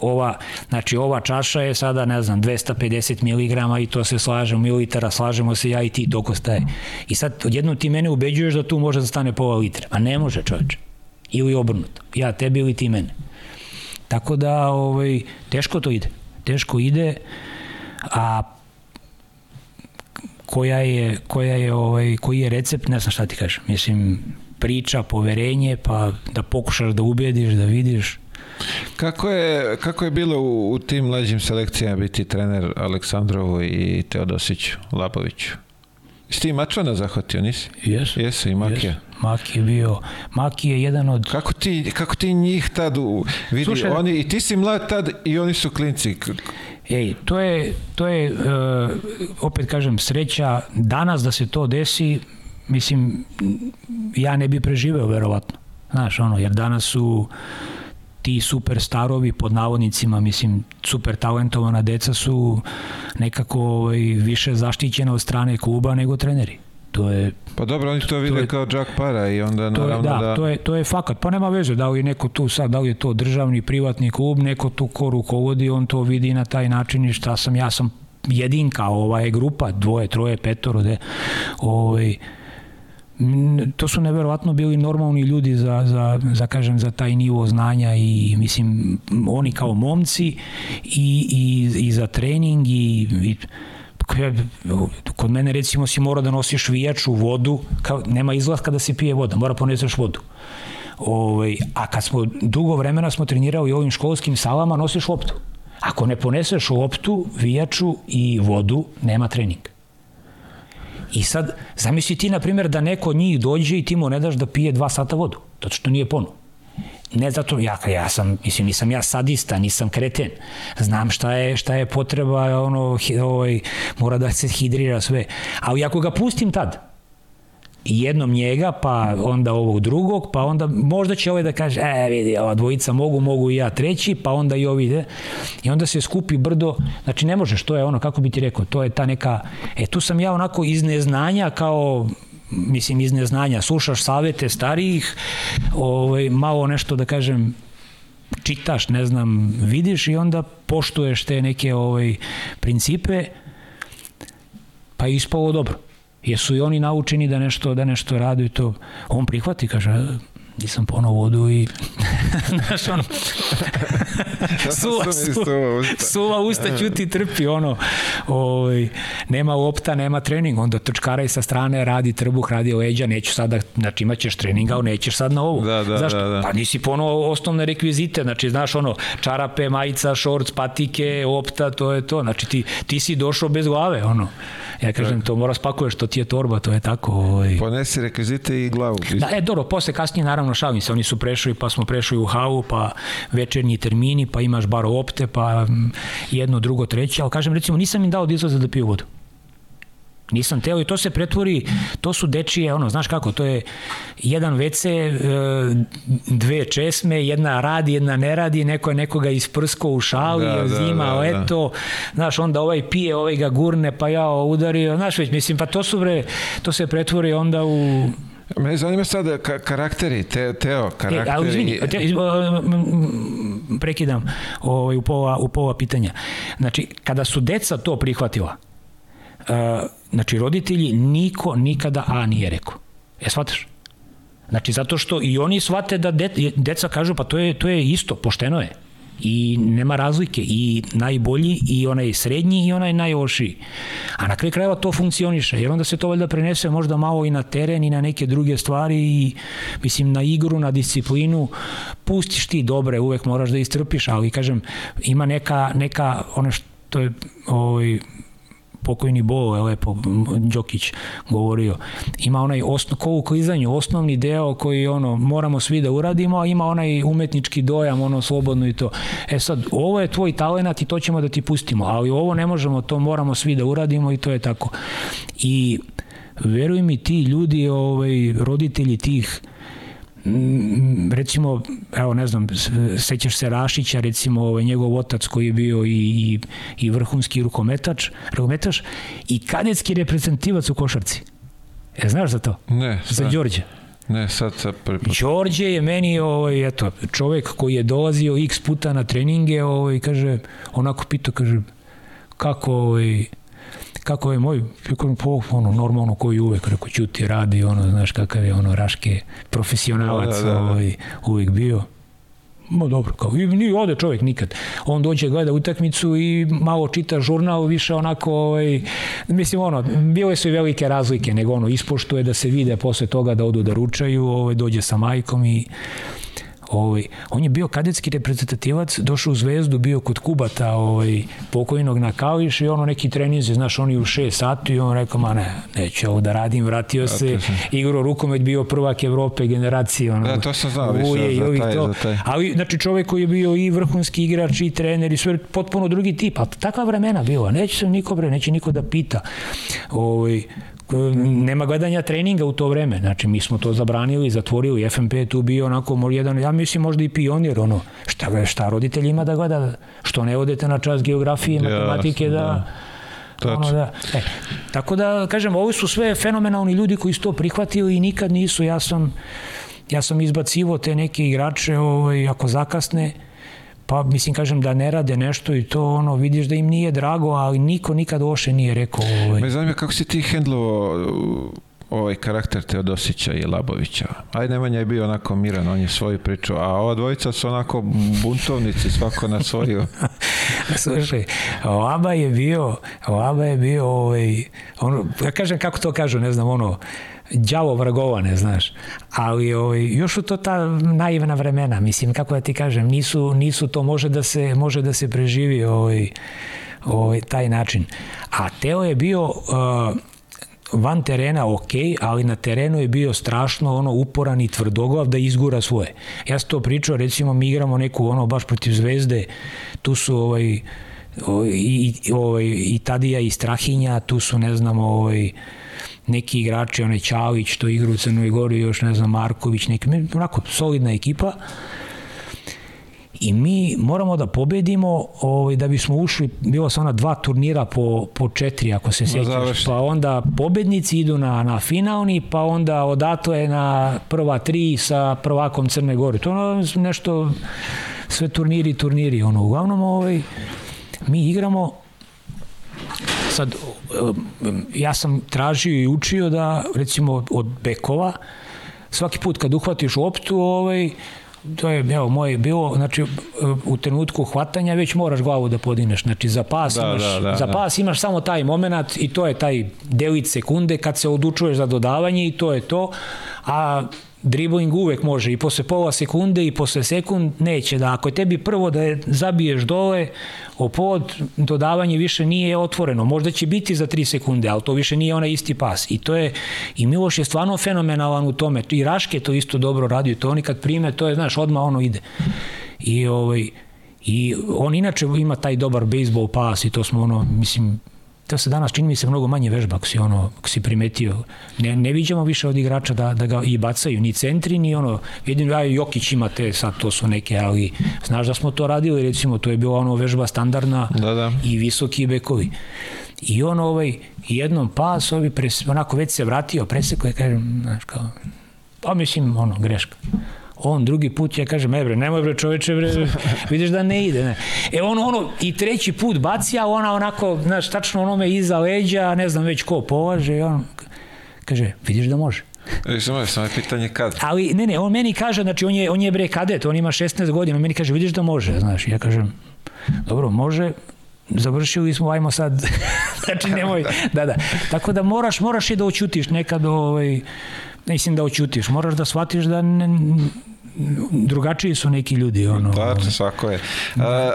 Ova, znači ova čaša je sada, ne znam, 250 mg i to se slažemo, mililitara, slažemo se ja i ti, toliko staje. I sad odjednom ti mene ubeđuješ da tu može da stane pola litra. A ne može čovječe. Ili obrnuto. Ja tebi ili ti mene. Tako da ovaj, teško to ide. Teško ide, a koja je, koja je ovaj, koji je recept, ne znam šta ti kažem. Mislim, priča, poverenje, pa da pokušaš da ubediš, da vidiš. Kako je, kako je bilo u, u tim mlađim selekcijama biti trener Aleksandrovu i Teodosiću, Laboviću? Jesi ti i Mačvana zahvatio, nisi? Jesu. Jesu i Makija. Jesu. Maki je bio, Maki je jedan od Kako ti, kako ti njih tad u, vidi, Slušaj, oni, i ti si mlad tad i oni su klinci. Ej, to je, to je uh, opet kažem, sreća danas da se to desi, mislim, ja ne bi preživeo verovatno. Znaš, ono, jer danas su ti super starovi, pod navodnicima, mislim, super talentovana deca su nekako ovaj, više zaštićena od strane kluba nego treneri. To je Pa dobro, oni to vide je- kao džak para i onda To je, naravno da, da... To, je, to je fakat. Pa nema veze da li je neko tu sad, da li je to državni, privatni klub, neko tu ko rukovodi, on to vidi na taj način i šta sam, ja sam jedinka, ova je grupa, dvoje, troje, petoro, de, ovaj, to su neverovatno bili normalni ljudi za, za, za, kažem, za taj nivo znanja i mislim oni kao momci i, i, i za trening i, i koja- kod mene recimo si mora da nosiš vijaču vodu, kao, nema izlaska da se pije voda, mora poneseš vodu. Ovaj, a kad smo dugo vremena smo trenirali u ovim školskim salama, nosiš loptu. Ako ne poneseš loptu, vijaču i vodu, nema treninga. I sad, zamisli ti, na primjer, da neko od njih dođe i ti mu ne daš da pije dva sata vodu, to što nije ponu. Ne zato, ja, ja sam, mislim, nisam ja sadista, nisam kreten. Znam šta je, šta je potreba, ono, ovaj, mora da se hidrira sve. Ali ako ga pustim tad, jednom njega, pa onda ovog drugog, pa onda možda će ovaj da kaže, e vidi, ova dvojica mogu, mogu i ja treći, pa onda i ovi ide. I onda se skupi brdo, znači ne možeš, to je ono, kako bi ti rekao, to je ta neka, e tu sam ja onako iz neznanja kao mislim iz neznanja, slušaš savete starijih, ovaj, malo nešto da kažem čitaš, ne znam, vidiš i onda poštuješ te neke ovaj, principe, pa je ispalo dobro. Jesu i oni naučeni da nešto, da nešto radu i to. On prihvati, kaže, nisam ponao vodu i *laughs* znaš ono suva, suva, suva usta ćuti trpi ono ovaj, nema opta, nema trening onda trčkaraj sa strane radi trbuh, radi leđa neću sad da, znači imaćeš trening ali nećeš sad na ovu da, da, Zašto? Da, da. pa nisi ponao osnovne rekvizite znači znaš ono čarape, majica, šorc, patike opta, to je to znači ti, ti si došao bez glave ono ja kažem to mora spakuješ, to ti je torba to je tako ovaj. ponesi rekvizite i glavu da, e dobro, posle kasnije naravno šalim se, oni su prešli, pa smo prešli u havu, pa večernji termini, pa imaš bar opte, pa jedno, drugo, treće, ali kažem, recimo, nisam im dao da izlaze da piju vodu. Nisam teo i to se pretvori, to su dečije, ono, znaš kako, to je jedan WC, e, dve česme, jedna radi, jedna ne radi, neko je nekoga isprsko u šali, da, zima, da, da, eto, da. znaš, onda ovaj pije, ovaj ga gurne, pa ja udario, znaš već, mislim, pa to su bre, to se pretvori onda u Me zanima sad ka karakteri, te, Teo, karakteri. E, ali izvini, te, prekidam ovaj, u, pola, u pola pitanja. Znači, kada su deca to prihvatila, znači roditelji niko nikada A nije rekao. E, shvataš? Znači, zato što i oni shvate da de, deca kažu, pa to je, to je isto, pošteno je i nema razlike i najbolji i onaj srednji i onaj najlošiji. A na kraju krajeva to funkcioniše, jer onda se to valjda prenese možda malo i na teren i na neke druge stvari i mislim na igru, na disciplinu, pustiš ti dobre, uvek moraš da istrpiš, ali kažem, ima neka, neka ono što je ovaj, pokojni Bo je lepo Đokić govorio. Ima onaj osno, ko u klizanju, osnovni deo koji ono moramo svi da uradimo, a ima onaj umetnički dojam, ono slobodno i to. E sad, ovo je tvoj talenat i to ćemo da ti pustimo, ali ovo ne možemo, to moramo svi da uradimo i to je tako. I veruj mi ti ljudi, ovaj, roditelji tih recimo, evo ne znam, sećaš se Rašića, recimo ovaj, njegov otac koji je bio i, i, i vrhunski rukometač, rukometač i kadetski reprezentativac u košarci. E, znaš za to? Ne. Za Đorđe. Ne, sad put. Đorđe je meni ovaj, eto, čovek koji je dolazio x puta na treninge, ovaj, kaže, onako pitao, kaže, kako, ovaj, kako je moj, po, ono, normalno koji uvek, rekao, ćuti, radi, ono, znaš kakav je, ono, Raške, profesionalac, da, da, da. Ovaj, uvek bio. Ma dobro, kao, i nije ode čovjek nikad. On dođe, gleda utakmicu i malo čita žurnal, više onako, ovaj, mislim, ono, bile su i velike razlike, nego ono, ispoštuje da se vide posle toga da odu da ručaju, ovaj, dođe sa majkom i Ovaj, on je bio kadetski reprezentativac, došao u Zvezdu, bio kod Kubata ovaj, pokojnog na Kališ i ono neki treninze, znaš, oni u 6 sati i on rekao, ma ne, neću ovo da radim, vratio se, igro rukomet, bio prvak Evrope generacije. Ono, da, to sam znao, više, za, taj, to. Ali, znači, čovek koji je bio i vrhunski igrač i trener i sve, potpuno drugi tip, a takva vremena bila, neće se niko bre, neće niko da pita. Ovaj, nema gledanja treninga u to vreme. Znači, mi smo to zabranili, zatvorili, FMP je tu bio onako jedan, ja mislim možda i pionir, ono, šta, šta roditelj ima da gleda, što ne odete na čas geografije, matematike, da, da Ono, da. E, tako da, kažem, ovo su sve fenomenalni ljudi koji su to prihvatili i nikad nisu, ja sam, ja sam izbacivo te neke igrače, ovaj, ako zakasne, Pa mislim kažem da ne rade nešto i to ono vidiš da im nije drago, ali niko nikad loše nije rekao. Ovaj. Me zanima kako si ti hendlovao uh, ovaj karakter Teodosića i Labovića. Aj Nemanja je bio onako miran, on je svoju priču, a ova dvojica su onako buntovnici, svako na svoju. *laughs* Slušaj, Laba je bio, Laba je bio, ovaj, ono, ja kažem kako to kažu, ne znam, ono, đavo vragovane, znaš. Ali ovaj, još su to ta naivna vremena, mislim, kako da ti kažem, nisu, nisu to, može da se, može da se preživi ovaj, ovaj, taj način. A Teo je bio uh, van terena ok, ali na terenu je bio strašno ono uporan i tvrdoglav da izgura svoje. Ja sam to pričao, recimo mi igramo neku ono baš protiv Zvezde, tu su ovaj, i, i, ovaj, i Tadija i Strahinja, tu su ne znam ovaj, neki igrači, onaj Ćavić, to igra u Crnoj Gori, još ne znam, Marković, neki, onako solidna ekipa. I mi moramo da pobedimo ovaj, da bismo ušli, bilo se ona dva turnira po, po četiri ako se sjećaš, pa onda pobednici idu na, na finalni, pa onda odatle na prva tri sa prvakom Crne Gore. To ono nešto, sve turniri, turniri, ono, uglavnom ovaj, mi igramo sad ja sam tražio i učio da recimo od bekova svaki put kad uhvatiš loptu ovaj to je evo moje bilo znači u trenutku hvatanja već moraš glavu da podigneš znači za pas da, imaš da, da, za da. pas da. imaš samo taj momenat i to je taj delić sekunde kad se odlučuješ za dodavanje i to je to a dribling uvek može i posle pola sekunde i posle sekund neće da ako je tebi prvo da je zabiješ dole o pod dodavanje više nije otvoreno. Možda će biti za 3 sekunde ali to više nije onaj isti pas. I to je i Miloš je stvarno fenomenalan u tome. I Raške to isto dobro radio to oni kad prime to je znaš odmah ono ide. I ovaj i on inače ima taj dobar bejsbol pas i to smo ono mislim to se danas čini mi se mnogo manje vežba ako si ono ako si primetio. Ne, ne viđamo više od igrača da, da ga i bacaju ni centri ni ono vidim ja Jokić ima te sad to su neke ali znaš da smo to radili recimo to je bila ono vežba standardna da, da. i visoki bekovi. I on ovaj jednom pas ovi pres, onako već se vratio preseko je kažem znaš kao pa mislim ono greška on drugi put ja kažem, e bre, nemoj bre čoveče, bre, *laughs* vidiš da ne ide, ne. E on ono, i treći put baci, a ona onako, znaš, tačno onome iza leđa, ne znam već ko polaže, i on kaže, vidiš da može. Samo je, samo je pitanje kad. Ali, ne, ne, on meni kaže, znači, on je, on je bre kadet, on ima 16 godina, on meni kaže, vidiš da može, znaš, ja kažem, dobro, može, završili smo, ajmo sad, *laughs* znači nemoj, *laughs* da, da. Tako da moraš, moraš i da oćutiš nekad, ovaj, mislim da oćutiš, moraš da shvatiš da ne, drugačiji su neki ljudi. Ono, Tačno, svako je. A,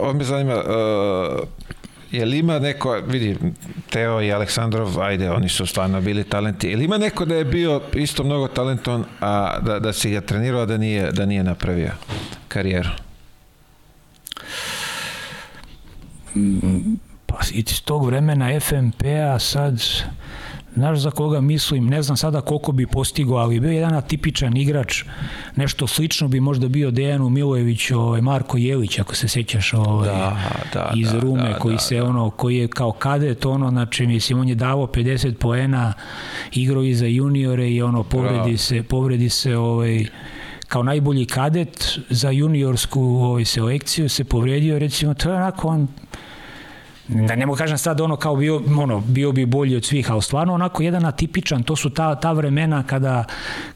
ovo me zanima, a, je li ima neko, vidi, Teo i Aleksandrov, ajde, oni su stvarno bili talenti, je li ima neko da je bio isto mnogo talenton, a da, da si ga trenirao, da nije, da nije napravio karijeru? Pa iz tog vremena FMP-a sad Znaš za koga mislim, ne znam sada koliko bi postigao, ali bio jedan atipičan igrač, nešto slično bi možda bio Dejanu Milojević, ovaj, Marko Jelić, ako se sećaš ovaj, da, da, iz da, Rume, da, koji da, se da. ono, koji je kao kadet, ono, znači, mislim, on je davo 50 poena, igrao i za juniore i ono, povredi Bravo. se, povredi se, ovaj, kao najbolji kadet za juniorsku ovaj, selekciju se povredio, recimo, to je onako on da ne mogu kažem sad ono kao bio, ono, bio bi bolji od svih, ali stvarno onako jedan atipičan, to su ta, ta vremena kada,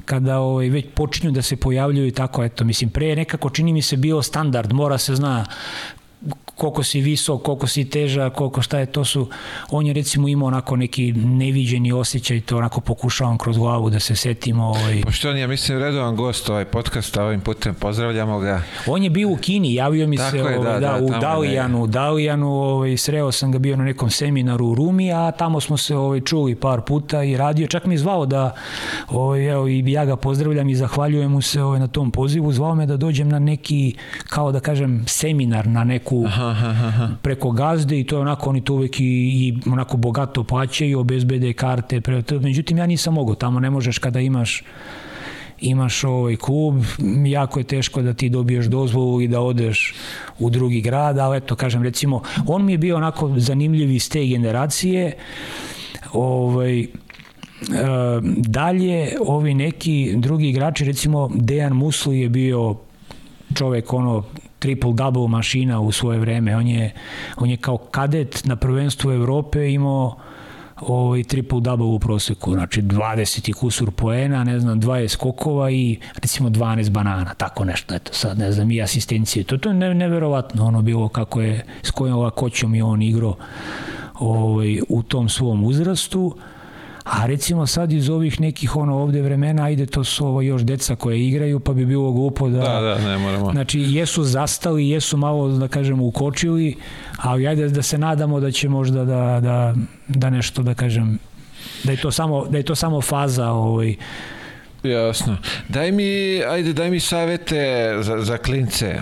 kada ovaj, već počinju da se pojavljuju i tako, eto, mislim, pre nekako čini mi se bio standard, mora se zna koliko si visok, koliko si teža, koliko šta je, to su, on je recimo imao onako neki neviđeni osjećaj, to onako pokušavam kroz glavu da se setimo. Ovaj. Pošto on je, mislim, redovan gost ovaj podcast, ovim putem pozdravljamo ga. On je bio u Kini, javio mi Tako se je, ovaj, da, da, da, u Dalijanu, u Dalijanu, ovaj, sreo sam ga bio na nekom seminaru u Rumi, a tamo smo se ovaj, čuli par puta i radio, čak mi je zvao da, ovaj, evo, i ja ga pozdravljam i zahvaljujem mu se ovaj, na tom pozivu, zvao me da dođem na neki, kao da kažem, seminar, na neku Aha preko gazde i to je onako, oni to uvek i, i onako bogato plaćaju, obezbede karte, pre, međutim ja nisam mogao, tamo ne možeš kada imaš imaš ovaj klub, jako je teško da ti dobiješ dozvolu i da odeš u drugi grad, ali eto, kažem, recimo, on mi je bio onako zanimljiv iz te generacije, ovaj, e, dalje ovi neki drugi igrači recimo Dejan Musli je bio čovek ono triple-double mašina u svoje vreme. On je, on je kao kadet na prvenstvu Evrope imao ovaj triple double u proseku, znači 20 i kusur poena, ne znam, 20 skokova i recimo 12 banana, tako nešto, eto, sad ne znam, i asistencije. To, to je ne, neverovatno ono bilo kako je, s kojom koćom je on igrao ovaj, u tom svom uzrastu, A recimo sad iz ovih nekih ono ovde vremena, ajde to su ovo još deca koje igraju, pa bi bilo glupo da... Da, da, ne moramo. Znači, jesu zastali, jesu malo, da kažemo, ukočili, ali ajde da se nadamo da će možda da, da, da nešto, da kažem, da je to samo, da je to samo faza ovaj, Jasno. Daj mi, ajde, daj mi savete za, za klince.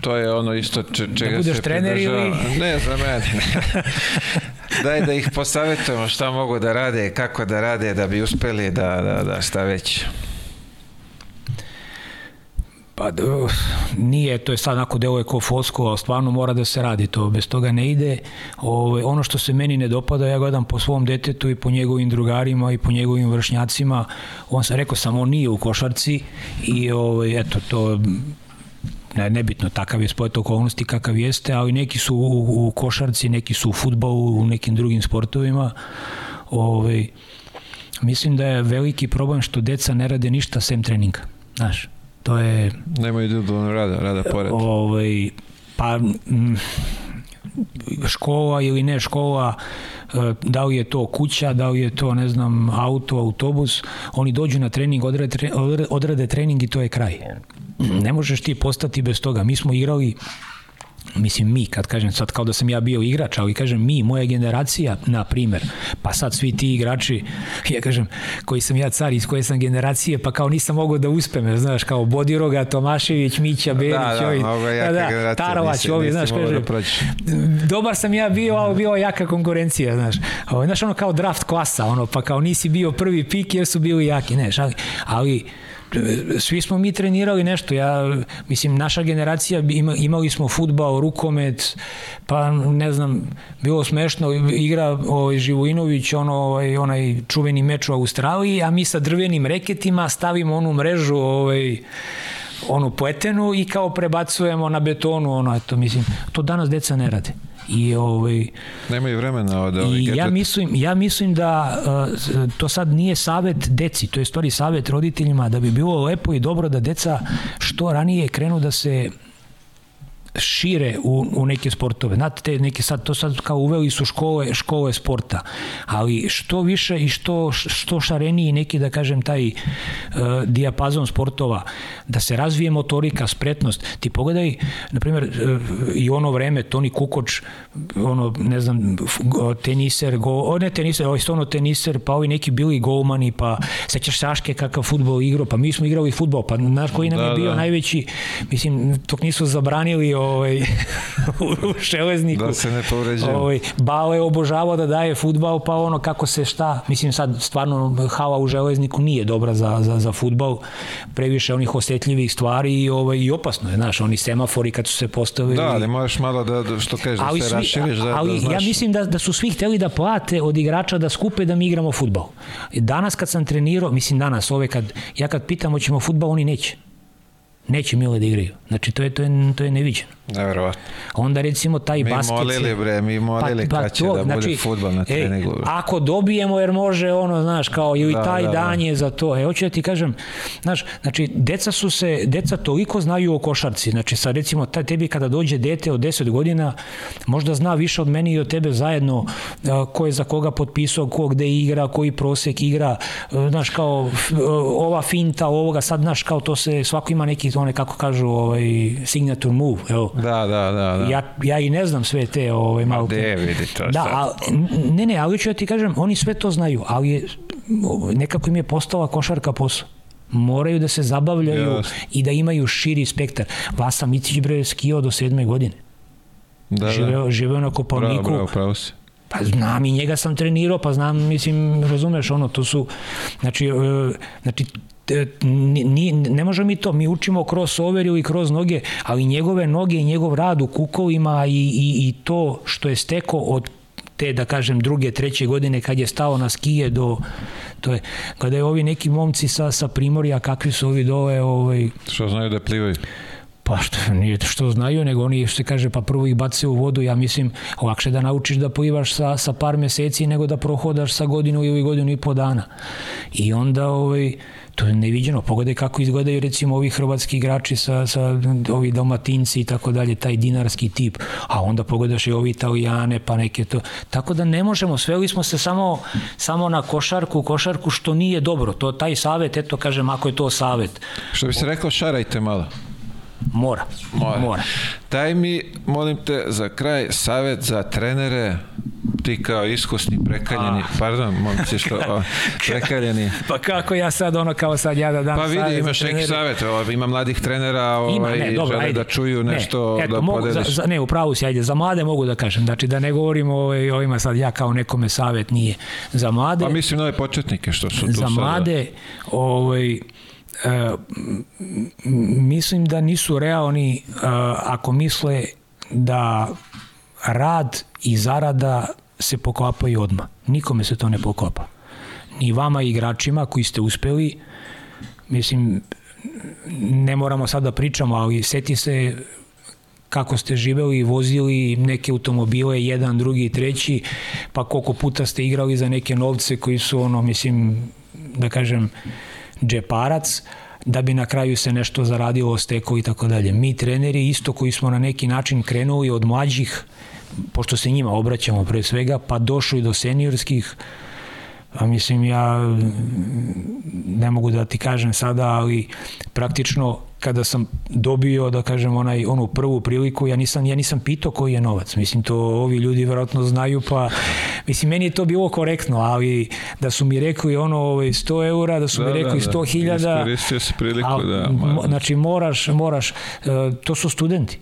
To je ono isto če, čega da budeš se trener ili... Ne, za mene. *laughs* Daj da ih posavetujemo šta mogu da rade, kako da rade, da bi uspeli da, da, da šta već. Pa nije, to je sad onako deluje kao fosko, ali stvarno mora da se radi to, bez toga ne ide. Ove, ono što se meni ne dopada, ja gledam po svom detetu i po njegovim drugarima i po njegovim vršnjacima, on sam rekao samo nije u košarci i ove, eto to ne, nebitno, takav je spojet okolnosti kakav jeste, ali neki su u, u košarci, neki su u futbolu, u nekim drugim sportovima. Ove, mislim da je veliki problem što deca ne rade ništa sem treninga. Znaš, to je... Nemaju individualno rada, rada pored. Ovaj, pa m, škola ili ne škola, e, da li je to kuća, da li je to, ne znam, auto, autobus, oni dođu na trening, odrade, odrade trening i to je kraj. Ne možeš ti postati bez toga. Mi smo igrali mislim mi, kad kažem sad kao da sam ja bio igrač, ali kažem mi, moja generacija, na primer, pa sad svi ti igrači, ja kažem, koji sam ja car iz koje sam generacije, pa kao nisam mogao da uspem, znaš, kao Bodiroga, Tomašević, Mića, Berić, da, da, ovi, da, da, Tarovac, ovi, znaš, kaže, da dobar sam ja bio, ali bio jaka konkurencija, znaš, ovo, znaš, ono kao draft klasa, ono, pa kao nisi bio prvi pik jer su bili jaki, ne, ali, ali svi smo mi trenirali nešto. Ja, mislim, naša generacija, ima, imali smo futbal, rukomet, pa ne znam, bilo smešno, igra ovaj, Živojinović, ono, ovaj, onaj čuveni meč u Australiji, a mi sa drvenim reketima stavimo onu mrežu, ovaj, onu poetenu i kao prebacujemo na betonu, ono, eto, mislim, to danas deca ne rade. I ovaj nemaju vremena od ovih I ja mislim ja mislim da uh, to sad nije savet deci, to je stvari savet roditeljima da bi bilo lepo i dobro da deca što ranije krenu da se šire u, u neke sportove. Znate, te neke sad, to sad kao uveli su škole, škole sporta, ali što više i što, što šareniji neki, da kažem, taj uh, dijapazon sportova, da se razvije motorika, spretnost. Ti pogledaj, na primjer, uh, i ono vreme, Toni Kukoč, ono, ne znam, teniser, go, o, ne teniser, ovaj stvarno teniser, pa ovi neki bili golmani, pa sećaš Saške kakav futbol igrao, pa mi smo igrali futbol, pa znaš koji nam da, je bio da. najveći, mislim, tok nisu zabranili ovaj, *laughs* u železniku. Da se ne povređuje. Ovaj, Bale obožavao da daje futbal, pa ono kako se šta, mislim sad stvarno hala u železniku nije dobra za, za, za futbal, previše onih osetljivih stvari i, ovaj, i opasno je, znaš, oni semafori kad su se postavili. Da, ali možeš malo da, da što kažeš, da se svi, raširiš, da, ali da znaš. ja mislim da, da su svi hteli da plate od igrača da skupe da mi igramo futbal. Danas kad sam trenirao, mislim danas, ove kad, ja kad pitam hoćemo futbal, oni neće neće mile da igraju. Znači, to je, to je, to je neviđeno. Neverovatno. Onda recimo taj mi basket... Mi molili bre, mi molili pa, pa kad će to, da znači, bude futbol na treningu. E, ako dobijemo jer može ono, znaš, kao ili da, taj da, dan da. je za to. E, hoću da ti kažem, znaš, znači, deca su se, deca toliko znaju o košarci. Znači, sad recimo, taj, tebi kada dođe dete od 10 godina, možda zna više od meni i od tebe zajedno a, ko je za koga potpisao, ko gde igra, koji prosek igra, a, znaš, kao ova finta, ovoga, sad, znaš, kao to se, svako ima neki, one, kako kažu, ovaj, signature move, evo, Da, da, da. da. Ja, ja i ne znam sve te ovaj, malo... Ma de, vidi to Da, a, ne, ne, ali ću ja ti kažem, oni sve to znaju, ali je, nekako im je postala košarka posao moraju da se zabavljaju yes. i da imaju širi spektar. Vasa Micić bre skio do sedme godine. Da, živeo, da. živeo na Kopalniku. Bravo, bravo, pravo si. Pa znam i njega sam trenirao, pa znam, mislim, razumeš, ono, to su, znači, e, znači ni, ne možemo mi to, mi učimo crossover ili kroz noge, ali njegove noge i njegov rad u kukovima i, i, i to što je steko od te, da kažem, druge, treće godine kad je stao na skije do, to je, kada je ovi neki momci sa, sa Primorja, kakvi su ovi dole, ovaj... Što znaju da plivaju? Pa što, nije što znaju, nego oni što se kaže, pa prvo ih bace u vodu, ja mislim, lakše da naučiš da plivaš sa, sa par meseci nego da prohodaš sa godinu ili godinu i po dana. I onda, ovaj, to je neviđeno. Pogledaj kako izgledaju recimo ovi hrvatski igrači sa, sa ovi dalmatinci i tako dalje, taj dinarski tip. A onda pogledaš i ovi italijane, pa neke to. Tako da ne možemo, sveli smo se samo, samo na košarku, košarku što nije dobro. To taj savet, eto kažem, ako je to savet. Što bi se rekao, šarajte malo. Mora. Mora. Mora. Daj mi, molim te, za kraj savet za trenere, ti kao iskusni prekaljeni, A. pardon, momci *laughs* što, o, prekaljeni. Pa kako ja sad ono kao sad ja da dam Pa vidi, imaš neki savet, o, ima mladih trenera ovaj, ima, ne, dobro, žele ajde. da čuju nešto ne, eto, da mogu, podeliš. Za, za, ne, upravo si, ajde, za mlade mogu da kažem, znači da ne govorim o ovaj, ovima sad ja kao nekome savet nije. Za mlade... Pa mislim na ove početnike što su tu Za mlade, ovaj, E, mislim da nisu realni e, ako misle da rad i zarada se poklapaju odmah. Nikome se to ne poklapa. Ni vama igračima koji ste uspeli, mislim, ne moramo sad da pričamo, ali seti se kako ste živeli i vozili neke automobile, jedan, drugi, treći, pa koliko puta ste igrali za neke novce koji su ono, mislim, da kažem, džeparac, da bi na kraju se nešto zaradilo, steko i tako dalje. Mi treneri isto koji smo na neki način krenuli od mlađih, pošto se njima obraćamo pre svega, pa došli do seniorskih, a mislim ja ne mogu da ti kažem sada, ali praktično kada sam dobio da kažem onaj onu prvu priliku ja nisam ja nisam pitao koji je novac. Mislim to ovi ljudi verovatno znaju pa mislim meni je to bilo korektno ali da su mi rekli ono ovaj 100 eura da su da, mi rekli da, 100.000 da. iskoristio se priliku da ma, znači moraš moraš uh, to su studenti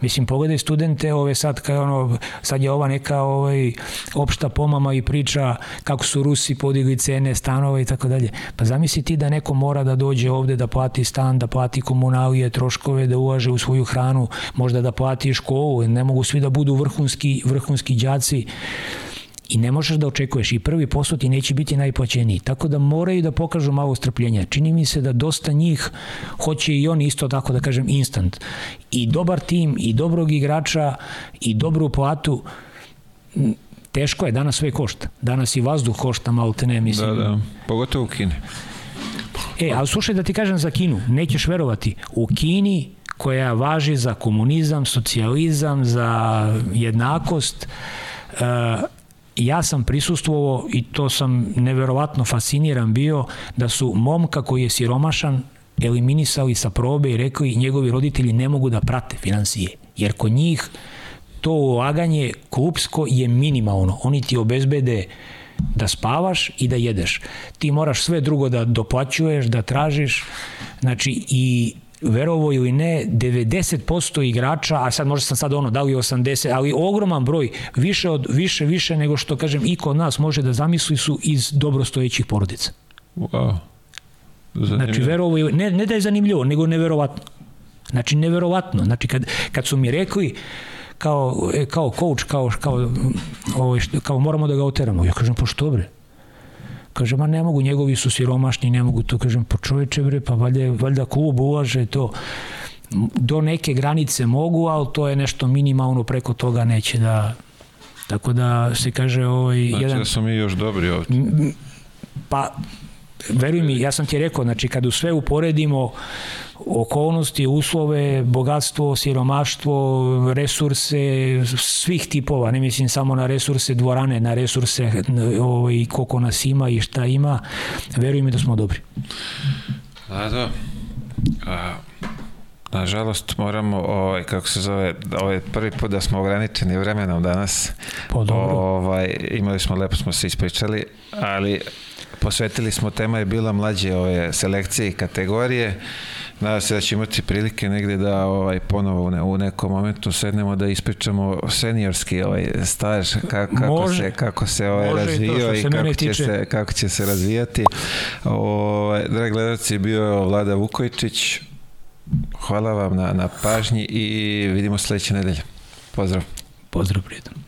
Mislim, pogledaj studente, ove sad, kao ono, sad je ova neka ovaj, opšta pomama i priča kako su Rusi podigli cene stanova i tako dalje. Pa zamisli ti da neko mora da dođe ovde da plati stan, da plati komunalije, troškove, da ulaže u svoju hranu, možda da plati školu, ne mogu svi da budu vrhunski, vrhunski đaci i ne možeš da očekuješ i prvi posao ti neće biti najplaćeniji. Tako da moraju da pokažu malo strpljenja. Čini mi se da dosta njih hoće i oni isto tako da kažem instant. I dobar tim, i dobrog igrača, i dobru platu teško je, danas sve košta. Danas i vazduh košta malo te ne, mislim. Da, da, pogotovo u Kini. E, ali slušaj da ti kažem za Kinu, nećeš verovati, u Kini koja važi za komunizam, socijalizam, za jednakost, uh, ja sam prisustvovao i to sam neverovatno fasciniran bio da su momka koji je siromašan eliminisali sa probe i rekli njegovi roditelji ne mogu da prate financije, jer kod njih to ulaganje klubsko je minimalno. Oni ti obezbede da spavaš i da jedeš. Ti moraš sve drugo da doplaćuješ, da tražiš, znači i verovo ili ne, 90% igrača, a sad možda sam sad ono, da li 80, ali ogroman broj, više od više, više nego što, kažem, i kod nas može da zamisli su iz dobrostojećih porodica. Wow. Zanimljivo. Znači, verovo ili, ne, ne da je zanimljivo, nego neverovatno. Znači, neverovatno. Znači, kad, kad su mi rekli, kao, e, kao coach, kao, kao, kao, kao moramo da ga oteramo. Ja kažem, pa što bre? Kaže, ma ne mogu, njegovi su siromašni, ne mogu to. Kažem, pa čoveče bre, pa valjda, valjda klub ulaže to. Do neke granice mogu, ali to je nešto minimalno, preko toga neće da... Tako da se kaže ovaj... Znači jedan, da smo mi još dobri ovde. Pa, veruj mi, ja sam ti rekao, znači kad u sve uporedimo okolnosti, uslove, bogatstvo, siromaštvo, resurse svih tipova, ne mislim samo na resurse dvorane, na resurse ovaj, koliko nas ima i šta ima, veruj mi da smo dobri. A, da. A, Nažalost, moramo, ovaj, kako se zove, ovaj prvi put da smo ograničeni vremenom danas. Pa dobro. Ovaj, imali smo, lepo smo se ispričali, ali posvetili smo, tema je bila mlađe ove selekcije i kategorije. Nadam se da će imati prilike negde da ovaj ponovo u, ne, u nekom momentu sednemo da ispričamo seniorski ovaj staž kako, kako može, se kako se ovaj razvio i, i kako će se kako će se razvijati. Ovaj dragi gledaoci bio je Vlada Vukojičić. Hvala vam na na pažnji i vidimo sledeće nedelje. Pozdrav. Pozdrav prijatno.